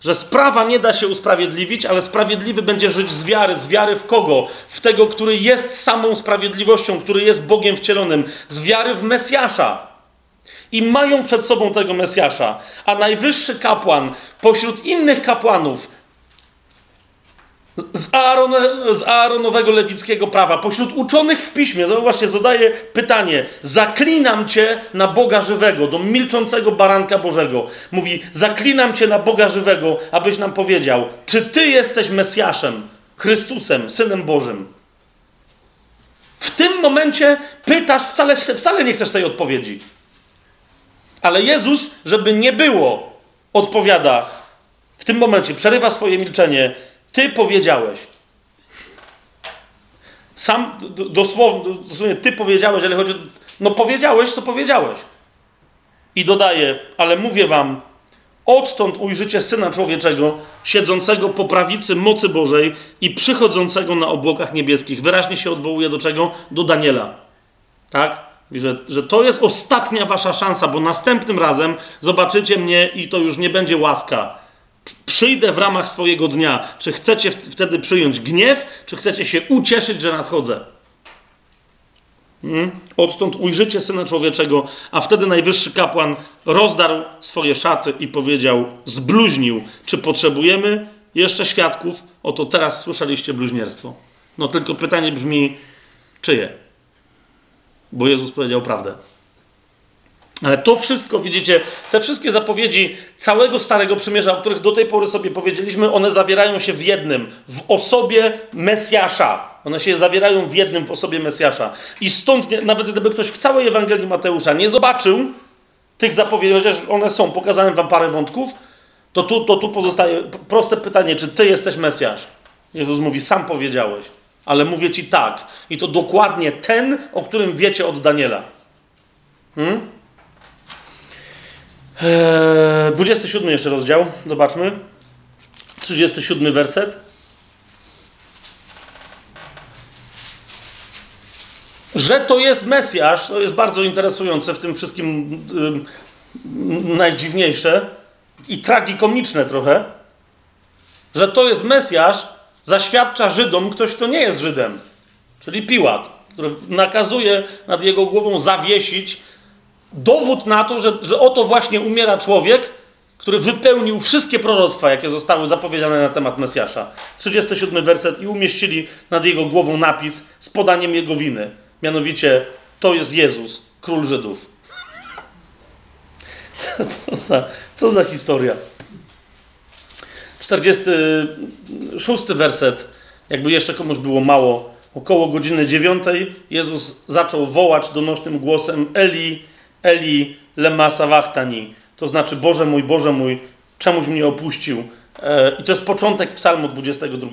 że sprawa nie da się usprawiedliwić, ale sprawiedliwy będzie żyć z wiary. Z wiary w kogo? W tego, który jest samą sprawiedliwością, który jest Bogiem wcielonym. Z wiary w Mesjasza i mają przed sobą tego Mesjasza, a najwyższy kapłan pośród innych kapłanów z, Aaron, z Aaronowego lewickiego prawa, pośród uczonych w piśmie, zobaczcie, zadaje pytanie: Zaklinam cię na Boga żywego, do milczącego baranka Bożego. Mówi: Zaklinam cię na Boga żywego, abyś nam powiedział, czy ty jesteś Mesjaszem, Chrystusem, synem Bożym. W tym momencie pytasz, wcale, wcale nie chcesz tej odpowiedzi. Ale Jezus, żeby nie było, odpowiada w tym momencie, przerywa swoje milczenie. Ty powiedziałeś. Sam dosłownie, dosłownie ty powiedziałeś, ale chodzi. No powiedziałeś, co powiedziałeś. I dodaje, ale mówię wam, odtąd ujrzycie syna człowieczego, siedzącego po prawicy mocy Bożej i przychodzącego na obłokach niebieskich. Wyraźnie się odwołuje do czego? Do Daniela. Tak? I że, że to jest ostatnia wasza szansa, bo następnym razem zobaczycie mnie i to już nie będzie łaska. Przyjdę w ramach swojego dnia. Czy chcecie wtedy przyjąć gniew, czy chcecie się ucieszyć, że nadchodzę? Hmm? Odtąd ujrzycie Syna Człowieczego, a wtedy najwyższy kapłan rozdarł swoje szaty i powiedział, zbluźnił, czy potrzebujemy jeszcze świadków? Oto teraz słyszeliście bluźnierstwo. No tylko pytanie brzmi, czyje? Bo Jezus powiedział prawdę. Ale to wszystko, widzicie, te wszystkie zapowiedzi całego Starego Przymierza, o których do tej pory sobie powiedzieliśmy, one zawierają się w jednym, w osobie Mesjasza. One się zawierają w jednym, w osobie Mesjasza. I stąd, nawet gdyby ktoś w całej Ewangelii Mateusza nie zobaczył tych zapowiedzi, chociaż one są, pokazałem wam parę wątków, to tu, to tu pozostaje proste pytanie, czy ty jesteś Mesjasz? Jezus mówi, sam powiedziałeś ale mówię ci tak. I to dokładnie ten, o którym wiecie od Daniela. Hmm? Eee, 27 jeszcze rozdział. Zobaczmy. 37 werset. Że to jest Mesjasz, to jest bardzo interesujące w tym wszystkim yy, najdziwniejsze i tragikomiczne trochę, że to jest Mesjasz, zaświadcza Żydom ktoś, kto nie jest Żydem, czyli Piłat, który nakazuje nad jego głową zawiesić dowód na to, że, że oto właśnie umiera człowiek, który wypełnił wszystkie proroctwa, jakie zostały zapowiedziane na temat Mesjasza. 37 werset i umieścili nad jego głową napis z podaniem jego winy. Mianowicie, to jest Jezus, król Żydów. co, za, co za historia. 46 werset, jakby jeszcze komuś było mało, około godziny 9 Jezus zaczął wołać donośnym głosem Eli, Eli, lema sabachthani. To znaczy, Boże mój, Boże mój, czemuś mnie opuścił. E, I to jest początek psalmu 22.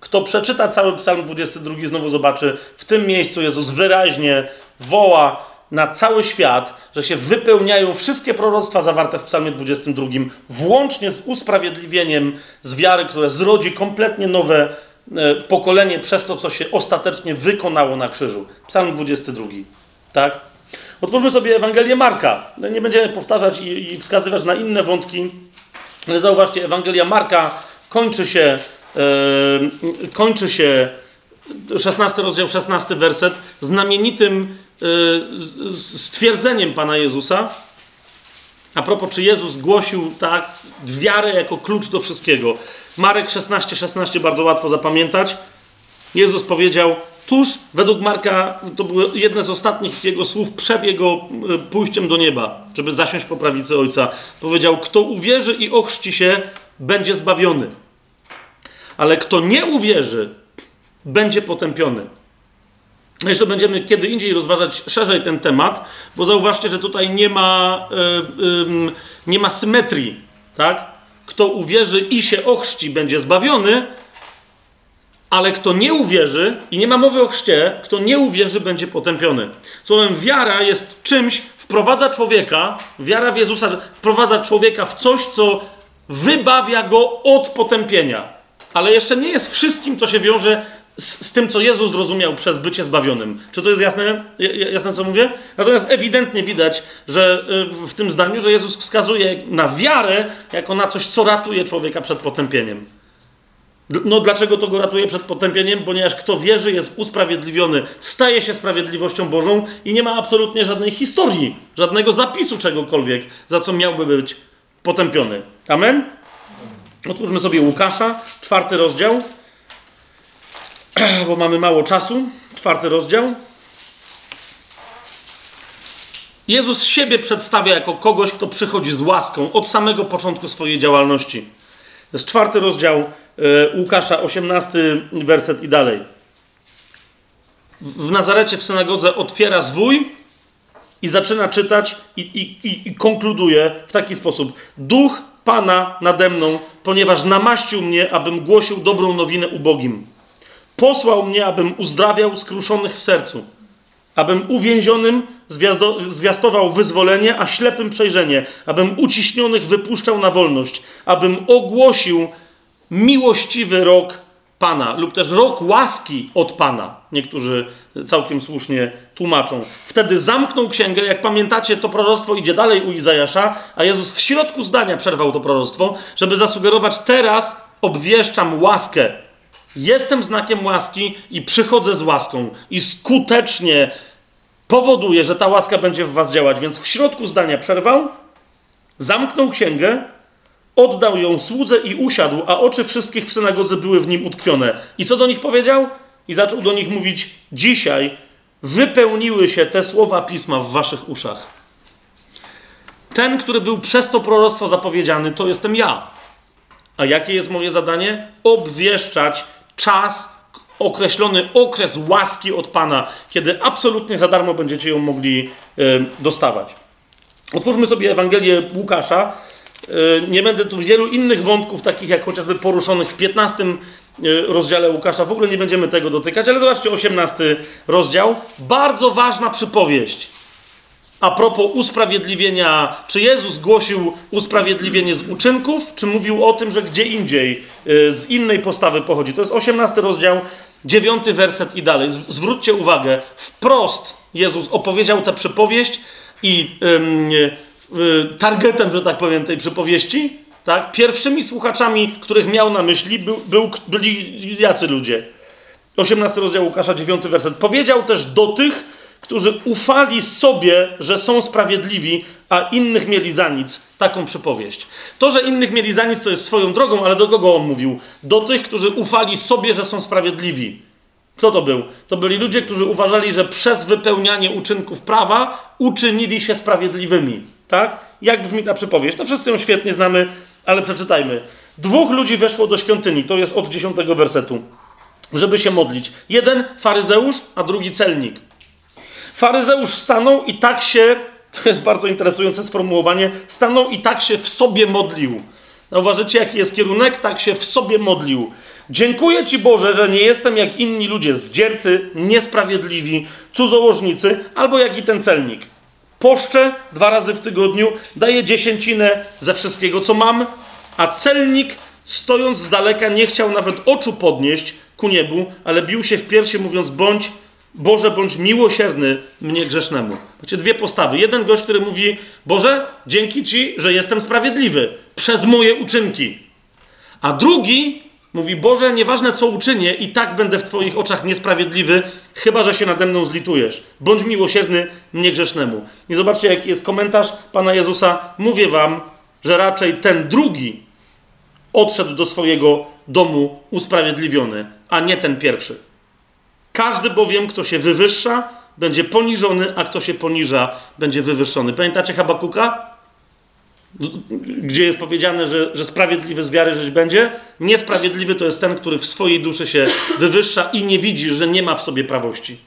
Kto przeczyta cały psalm 22, znowu zobaczy, w tym miejscu Jezus wyraźnie woła na cały świat, że się wypełniają wszystkie proroctwa zawarte w Psalmie 22, włącznie z usprawiedliwieniem z wiary, które zrodzi kompletnie nowe e, pokolenie przez to, co się ostatecznie wykonało na krzyżu. Psalm 22. Tak? Otwórzmy sobie Ewangelię Marka. Nie będziemy powtarzać i, wskazywać na inne wątki, ale zauważcie, Ewangelia Marka kończy się, yy, kończy się 16 rozdział, 16 werset, znamienitym stwierdzeniem Pana Jezusa. A propos, czy Jezus głosił tak wiarę jako klucz do wszystkiego. Marek 16, 16 bardzo łatwo zapamiętać. Jezus powiedział, tuż według Marka, to były jedne z ostatnich jego słów przed jego e, pójściem do nieba, żeby zasiąść po prawicy Ojca. Powiedział, kto uwierzy i ochrzci się, będzie zbawiony. Ale kto nie uwierzy, będzie potępiony. No jeszcze będziemy kiedy indziej rozważać szerzej ten temat, bo zauważcie, że tutaj nie ma, yy, yy, nie ma symetrii. Tak? Kto uwierzy i się ochrzci, będzie zbawiony, ale kto nie uwierzy, i nie ma mowy o chrzcie, kto nie uwierzy, będzie potępiony. Słowem, wiara jest czymś, wprowadza człowieka, wiara w Jezusa wprowadza człowieka w coś, co wybawia go od potępienia. Ale jeszcze nie jest wszystkim, co się wiąże z, z, tym, co Jezus zrozumiał przez bycie zbawionym. Czy to jest jasne, jasne, co mówię? Natomiast ewidentnie widać, że y, w tym zdaniu, że Jezus wskazuje na wiarę jako na coś, co ratuje człowieka przed potępieniem. No dlaczego to go ratuje przed potępieniem? Ponieważ kto wierzy, jest usprawiedliwiony, staje się sprawiedliwością Bożą i nie ma absolutnie żadnej historii, żadnego zapisu czegokolwiek, za co miałby być potępiony. Amen? Otwórzmy sobie Łukasza, czwarty rozdział, bo mamy mało czasu. Czwarty rozdział. Jezus siebie przedstawia jako kogoś, kto przychodzi z łaską od samego początku swojej działalności. To jest czwarty rozdział e, Łukasza, osiemnasty werset i dalej. W Nazarecie w synagodze otwiera zwój i zaczyna czytać i, i, i, i konkluduje w taki sposób. Duch Pana nade mną, ponieważ namaścił mnie, abym głosił dobrą nowinę ubogim. Posłał mnie, abym uzdrawiał skruszonych w sercu, abym uwięzionym zwiastował wyzwolenie, a ślepym przejrzenie, abym uciśnionych wypuszczał na wolność, abym ogłosił miłościwy rok Pana, lub też rok łaski od Pana. Niektórzy całkiem słusznie tłumaczą. Wtedy zamknął księgę. Jak pamiętacie, to proroctwo idzie dalej u Izajasza, a Jezus w środku zdania przerwał to proroctwo, żeby zasugerować: Teraz obwieszczam łaskę. Jestem znakiem łaski i przychodzę z łaską. I skutecznie powoduje, że ta łaska będzie w was działać. Więc w środku zdania przerwał, zamknął księgę, oddał ją słudze i usiadł, a oczy wszystkich w synagodze były w nim utkwione. I co do nich powiedział? I zaczął do nich mówić: Dzisiaj wypełniły się te słowa pisma w waszych uszach. Ten, który był przez to proroctwo zapowiedziany, to jestem ja. A jakie jest moje zadanie? Obwieszczać czas określony okres łaski od Pana, kiedy absolutnie za darmo będziecie ją mogli y, dostawać. Otwórzmy sobie Ewangelię Łukasza. Y, nie będę tu wielu innych wątków, takich jak chociażby poruszonych w 15 y, rozdziale Łukasza, w ogóle nie będziemy tego dotykać, ale zobaczcie 18 rozdział. Bardzo ważna przypowieść. A propos usprawiedliwienia, czy Jezus głosił usprawiedliwienie z uczynków, czy mówił o tym, że gdzie indziej z innej postawy pochodzi? To jest 18 rozdział, dziewiąty werset i dalej. Zwróćcie uwagę, wprost Jezus opowiedział tę przypowieść i targetem, że tak powiem, tej przypowieści, tak, pierwszymi słuchaczami, których miał na myśli, był, był, byli jacy ludzie. 18 rozdział Łukasza, 9 werset. Powiedział też do tych, którzy ufali sobie, że są sprawiedliwi, a innych mieli za nic. Taką przypowieść. To, że innych mieli za nic, to jest swoją drogą, ale do kogo on mówił? Do tych, którzy ufali sobie, że są sprawiedliwi. Kto to był? To byli ludzie, którzy uważali, że przez wypełnianie uczynków prawa uczynili się sprawiedliwymi. Tak? Jak brzmi ta przypowieść? To wszyscy ją świetnie znamy, ale przeczytajmy. Dwóch ludzi weszło do świątyni, to jest od dziesiątego wersetu, żeby się modlić. Jeden faryzeusz, a drugi celnik. Faryzeusz stanął i tak się, to jest bardzo interesujące sformułowanie, stanął i tak się w sobie modlił. Zauważycie, jaki jest kierunek? Tak się w sobie modlił. Dziękuję Ci Boże, że nie jestem jak inni ludzie, zdziercy, niesprawiedliwi, cudzołożnicy, albo jak i ten celnik. Poszczę dwa razy w tygodniu, daję dziesięcinę ze wszystkiego, co mam, a celnik, stojąc z daleka, nie chciał nawet oczu podnieść ku niebu, ale bił się w piersi, mówiąc: Bądź Boże, bądź miłosierny mnie grzesznemu. Macie dwie postawy. Jeden gość, który mówi: Boże, dzięki Ci, że jestem sprawiedliwy przez moje uczynki. A drugi mówi: Boże, nieważne co uczynię, i tak będę w Twoich oczach niesprawiedliwy, chyba że się nade mną zlitujesz. Bądź miłosierny mnie grzesznemu. I zobaczcie, jaki jest komentarz Pana Jezusa. Mówię Wam, że raczej ten drugi odszedł do swojego domu usprawiedliwiony, a nie ten pierwszy. Każdy bowiem, kto się wywyższa, będzie poniżony, a kto się poniża, będzie wywyższony. Pamiętacie Habakuka? Gdzie jest powiedziane, że, że sprawiedliwy z wiary żyć będzie? Niesprawiedliwy to jest ten, który w swojej duszy się wywyższa i nie widzi, że nie ma w sobie prawości.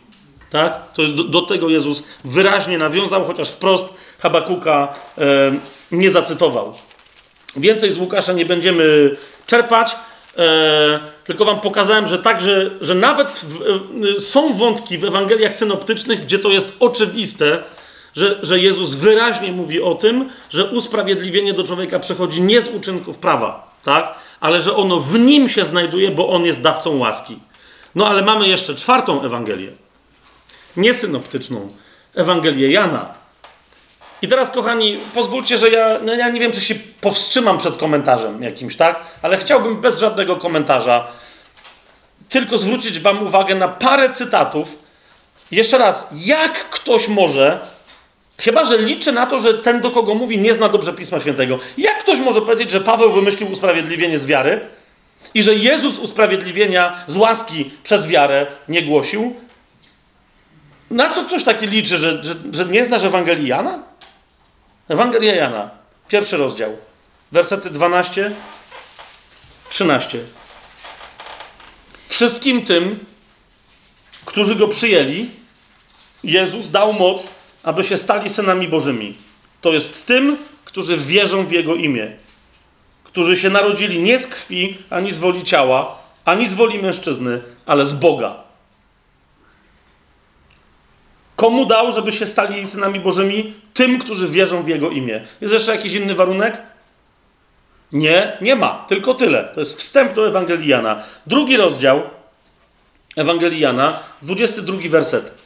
Tak? To do, do tego Jezus wyraźnie nawiązał, chociaż wprost Habakuka e, nie zacytował. Więcej z Łukasza nie będziemy czerpać. E, tylko wam pokazałem, że także, że nawet w, w, są wątki w Ewangeliach synoptycznych, gdzie to jest oczywiste, że, że Jezus wyraźnie mówi o tym, że usprawiedliwienie do człowieka przychodzi nie z uczynków prawa, tak? ale że ono w nim się znajduje, bo on jest dawcą łaski. No ale mamy jeszcze czwartą Ewangelię, niesynoptyczną, Ewangelię Jana. I teraz, kochani, pozwólcie, że ja, no ja nie wiem, czy się powstrzymam przed komentarzem jakimś, tak? Ale chciałbym bez żadnego komentarza tylko zwrócić Wam uwagę na parę cytatów. Jeszcze raz, jak ktoś może, chyba że liczy na to, że ten, do kogo mówi, nie zna dobrze Pisma Świętego, jak ktoś może powiedzieć, że Paweł wymyślił usprawiedliwienie z wiary i że Jezus usprawiedliwienia z łaski przez wiarę nie głosił? Na co ktoś taki liczy, że, że, że nie znasz Ewangelii Jana? Ewangelia Jana, pierwszy rozdział, wersety 12, 13. Wszystkim tym, którzy go przyjęli, Jezus dał moc, aby się stali synami Bożymi. To jest tym, którzy wierzą w Jego imię, którzy się narodzili nie z krwi, ani z woli ciała, ani z woli mężczyzny, ale z Boga. Komu dał, żeby się stali synami Bożymi? Tym, którzy wierzą w Jego imię. Jest jeszcze jakiś inny warunek? Nie, nie ma. Tylko tyle. To jest wstęp do Ewangeliana. Drugi rozdział Ewangeliana, 22 werset.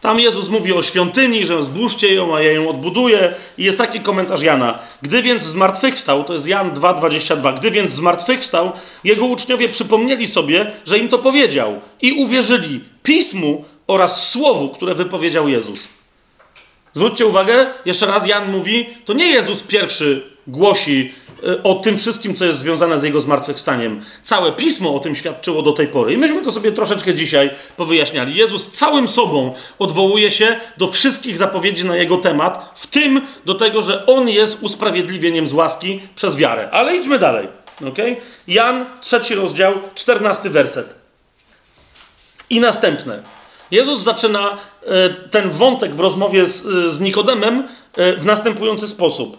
Tam Jezus mówi o świątyni, że zbóżcie ją, a ja ją odbuduję. I jest taki komentarz Jana. Gdy więc zmartwychwstał, to jest Jan 2,22, gdy więc zmartwychwstał, jego uczniowie przypomnieli sobie, że im to powiedział i uwierzyli Pismu oraz słowu, które wypowiedział Jezus. Zwróćcie uwagę, jeszcze raz Jan mówi, to nie Jezus pierwszy głosi e, o tym wszystkim, co jest związane z jego zmartwychwstaniem. Całe pismo o tym świadczyło do tej pory. I myśmy to sobie troszeczkę dzisiaj powyjaśniali. Jezus całym sobą odwołuje się do wszystkich zapowiedzi na jego temat, w tym do tego, że on jest usprawiedliwieniem z łaski przez wiarę. Ale idźmy dalej. Okay? Jan, trzeci rozdział, czternasty werset. I następne. Jezus zaczyna e, ten wątek w rozmowie z, z Nikodemem e, w następujący sposób.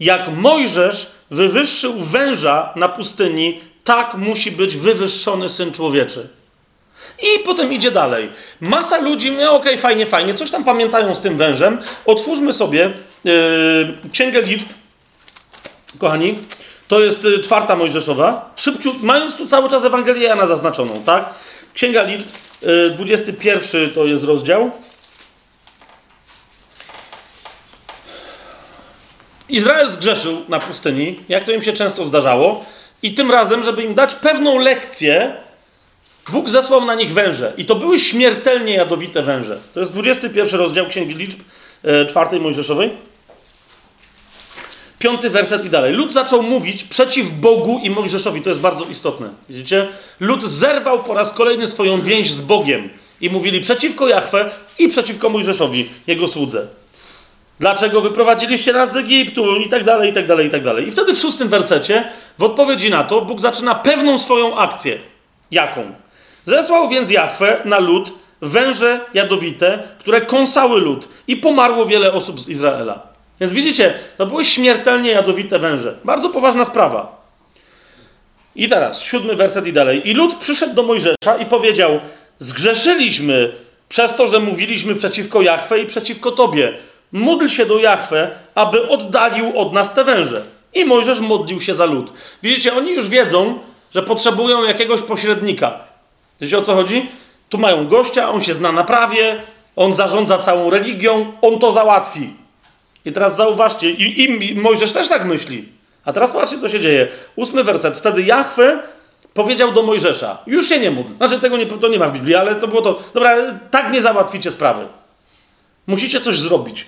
Jak Mojżesz wywyższył węża na pustyni, tak musi być wywyższony syn człowieczy. I potem idzie dalej. Masa ludzi, no okej, okay, fajnie, fajnie, coś tam pamiętają z tym wężem. Otwórzmy sobie yy, Księgę Liczb, kochani. To jest czwarta Mojżeszowa. Szybciu, mając tu cały czas Ewangelię Jana zaznaczoną, tak? Księga Liczb, 21 y, to jest rozdział. Izrael zgrzeszył na pustyni, jak to im się często zdarzało, i tym razem, żeby im dać pewną lekcję, Bóg zesłał na nich węże. I to były śmiertelnie jadowite węże. To jest 21 rozdział Księgi Liczb, y, czwartej Mojżeszowej. Piąty werset i dalej. Lud zaczął mówić przeciw Bogu i Mojżeszowi. To jest bardzo istotne. Widzicie? Lud zerwał po raz kolejny swoją więź z Bogiem. I mówili przeciwko Jachwę i przeciwko Mojżeszowi, jego słudze. Dlaczego wyprowadziliście nas z Egiptu? I tak dalej, i tak dalej, i tak dalej. I wtedy w szóstym wersecie, w odpowiedzi na to, Bóg zaczyna pewną swoją akcję. Jaką? Zesłał więc Jachwę na lud węże jadowite, które kąsały lud i pomarło wiele osób z Izraela. Więc widzicie, to były śmiertelnie jadowite węże. Bardzo poważna sprawa. I teraz, siódmy werset i dalej. I lud przyszedł do Mojżesza i powiedział: Zgrzeszyliśmy przez to, że mówiliśmy przeciwko Jachwę i przeciwko Tobie. Módl się do Jachwę, aby oddalił od nas te węże. I Mojżesz modlił się za lud. Widzicie, oni już wiedzą, że potrzebują jakiegoś pośrednika. Wiecie o co chodzi? Tu mają gościa, on się zna na prawie, on zarządza całą religią, on to załatwi. I teraz zauważcie, i, i Mojżesz też tak myśli. A teraz patrzcie, co się dzieje. Ósmy werset. Wtedy Jachwę powiedział do Mojżesza: Już się nie módl. Znaczy, tego nie, to nie ma w Biblii, ale to było to. Dobra, tak nie załatwicie sprawy. Musicie coś zrobić.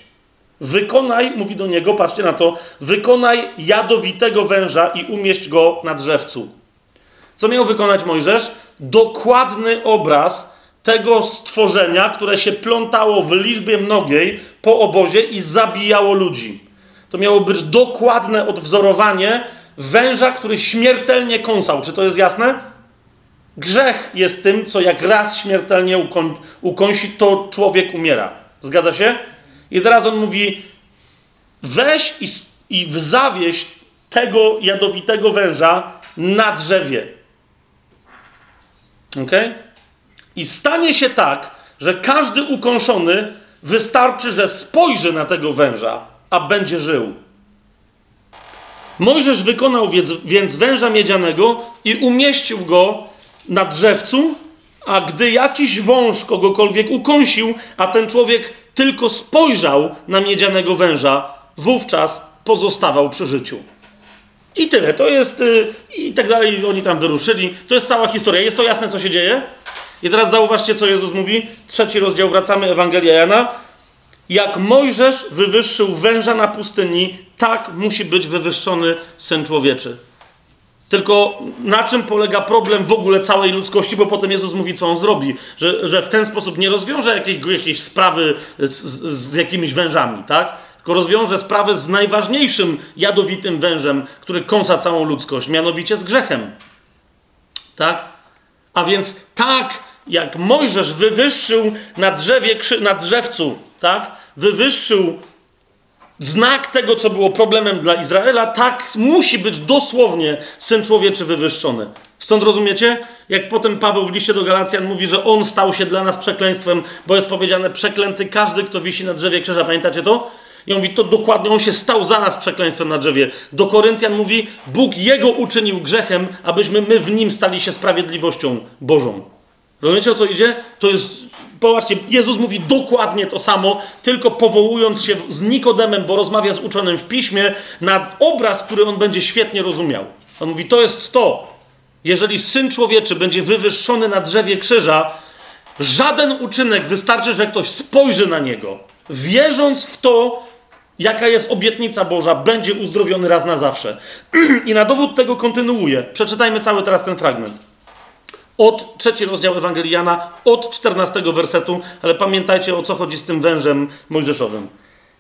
Wykonaj, mówi do niego, patrzcie na to, wykonaj jadowitego węża i umieść go na drzewcu. Co miał wykonać Mojżesz? Dokładny obraz tego stworzenia, które się plątało w liczbie mnogiej po obozie i zabijało ludzi. To miało być dokładne odwzorowanie węża, który śmiertelnie kąsał. Czy to jest jasne? Grzech jest tym, co jak raz śmiertelnie uką ukąsi, to człowiek umiera. Zgadza się? I teraz on mówi: weź i, i zawieź tego jadowitego węża na drzewie. Ok? I stanie się tak, że każdy ukąszony wystarczy, że spojrzy na tego węża, a będzie żył. Mojżesz wykonał więc, węża miedzianego i umieścił go na drzewcu, a gdy jakiś wąż kogokolwiek ukąsił, a ten człowiek tylko spojrzał na miedzianego węża, wówczas pozostawał przy życiu. I tyle. To jest. Yy, I tak dalej. Oni tam wyruszyli. To jest cała historia. Jest to jasne, co się dzieje? I teraz zauważcie, co Jezus mówi. Trzeci rozdział, wracamy, Ewangelia Jana. Jak Mojżesz wywyższył węża na pustyni, tak musi być wywyższony Syn Człowieczy. Tylko na czym polega problem w ogóle całej ludzkości, bo potem Jezus mówi, co on zrobi, że, że w ten sposób nie rozwiąże jakiejś, jakiejś sprawy z, z jakimiś wężami, tak? Tylko rozwiąże sprawę z najważniejszym jadowitym wężem, który kąsa całą ludzkość, mianowicie z grzechem. Tak? A więc tak, jak Mojżesz wywyższył na drzewie, na drzewcu, tak? Wywyższył znak tego, co było problemem dla Izraela, tak musi być dosłownie Syn Człowieczy wywyższony. Stąd rozumiecie? Jak potem Paweł w liście do Galacjan mówi, że On stał się dla nas przekleństwem, bo jest powiedziane przeklęty każdy, kto wisi na drzewie krzyża. Pamiętacie to? I on mówi, to dokładnie, on się stał za nas przekleństwem na drzewie. Do Koryntian mówi, Bóg Jego uczynił grzechem, abyśmy my w Nim stali się sprawiedliwością Bożą. Rozumiecie, o co idzie? To jest, popatrzcie, Jezus mówi dokładnie to samo, tylko powołując się z Nikodemem, bo rozmawia z uczonym w Piśmie, na obraz, który on będzie świetnie rozumiał. On mówi, to jest to. Jeżeli Syn Człowieczy będzie wywyższony na drzewie krzyża, żaden uczynek wystarczy, że ktoś spojrzy na Niego, wierząc w to, jaka jest obietnica Boża, będzie uzdrowiony raz na zawsze. I na dowód tego kontynuuję. Przeczytajmy cały teraz ten fragment. Od trzeci rozdział Ewangeliana, od 14 wersetu, ale pamiętajcie o co chodzi z tym wężem mojżeszowym.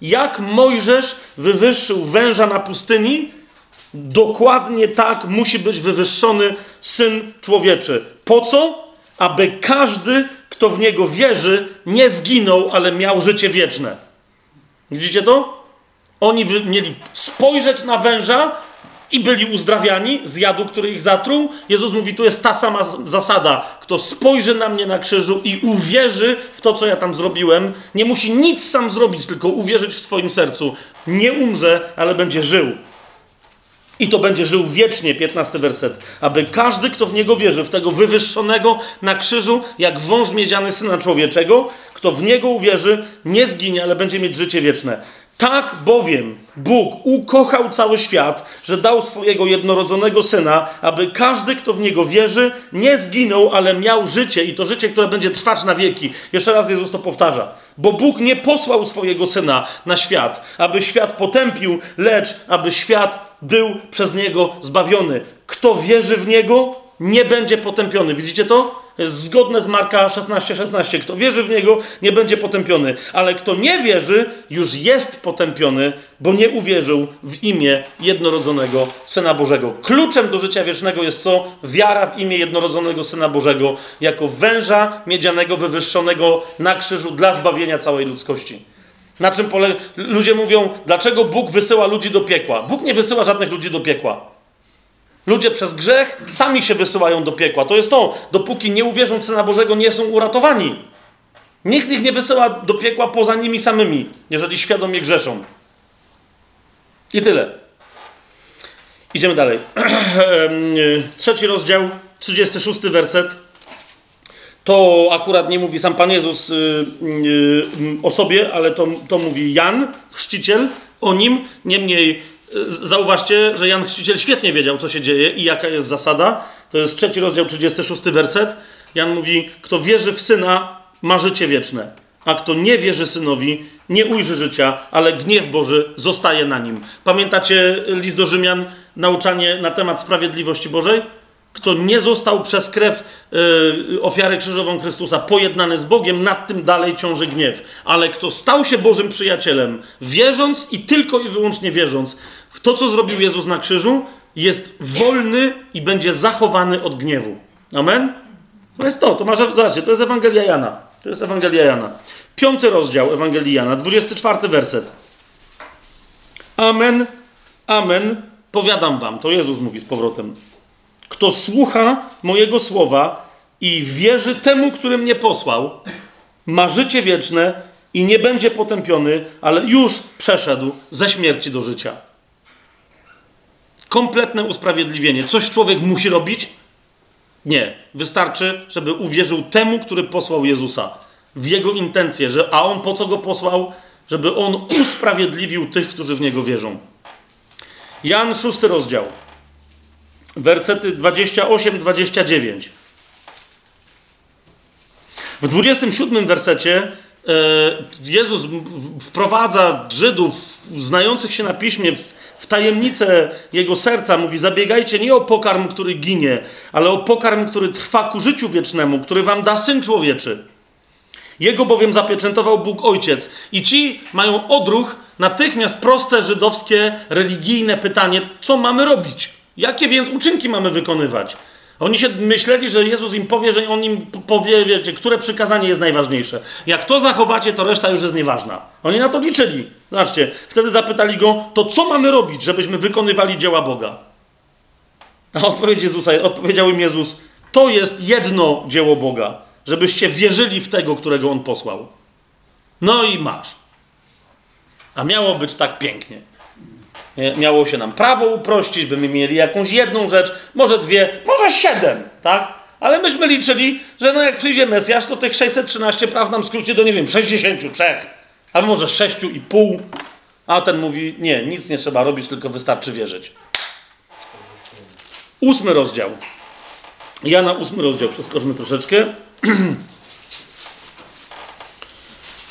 Jak Mojżesz wywyższył węża na pustyni, dokładnie tak musi być wywyższony syn człowieczy. Po co? Aby każdy, kto w niego wierzy, nie zginął, ale miał życie wieczne. Widzicie to? Oni mieli spojrzeć na węża i byli uzdrawiani z jadu, który ich zatruł. Jezus mówi, tu jest ta sama zasada. Kto spojrzy na mnie na krzyżu i uwierzy w to, co ja tam zrobiłem, nie musi nic sam zrobić, tylko uwierzyć w swoim sercu. Nie umrze, ale będzie żył. I to będzie żył wiecznie, 15 werset. Aby każdy, kto w niego wierzy, w tego wywyższonego na krzyżu, jak wąż miedziany syna człowieczego, kto w niego uwierzy, nie zginie, ale będzie mieć życie wieczne. Tak bowiem Bóg ukochał cały świat, że dał swojego jednorodzonego syna, aby każdy, kto w niego wierzy, nie zginął, ale miał życie i to życie, które będzie trwać na wieki. Jeszcze raz Jezus to powtarza. Bo Bóg nie posłał swojego syna na świat, aby świat potępił, lecz aby świat był przez niego zbawiony. Kto wierzy w niego, nie będzie potępiony. Widzicie to? Jest zgodne z Marka 16:16. 16. Kto wierzy w niego, nie będzie potępiony, ale kto nie wierzy, już jest potępiony, bo nie uwierzył w imię jednorodzonego Syna Bożego. Kluczem do życia wiecznego jest co? Wiara w imię jednorodzonego Syna Bożego, jako węża miedzianego wywyższonego na krzyżu dla zbawienia całej ludzkości. Na czym polega? Ludzie mówią, dlaczego Bóg wysyła ludzi do piekła? Bóg nie wysyła żadnych ludzi do piekła. Ludzie przez grzech sami się wysyłają do piekła. To jest to, dopóki nie uwierzą w Syna Bożego, nie są uratowani. Nikt ich nie wysyła do piekła poza nimi samymi, jeżeli świadomie grzeszą. I tyle. Idziemy dalej. Trzeci rozdział, 36 werset. To akurat nie mówi sam Pan Jezus y, y, o sobie, ale to, to mówi Jan, chrzciciel, o nim. Niemniej zauważcie, że Jan Chrzciciel świetnie wiedział, co się dzieje i jaka jest zasada. To jest trzeci rozdział, 36 werset. Jan mówi, kto wierzy w Syna, ma życie wieczne, a kto nie wierzy Synowi, nie ujrzy życia, ale gniew Boży zostaje na nim. Pamiętacie list do Rzymian, nauczanie na temat sprawiedliwości Bożej? Kto nie został przez krew yy, ofiarę krzyżową Chrystusa pojednany z Bogiem, nad tym dalej ciąży gniew. Ale kto stał się Bożym przyjacielem, wierząc i tylko i wyłącznie wierząc to, co zrobił Jezus na krzyżu, jest wolny i będzie zachowany od gniewu. Amen? To jest to, to masz, zobaczcie, to jest Ewangelia Jana. To jest Ewangelia Jana. Piąty rozdział Ewangelii Jana, 24 werset. Amen, amen, powiadam wam, to Jezus mówi z powrotem. Kto słucha mojego słowa i wierzy temu, który mnie posłał, ma życie wieczne i nie będzie potępiony, ale już przeszedł ze śmierci do życia. Kompletne usprawiedliwienie. Coś człowiek musi robić? Nie. Wystarczy, żeby uwierzył temu, który posłał Jezusa. W jego intencje, że, a on po co go posłał? Żeby on usprawiedliwił tych, którzy w niego wierzą. Jan, szósty rozdział wersety 28-29. W 27 wersecie e, Jezus wprowadza Żydów znających się na piśmie w, w tajemnicę jego serca. Mówi: Zabiegajcie nie o pokarm, który ginie, ale o pokarm, który trwa ku życiu wiecznemu, który wam da syn człowieczy. Jego bowiem zapieczętował Bóg Ojciec. I ci mają odruch, natychmiast proste żydowskie, religijne pytanie: co mamy robić? Jakie więc uczynki mamy wykonywać? Oni się myśleli, że Jezus im powie, że on im powie, wiecie, które przykazanie jest najważniejsze. Jak to zachowacie, to reszta już jest nieważna. Oni na to liczyli. Zobaczcie, wtedy zapytali go, to co mamy robić, żebyśmy wykonywali dzieła Boga? A odpowiedź Jezusa, odpowiedział im Jezus, to jest jedno dzieło Boga, żebyście wierzyli w tego, którego On posłał. No i masz. A miało być tak pięknie. Miało się nam prawo uprościć, by my mieli jakąś jedną rzecz, może dwie, może siedem, tak? Ale myśmy liczyli, że no jak przyjdzie Mesjasz, to tych 613 praw nam skróci do, nie wiem, 63, albo może 6,5. A ten mówi, nie, nic nie trzeba robić, tylko wystarczy wierzyć. Ósmy rozdział. Ja na ósmy rozdział przeskoczmy troszeczkę.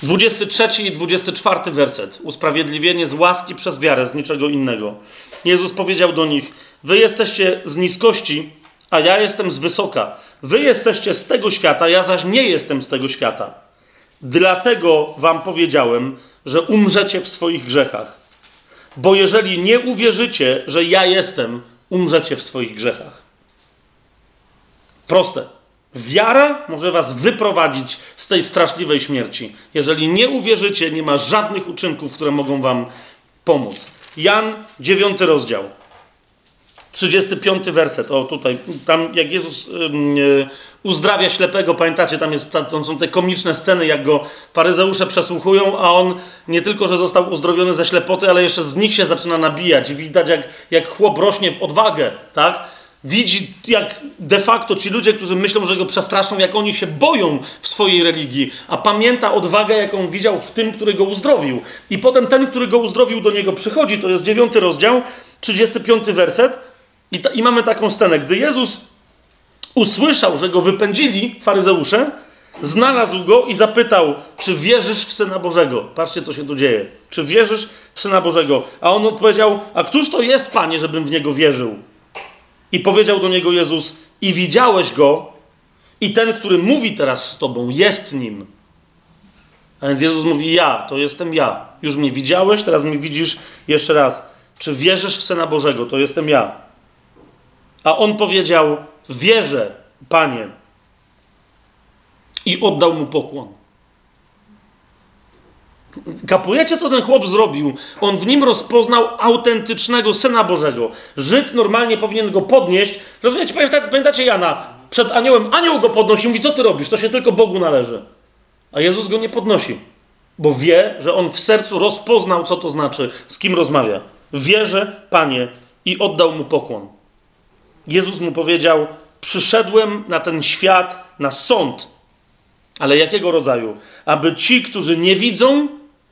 23 i 24 werset. Usprawiedliwienie z łaski przez wiarę, z niczego innego. Jezus powiedział do nich: Wy jesteście z niskości, a ja jestem z wysoka. Wy jesteście z tego świata, ja zaś nie jestem z tego świata. Dlatego wam powiedziałem, że umrzecie w swoich grzechach. Bo jeżeli nie uwierzycie, że ja jestem, umrzecie w swoich grzechach. Proste. Wiara może was wyprowadzić z tej straszliwej śmierci. Jeżeli nie uwierzycie, nie ma żadnych uczynków, które mogą wam pomóc. Jan, 9 rozdział. 35 werset. O, tutaj, tam jak Jezus yy, uzdrawia ślepego, pamiętacie, tam, jest, tam są te komiczne sceny, jak go faryzeusze przesłuchują, a on nie tylko, że został uzdrowiony ze ślepoty, ale jeszcze z nich się zaczyna nabijać. Widać, jak, jak chłop rośnie w odwagę, tak? Widzi, jak de facto ci ludzie, którzy myślą, że go przestraszą, jak oni się boją w swojej religii, a pamięta odwagę, jaką widział w tym, który go uzdrowił. I potem ten, który go uzdrowił, do niego przychodzi. To jest dziewiąty rozdział, 35 werset. I, ta, I mamy taką scenę. Gdy Jezus usłyszał, że go wypędzili faryzeusze, znalazł go i zapytał, czy wierzysz w Syna Bożego? Patrzcie, co się tu dzieje. Czy wierzysz w Syna Bożego? A on odpowiedział, a któż to jest, Panie, żebym w Niego wierzył? I powiedział do niego Jezus: I widziałeś go, i ten, który mówi teraz z tobą, jest nim. A więc Jezus mówi: Ja, to jestem ja. Już mnie widziałeś, teraz mnie widzisz jeszcze raz. Czy wierzysz w Syna Bożego? To jestem ja. A on powiedział: Wierzę, panie. I oddał mu pokłon. Kapujecie, co ten chłop zrobił? On w nim rozpoznał autentycznego Syna Bożego. Żyd normalnie powinien go podnieść. Rozumiecie, pamiętacie Jana? Przed aniołem anioł go podnosi, mówi, co ty robisz? To się tylko Bogu należy. A Jezus go nie podnosi, bo wie, że on w sercu rozpoznał, co to znaczy, z kim rozmawia. Wierzę, Panie, i oddał mu pokłon. Jezus mu powiedział: Przyszedłem na ten świat na sąd. Ale jakiego rodzaju? Aby ci, którzy nie widzą,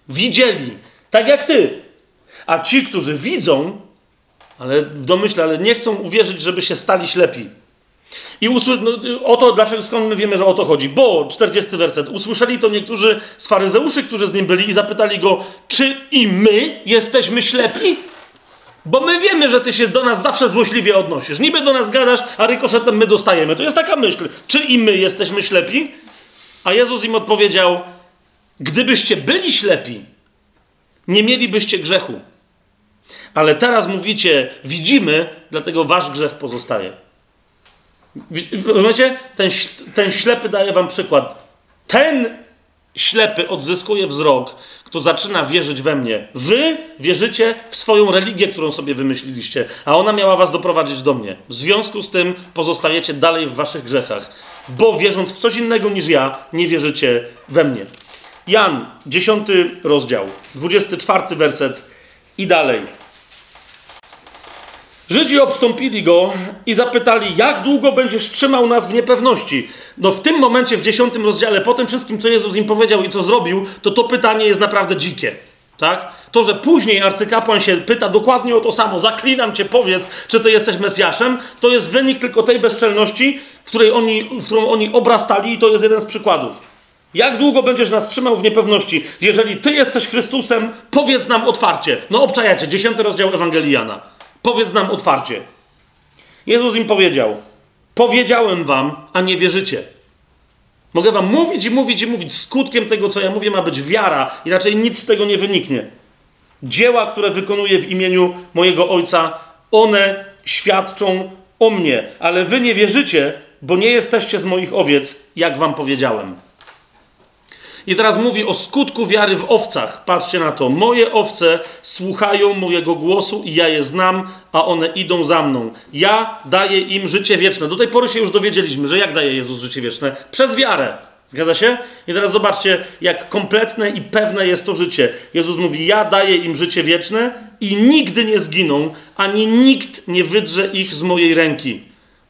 widzieli. Tak jak ty. A ci, którzy widzą, ale w domyśle, ale nie chcą uwierzyć, żeby się stali ślepi. I usły... no, o to, dlaczego skąd my wiemy, że o to chodzi? Bo 40 werset. Usłyszeli to niektórzy z faryzeuszy, którzy z nim byli, i zapytali go, czy i my jesteśmy ślepi? Bo my wiemy, że ty się do nas zawsze złośliwie odnosisz. Niby do nas gadasz, a rykoszetem my dostajemy. To jest taka myśl. Czy i my jesteśmy ślepi? A Jezus im odpowiedział: Gdybyście byli ślepi, nie mielibyście grzechu. Ale teraz mówicie, widzimy, dlatego wasz grzech pozostaje. Rozumiecie? Ten, ten ślepy daje wam przykład. Ten ślepy odzyskuje wzrok, kto zaczyna wierzyć we mnie. Wy wierzycie w swoją religię, którą sobie wymyśliliście, a ona miała was doprowadzić do mnie. W związku z tym pozostajecie dalej w waszych grzechach, bo wierząc w coś innego niż ja, nie wierzycie we mnie. Jan, 10 rozdział, 24 werset i dalej. Żydzi obstąpili go i zapytali, jak długo będziesz trzymał nas w niepewności. No w tym momencie, w dziesiątym rozdziale, po tym wszystkim, co Jezus im powiedział i co zrobił, to to pytanie jest naprawdę dzikie. Tak? To, że później arcykapłan się pyta dokładnie o to samo, zaklinam cię, powiedz, czy ty jesteś Mesjaszem, to jest wynik tylko tej bezczelności, w, której oni, w którą oni obrastali i to jest jeden z przykładów. Jak długo będziesz nas trzymał w niepewności? Jeżeli ty jesteś Chrystusem, powiedz nam otwarcie. No obczajacie, dziesiąty rozdział Ewangelii Jana. Powiedz nam otwarcie. Jezus im powiedział: Powiedziałem wam, a nie wierzycie. Mogę wam mówić i mówić i mówić. Skutkiem tego, co ja mówię, ma być wiara, inaczej nic z tego nie wyniknie. Dzieła, które wykonuję w imieniu mojego Ojca, one świadczą o mnie, ale wy nie wierzycie, bo nie jesteście z moich owiec, jak wam powiedziałem. I teraz mówi o skutku wiary w owcach. Patrzcie na to. Moje owce słuchają mojego głosu i ja je znam, a one idą za mną. Ja daję im życie wieczne. Do tej pory się już dowiedzieliśmy, że jak daje Jezus życie wieczne? Przez wiarę. Zgadza się? I teraz zobaczcie, jak kompletne i pewne jest to życie. Jezus mówi: Ja daję im życie wieczne i nigdy nie zginą, ani nikt nie wydrze ich z mojej ręki.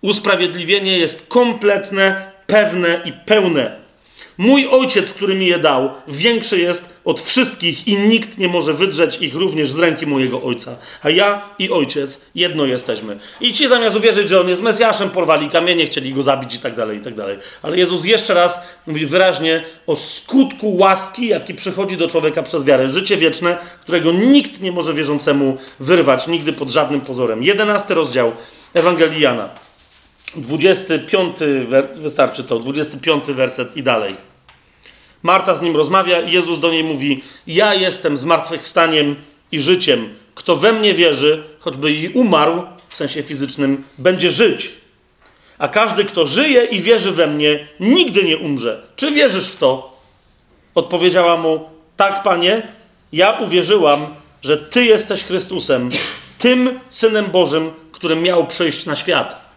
Usprawiedliwienie jest kompletne, pewne i pełne. Mój ojciec, który mi je dał, większy jest od wszystkich i nikt nie może wydrzeć ich również z ręki mojego ojca. A ja i ojciec jedno jesteśmy. I ci zamiast uwierzyć, że on jest Mesjaszem, porwali kamienie, chcieli go zabić i tak dalej, i tak dalej. Ale Jezus jeszcze raz mówi wyraźnie o skutku łaski, jaki przychodzi do człowieka przez wiarę. Życie wieczne, którego nikt nie może wierzącemu wyrwać, nigdy pod żadnym pozorem. Jedenasty rozdział Ewangelii Jana. 25 wystarczy to, 25 werset i dalej. Marta z nim rozmawia i Jezus do niej mówi: Ja jestem zmartwychwstaniem i życiem. Kto we mnie wierzy, choćby i umarł, w sensie fizycznym, będzie żyć. A każdy, kto żyje i wierzy we mnie, nigdy nie umrze. Czy wierzysz w to? Odpowiedziała mu: Tak, panie, ja uwierzyłam, że ty jesteś Chrystusem, tym synem Bożym, którym miał przyjść na świat.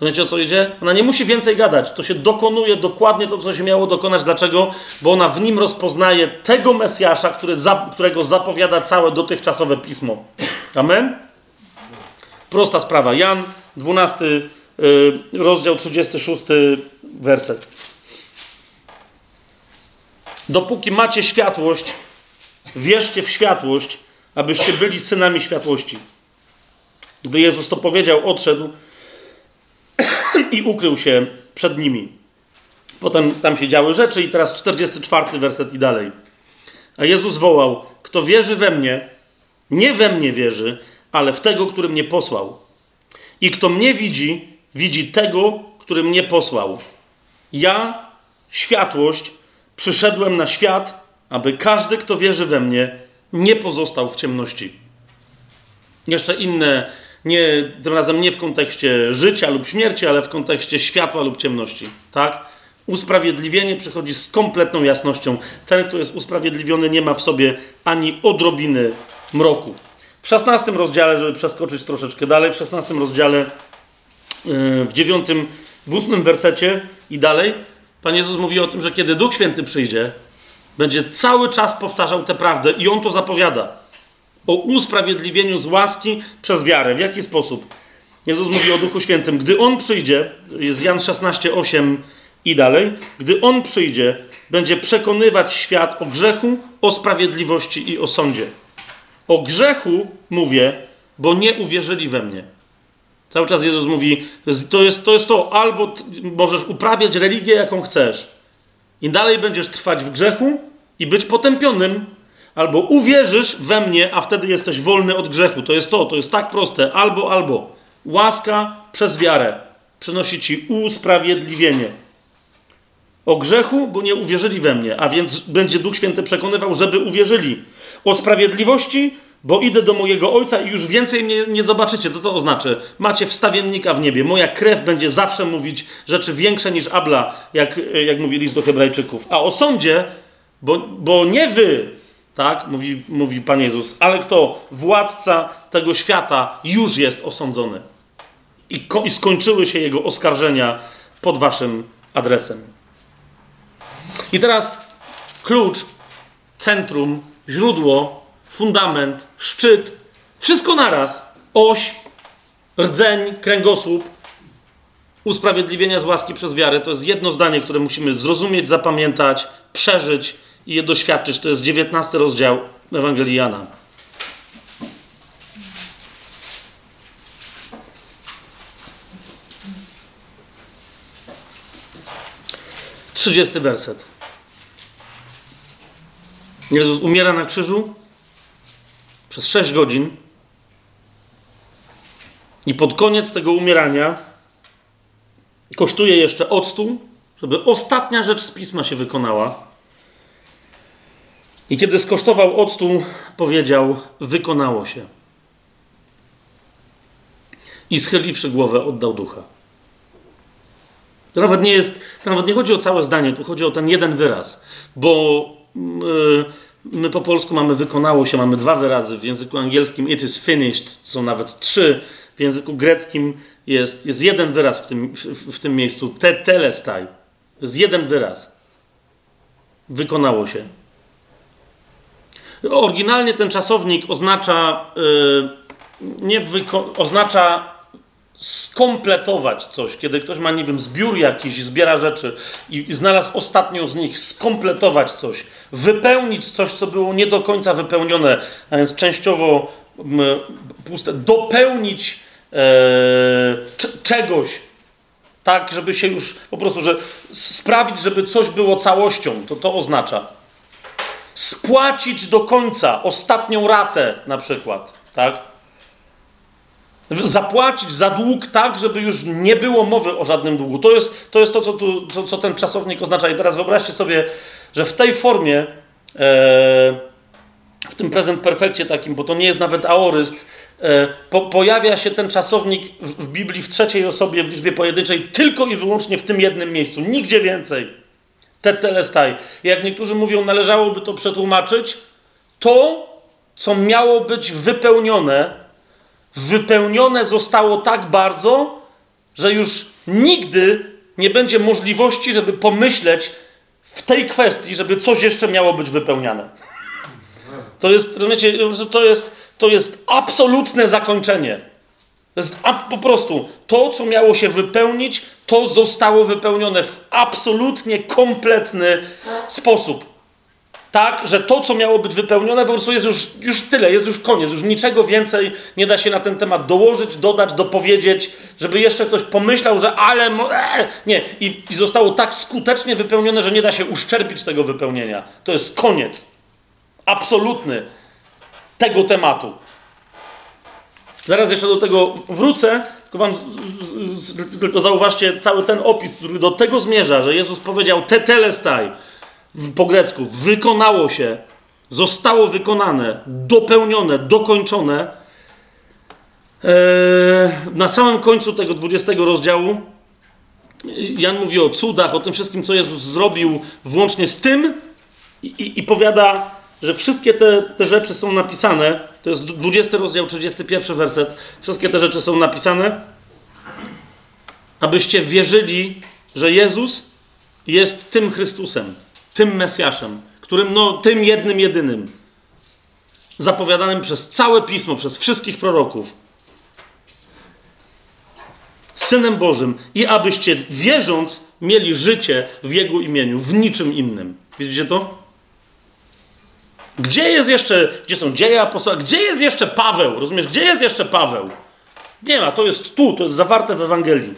Rozumiecie o co idzie? Ona nie musi więcej gadać. To się dokonuje dokładnie to, co się miało dokonać. Dlaczego? Bo ona w nim rozpoznaje tego Mesjasza, który za, którego zapowiada całe dotychczasowe pismo. Amen? Prosta sprawa. Jan, 12 y, rozdział, 36 werset. Dopóki macie światłość, wierzcie w światłość, abyście byli synami światłości. Gdy Jezus to powiedział, odszedł i ukrył się przed nimi. Potem tam się działy rzeczy i teraz 44 werset i dalej. A Jezus wołał, kto wierzy we mnie, nie we mnie wierzy, ale w tego, który mnie posłał. I kto mnie widzi, widzi tego, który mnie posłał. Ja, światłość, przyszedłem na świat, aby każdy, kto wierzy we mnie, nie pozostał w ciemności. Jeszcze inne nie, tym razem nie w kontekście życia lub śmierci, ale w kontekście światła lub ciemności. Tak? Usprawiedliwienie przychodzi z kompletną jasnością. Ten, kto jest usprawiedliwiony, nie ma w sobie ani odrobiny mroku. W 16 rozdziale, żeby przeskoczyć troszeczkę dalej, w 16 rozdziale, yy, w 9, w 8 wersecie i dalej, Pan Jezus mówi o tym, że kiedy Duch Święty przyjdzie, będzie cały czas powtarzał tę prawdę i On to zapowiada. O usprawiedliwieniu z łaski przez wiarę. W jaki sposób? Jezus mówi o Duchu Świętym. Gdy On przyjdzie, jest Jan 16, 8 i dalej, gdy On przyjdzie, będzie przekonywać świat o grzechu, o sprawiedliwości i o sądzie. O grzechu mówię, bo nie uwierzyli we mnie. Cały czas Jezus mówi, to jest to, jest to albo możesz uprawiać religię, jaką chcesz, i dalej będziesz trwać w grzechu i być potępionym, albo uwierzysz we mnie, a wtedy jesteś wolny od grzechu. To jest to, to jest tak proste. Albo, albo. Łaska przez wiarę przynosi ci usprawiedliwienie. O grzechu, bo nie uwierzyli we mnie, a więc będzie Duch Święty przekonywał, żeby uwierzyli. O sprawiedliwości, bo idę do mojego ojca i już więcej mnie nie zobaczycie. Co to oznacza? Macie wstawiennika w niebie. Moja krew będzie zawsze mówić rzeczy większe niż Abla, jak, jak mówi do Hebrajczyków. A o sądzie, bo, bo nie wy, tak, mówi, mówi Pan Jezus, ale kto? Władca tego świata już jest osądzony. I, ko- I skończyły się jego oskarżenia pod waszym adresem. I teraz klucz, centrum, źródło, fundament, szczyt, wszystko naraz, oś, rdzeń, kręgosłup usprawiedliwienia z łaski przez wiarę. To jest jedno zdanie, które musimy zrozumieć, zapamiętać, przeżyć i je doświadczyć. To jest 19 rozdział Ewangelii Jana. Trzydziesty werset. Jezus umiera na krzyżu przez 6 godzin i pod koniec tego umierania kosztuje jeszcze octu, żeby ostatnia rzecz z pisma się wykonała. I kiedy skosztował octu, powiedział: Wykonało się. I schyliwszy głowę, oddał ducha. To nawet nie jest, to nawet nie chodzi o całe zdanie, tu chodzi o ten jeden wyraz, bo yy, my po polsku mamy wykonało się, mamy dwa wyrazy, w języku angielskim it is finished, są nawet trzy, w języku greckim jest, jest jeden wyraz w tym, w, w tym miejscu, te telestai. Jest jeden wyraz. Wykonało się. Oryginalnie ten czasownik oznacza, yy, nie oznacza skompletować coś, kiedy ktoś ma, nie wiem, zbiór jakiś, zbiera rzeczy i, i znalazł ostatnią z nich, skompletować coś, wypełnić coś, co było nie do końca wypełnione, a więc częściowo puste, dopełnić e, czegoś, tak, żeby się już po prostu, że sprawić, żeby coś było całością, to to oznacza. Spłacić do końca ostatnią ratę, na przykład, tak? Zapłacić za dług tak, żeby już nie było mowy o żadnym długu. To jest to, jest to co, tu, co, co ten czasownik oznacza. I teraz wyobraźcie sobie, że w tej formie, e, w tym prezent perfekcie takim, bo to nie jest nawet aoryst, e, po, pojawia się ten czasownik w, w Biblii w trzeciej osobie w liczbie pojedynczej tylko i wyłącznie w tym jednym miejscu. Nigdzie więcej. Tetelestaj. Jak niektórzy mówią, należałoby to przetłumaczyć, to, co miało być wypełnione, wypełnione zostało tak bardzo, że już nigdy nie będzie możliwości, żeby pomyśleć w tej kwestii, żeby coś jeszcze miało być wypełniane. To jest, to jest, to jest absolutne zakończenie. To jest po prostu to, co miało się wypełnić, to zostało wypełnione w absolutnie kompletny sposób tak, że to, co miało być wypełnione, po prostu jest już, już tyle, jest już koniec, już niczego więcej nie da się na ten temat dołożyć, dodać, dopowiedzieć, żeby jeszcze ktoś pomyślał, że ale. E, nie, I, i zostało tak skutecznie wypełnione, że nie da się uszczerpić tego wypełnienia. To jest koniec. Absolutny tego tematu. Zaraz jeszcze do tego wrócę, tylko, wam, tylko zauważcie cały ten opis, który do tego zmierza, że Jezus powiedział tetelestaj po grecku, wykonało się, zostało wykonane, dopełnione, dokończone. Eee, na samym końcu tego 20 rozdziału Jan mówi o cudach, o tym wszystkim, co Jezus zrobił, włącznie z tym, i, i, i powiada, że wszystkie te, te rzeczy są napisane. To jest 20 rozdział, 31 werset. Wszystkie te rzeczy są napisane, abyście wierzyli, że Jezus jest tym Chrystusem, tym Mesjaszem, którym, no, tym jednym, jedynym, zapowiadanym przez całe pismo, przez wszystkich proroków Synem Bożym i abyście wierząc mieli życie w Jego imieniu, w niczym innym. Widzicie to? Gdzie jest jeszcze, gdzie są dzieje apostoła, gdzie jest jeszcze Paweł? Rozumiesz, gdzie jest jeszcze Paweł? Nie ma, to jest tu, to jest zawarte w Ewangelii.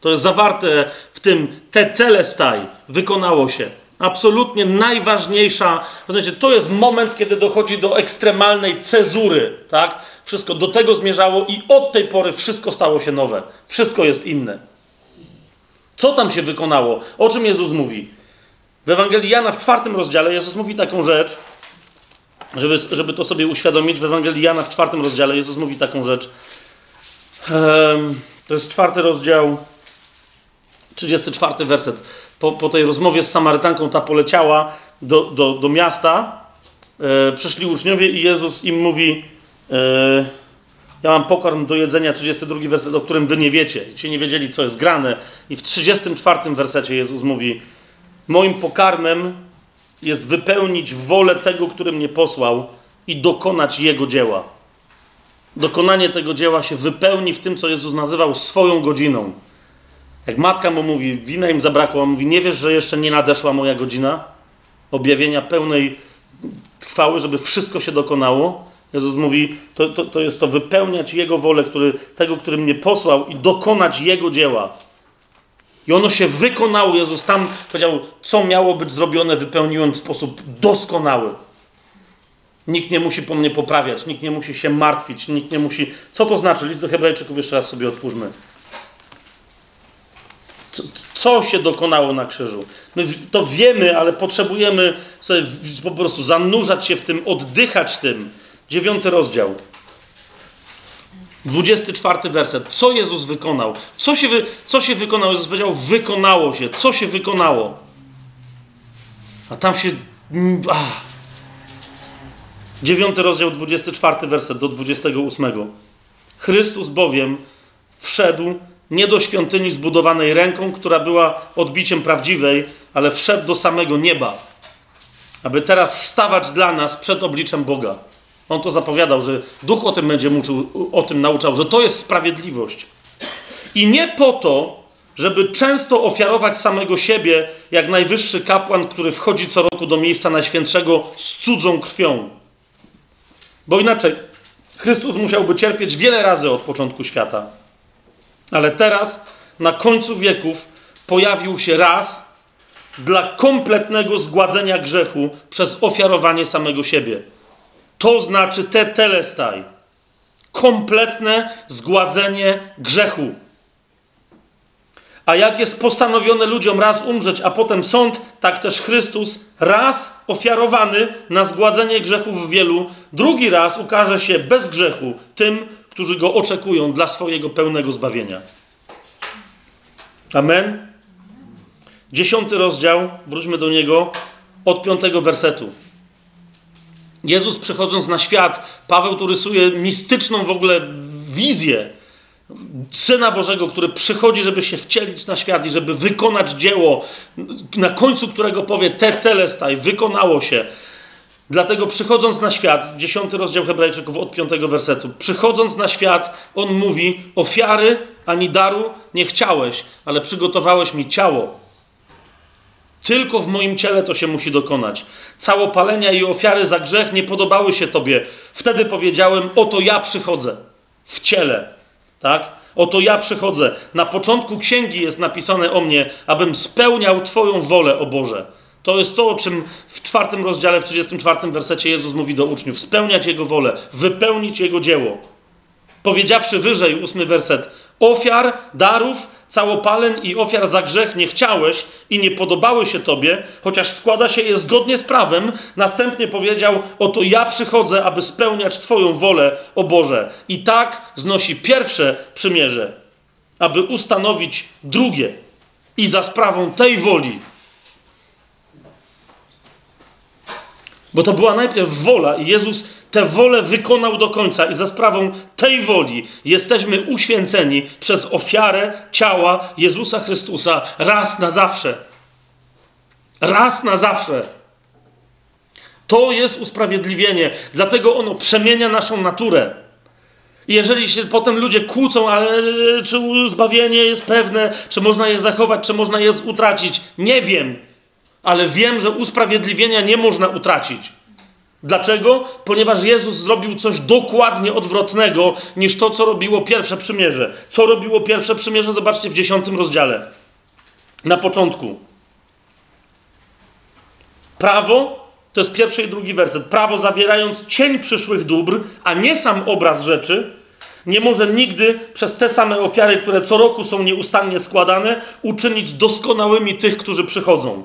To jest zawarte w tym tetelestaj, wykonało się. Absolutnie najważniejsza, rozumiecie, to jest moment, kiedy dochodzi do ekstremalnej cezury, tak? Wszystko do tego zmierzało i od tej pory wszystko stało się nowe. Wszystko jest inne. Co tam się wykonało? O czym Jezus mówi? W Ewangelii Jana w czwartym rozdziale Jezus mówi taką rzecz, żeby, żeby to sobie uświadomić. W Ewangelii Jana w czwartym rozdziale Jezus mówi taką rzecz. To jest czwarty rozdział, 34 werset. Po, po tej rozmowie z Samarytanką ta poleciała do, do, do miasta. E, przyszli uczniowie i Jezus im mówi E, ja mam pokarm do jedzenia, 32 werset, o którym wy nie wiecie. Ci nie wiedzieli, co jest grane. I w 34 wersecie Jezus mówi: Moim pokarmem jest wypełnić wolę tego, który mnie posłał i dokonać jego dzieła. Dokonanie tego dzieła się wypełni w tym, co Jezus nazywał swoją godziną. Jak matka mu mówi, wina im zabrakło, on mówi: Nie wiesz, że jeszcze nie nadeszła moja godzina objawienia pełnej chwały, żeby wszystko się dokonało. Jezus mówi, to, to, to jest to wypełniać Jego wolę, który, tego, który mnie posłał i dokonać Jego dzieła. I ono się wykonało. Jezus tam powiedział, co miało być zrobione, wypełniłem w sposób doskonały. Nikt nie musi po mnie poprawiać, nikt nie musi się martwić, nikt nie musi. Co to znaczy? List do Hebrajczyków jeszcze raz sobie otwórzmy. Co, co się dokonało na krzyżu? My to wiemy, ale potrzebujemy sobie po prostu zanurzać się w tym, oddychać tym Dziewiąty rozdział. 24 werset. Co Jezus wykonał? Co się, wy, co się wykonało? Jezus powiedział, wykonało się. Co się wykonało? A tam się. Ach. Dziewiąty rozdział, 24 werset do 28. Chrystus bowiem wszedł nie do świątyni zbudowanej ręką, która była odbiciem prawdziwej, ale wszedł do samego nieba, aby teraz stawać dla nas przed obliczem Boga. On to zapowiadał, że duch o tym będzie uczył, o tym nauczał, że to jest sprawiedliwość. I nie po to, żeby często ofiarować samego siebie, jak najwyższy kapłan, który wchodzi co roku do miejsca najświętszego z cudzą krwią. Bo inaczej Chrystus musiałby cierpieć wiele razy od początku świata. Ale teraz, na końcu wieków, pojawił się raz dla kompletnego zgładzenia grzechu przez ofiarowanie samego siebie. To znaczy te telestaj. Kompletne zgładzenie grzechu. A jak jest postanowione ludziom raz umrzeć, a potem sąd, tak też Chrystus raz ofiarowany na zgładzenie grzechów wielu, drugi raz ukaże się bez grzechu tym, którzy go oczekują dla swojego pełnego zbawienia. Amen. Dziesiąty rozdział, wróćmy do niego, od piątego wersetu. Jezus przychodząc na świat, Paweł tu rysuje mistyczną w ogóle wizję Syna Bożego, który przychodzi, żeby się wcielić na świat i żeby wykonać dzieło, na końcu którego powie te telestaj, wykonało się. Dlatego przychodząc na świat, dziesiąty rozdział Hebrajczyków od piątego wersetu, przychodząc na świat, on mówi: Ofiary ani daru nie chciałeś, ale przygotowałeś mi ciało tylko w moim ciele to się musi dokonać. Całopalenia i ofiary za grzech nie podobały się Tobie. Wtedy powiedziałem: Oto ja przychodzę w ciele. Tak? Oto ja przychodzę. Na początku księgi jest napisane o mnie, abym spełniał Twoją wolę, o Boże. To jest to, o czym w czwartym rozdziale, w 34 wersecie Jezus mówi do uczniów: spełniać Jego wolę, wypełnić Jego dzieło. Powiedziawszy wyżej, ósmy werset, ofiar, darów, całopaleń i ofiar za grzech nie chciałeś i nie podobały się tobie, chociaż składa się je zgodnie z prawem, następnie powiedział: Oto ja przychodzę, aby spełniać Twoją wolę, o Boże. I tak znosi pierwsze przymierze, aby ustanowić drugie. i za sprawą tej woli. Bo to była najpierw wola i Jezus tę wolę wykonał do końca i za sprawą tej woli jesteśmy uświęceni przez ofiarę ciała Jezusa Chrystusa raz na zawsze. Raz na zawsze. To jest usprawiedliwienie, dlatego ono przemienia naszą naturę. Jeżeli się potem ludzie kłócą, ale czy zbawienie jest pewne, czy można je zachować, czy można je utracić, nie wiem, ale wiem, że usprawiedliwienia nie można utracić. Dlaczego? Ponieważ Jezus zrobił coś dokładnie odwrotnego niż to, co robiło pierwsze przymierze. Co robiło pierwsze przymierze? Zobaczcie w dziesiątym rozdziale. Na początku. Prawo to jest pierwszy i drugi werset. Prawo zawierając cień przyszłych dóbr, a nie sam obraz rzeczy, nie może nigdy przez te same ofiary, które co roku są nieustannie składane, uczynić doskonałymi tych, którzy przychodzą.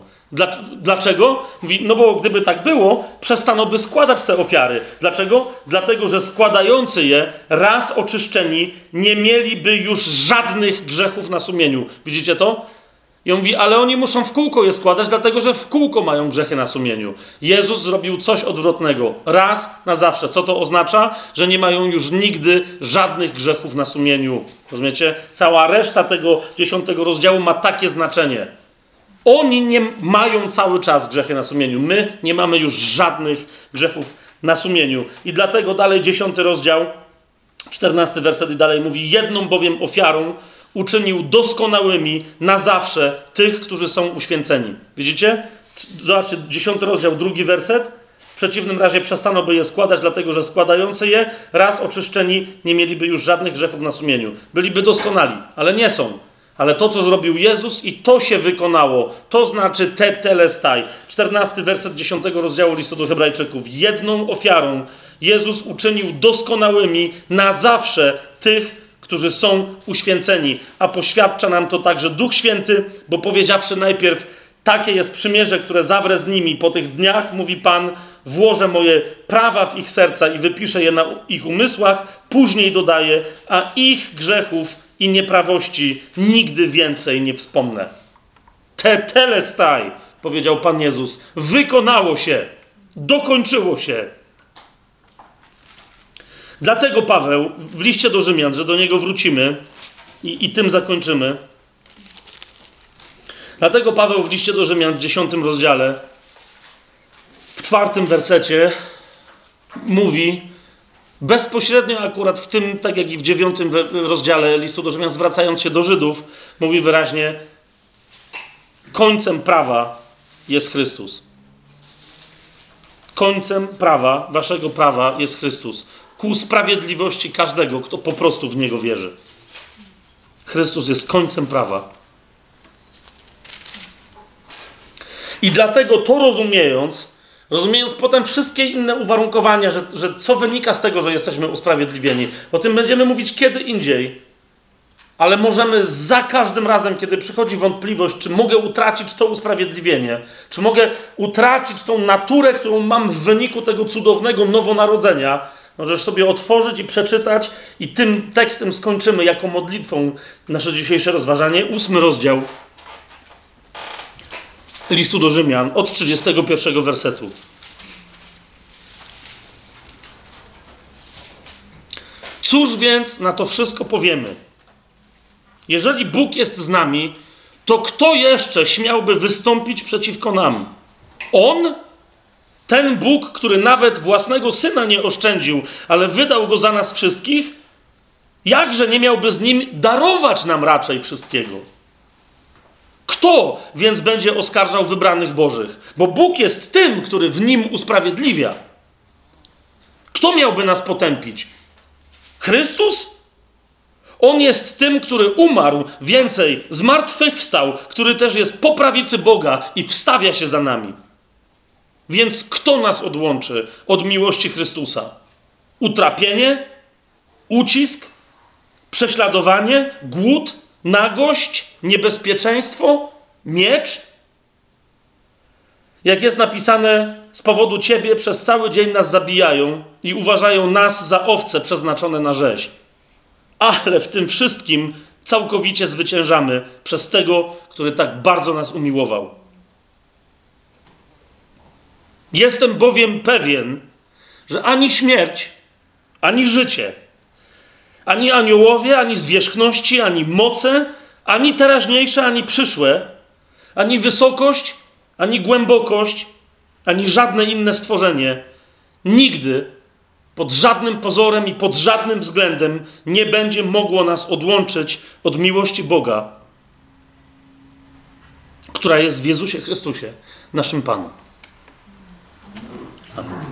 Dlaczego? Mówi, no bo gdyby tak było, przestano by składać te ofiary. Dlaczego? Dlatego, że składający je, raz oczyszczeni, nie mieliby już żadnych grzechów na sumieniu. Widzicie to? I on mówi, ale oni muszą w kółko je składać, dlatego że w kółko mają grzechy na sumieniu. Jezus zrobił coś odwrotnego. Raz na zawsze. Co to oznacza? Że nie mają już nigdy żadnych grzechów na sumieniu. Rozumiecie? Cała reszta tego dziesiątego rozdziału ma takie znaczenie. Oni nie mają cały czas grzechy na sumieniu. My nie mamy już żadnych grzechów na sumieniu. I dlatego dalej dziesiąty rozdział, czternasty werset i dalej mówi, jedną bowiem ofiarą uczynił doskonałymi na zawsze tych, którzy są uświęceni. Widzicie? Zobaczcie, dziesiąty rozdział, drugi werset. W przeciwnym razie przestano by je składać, dlatego że składający je, raz oczyszczeni, nie mieliby już żadnych grzechów na sumieniu. Byliby doskonali, ale nie są. Ale to, co zrobił Jezus i to się wykonało, to znaczy te telestaj. 14 werset 10 rozdziału listu do hebrajczyków. Jedną ofiarą Jezus uczynił doskonałymi na zawsze tych, którzy są uświęceni. A poświadcza nam to także Duch Święty, bo powiedziawszy najpierw, takie jest przymierze, które zawrę z nimi po tych dniach, mówi Pan, włożę moje prawa w ich serca i wypiszę je na ich umysłach, później dodaję, a ich grzechów i nieprawości nigdy więcej nie wspomnę. Te telestaj, powiedział Pan Jezus, wykonało się, dokończyło się. Dlatego Paweł w liście do Rzymian, że do niego wrócimy i, i tym zakończymy. Dlatego Paweł w liście do Rzymian w dziesiątym rozdziale, w czwartym wersecie mówi, bezpośrednio akurat w tym, tak jak i w dziewiątym rozdziale listu do Rzymian, zwracając się do Żydów, mówi wyraźnie: końcem prawa jest Chrystus. Końcem prawa, waszego prawa jest Chrystus. Ku sprawiedliwości każdego, kto po prostu w niego wierzy. Chrystus jest końcem prawa. I dlatego to rozumiejąc, Rozumiejąc potem wszystkie inne uwarunkowania, że, że co wynika z tego, że jesteśmy usprawiedliwieni. O tym będziemy mówić kiedy indziej. Ale możemy za każdym razem, kiedy przychodzi wątpliwość, czy mogę utracić to usprawiedliwienie, czy mogę utracić tą naturę, którą mam w wyniku tego cudownego nowonarodzenia, możesz sobie otworzyć i przeczytać, i tym tekstem skończymy jako modlitwą nasze dzisiejsze rozważanie. Ósmy rozdział listu do Rzymian od 31 wersetu. Cóż więc na to wszystko powiemy? Jeżeli Bóg jest z nami, to kto jeszcze śmiałby wystąpić przeciwko nam? On? Ten Bóg, który nawet własnego syna nie oszczędził, ale wydał go za nas wszystkich? Jakże nie miałby z nim darować nam raczej wszystkiego? Kto więc będzie oskarżał wybranych Bożych? Bo Bóg jest tym, który w nim usprawiedliwia. Kto miałby nas potępić? Chrystus? On jest tym, który umarł, więcej, zmartwychwstał, który też jest po prawicy Boga i wstawia się za nami. Więc kto nas odłączy od miłości Chrystusa? Utrapienie? Ucisk? Prześladowanie? Głód? Nagość, niebezpieczeństwo, miecz. Jak jest napisane, z powodu ciebie przez cały dzień nas zabijają i uważają nas za owce przeznaczone na rzeź. Ale w tym wszystkim całkowicie zwyciężamy przez tego, który tak bardzo nas umiłował. Jestem bowiem pewien, że ani śmierć, ani życie, ani aniołowie, ani zwierzchności, ani moce, ani teraźniejsze, ani przyszłe, ani wysokość, ani głębokość, ani żadne inne stworzenie nigdy pod żadnym pozorem i pod żadnym względem nie będzie mogło nas odłączyć od miłości Boga, która jest w Jezusie Chrystusie, naszym Panu. Amen.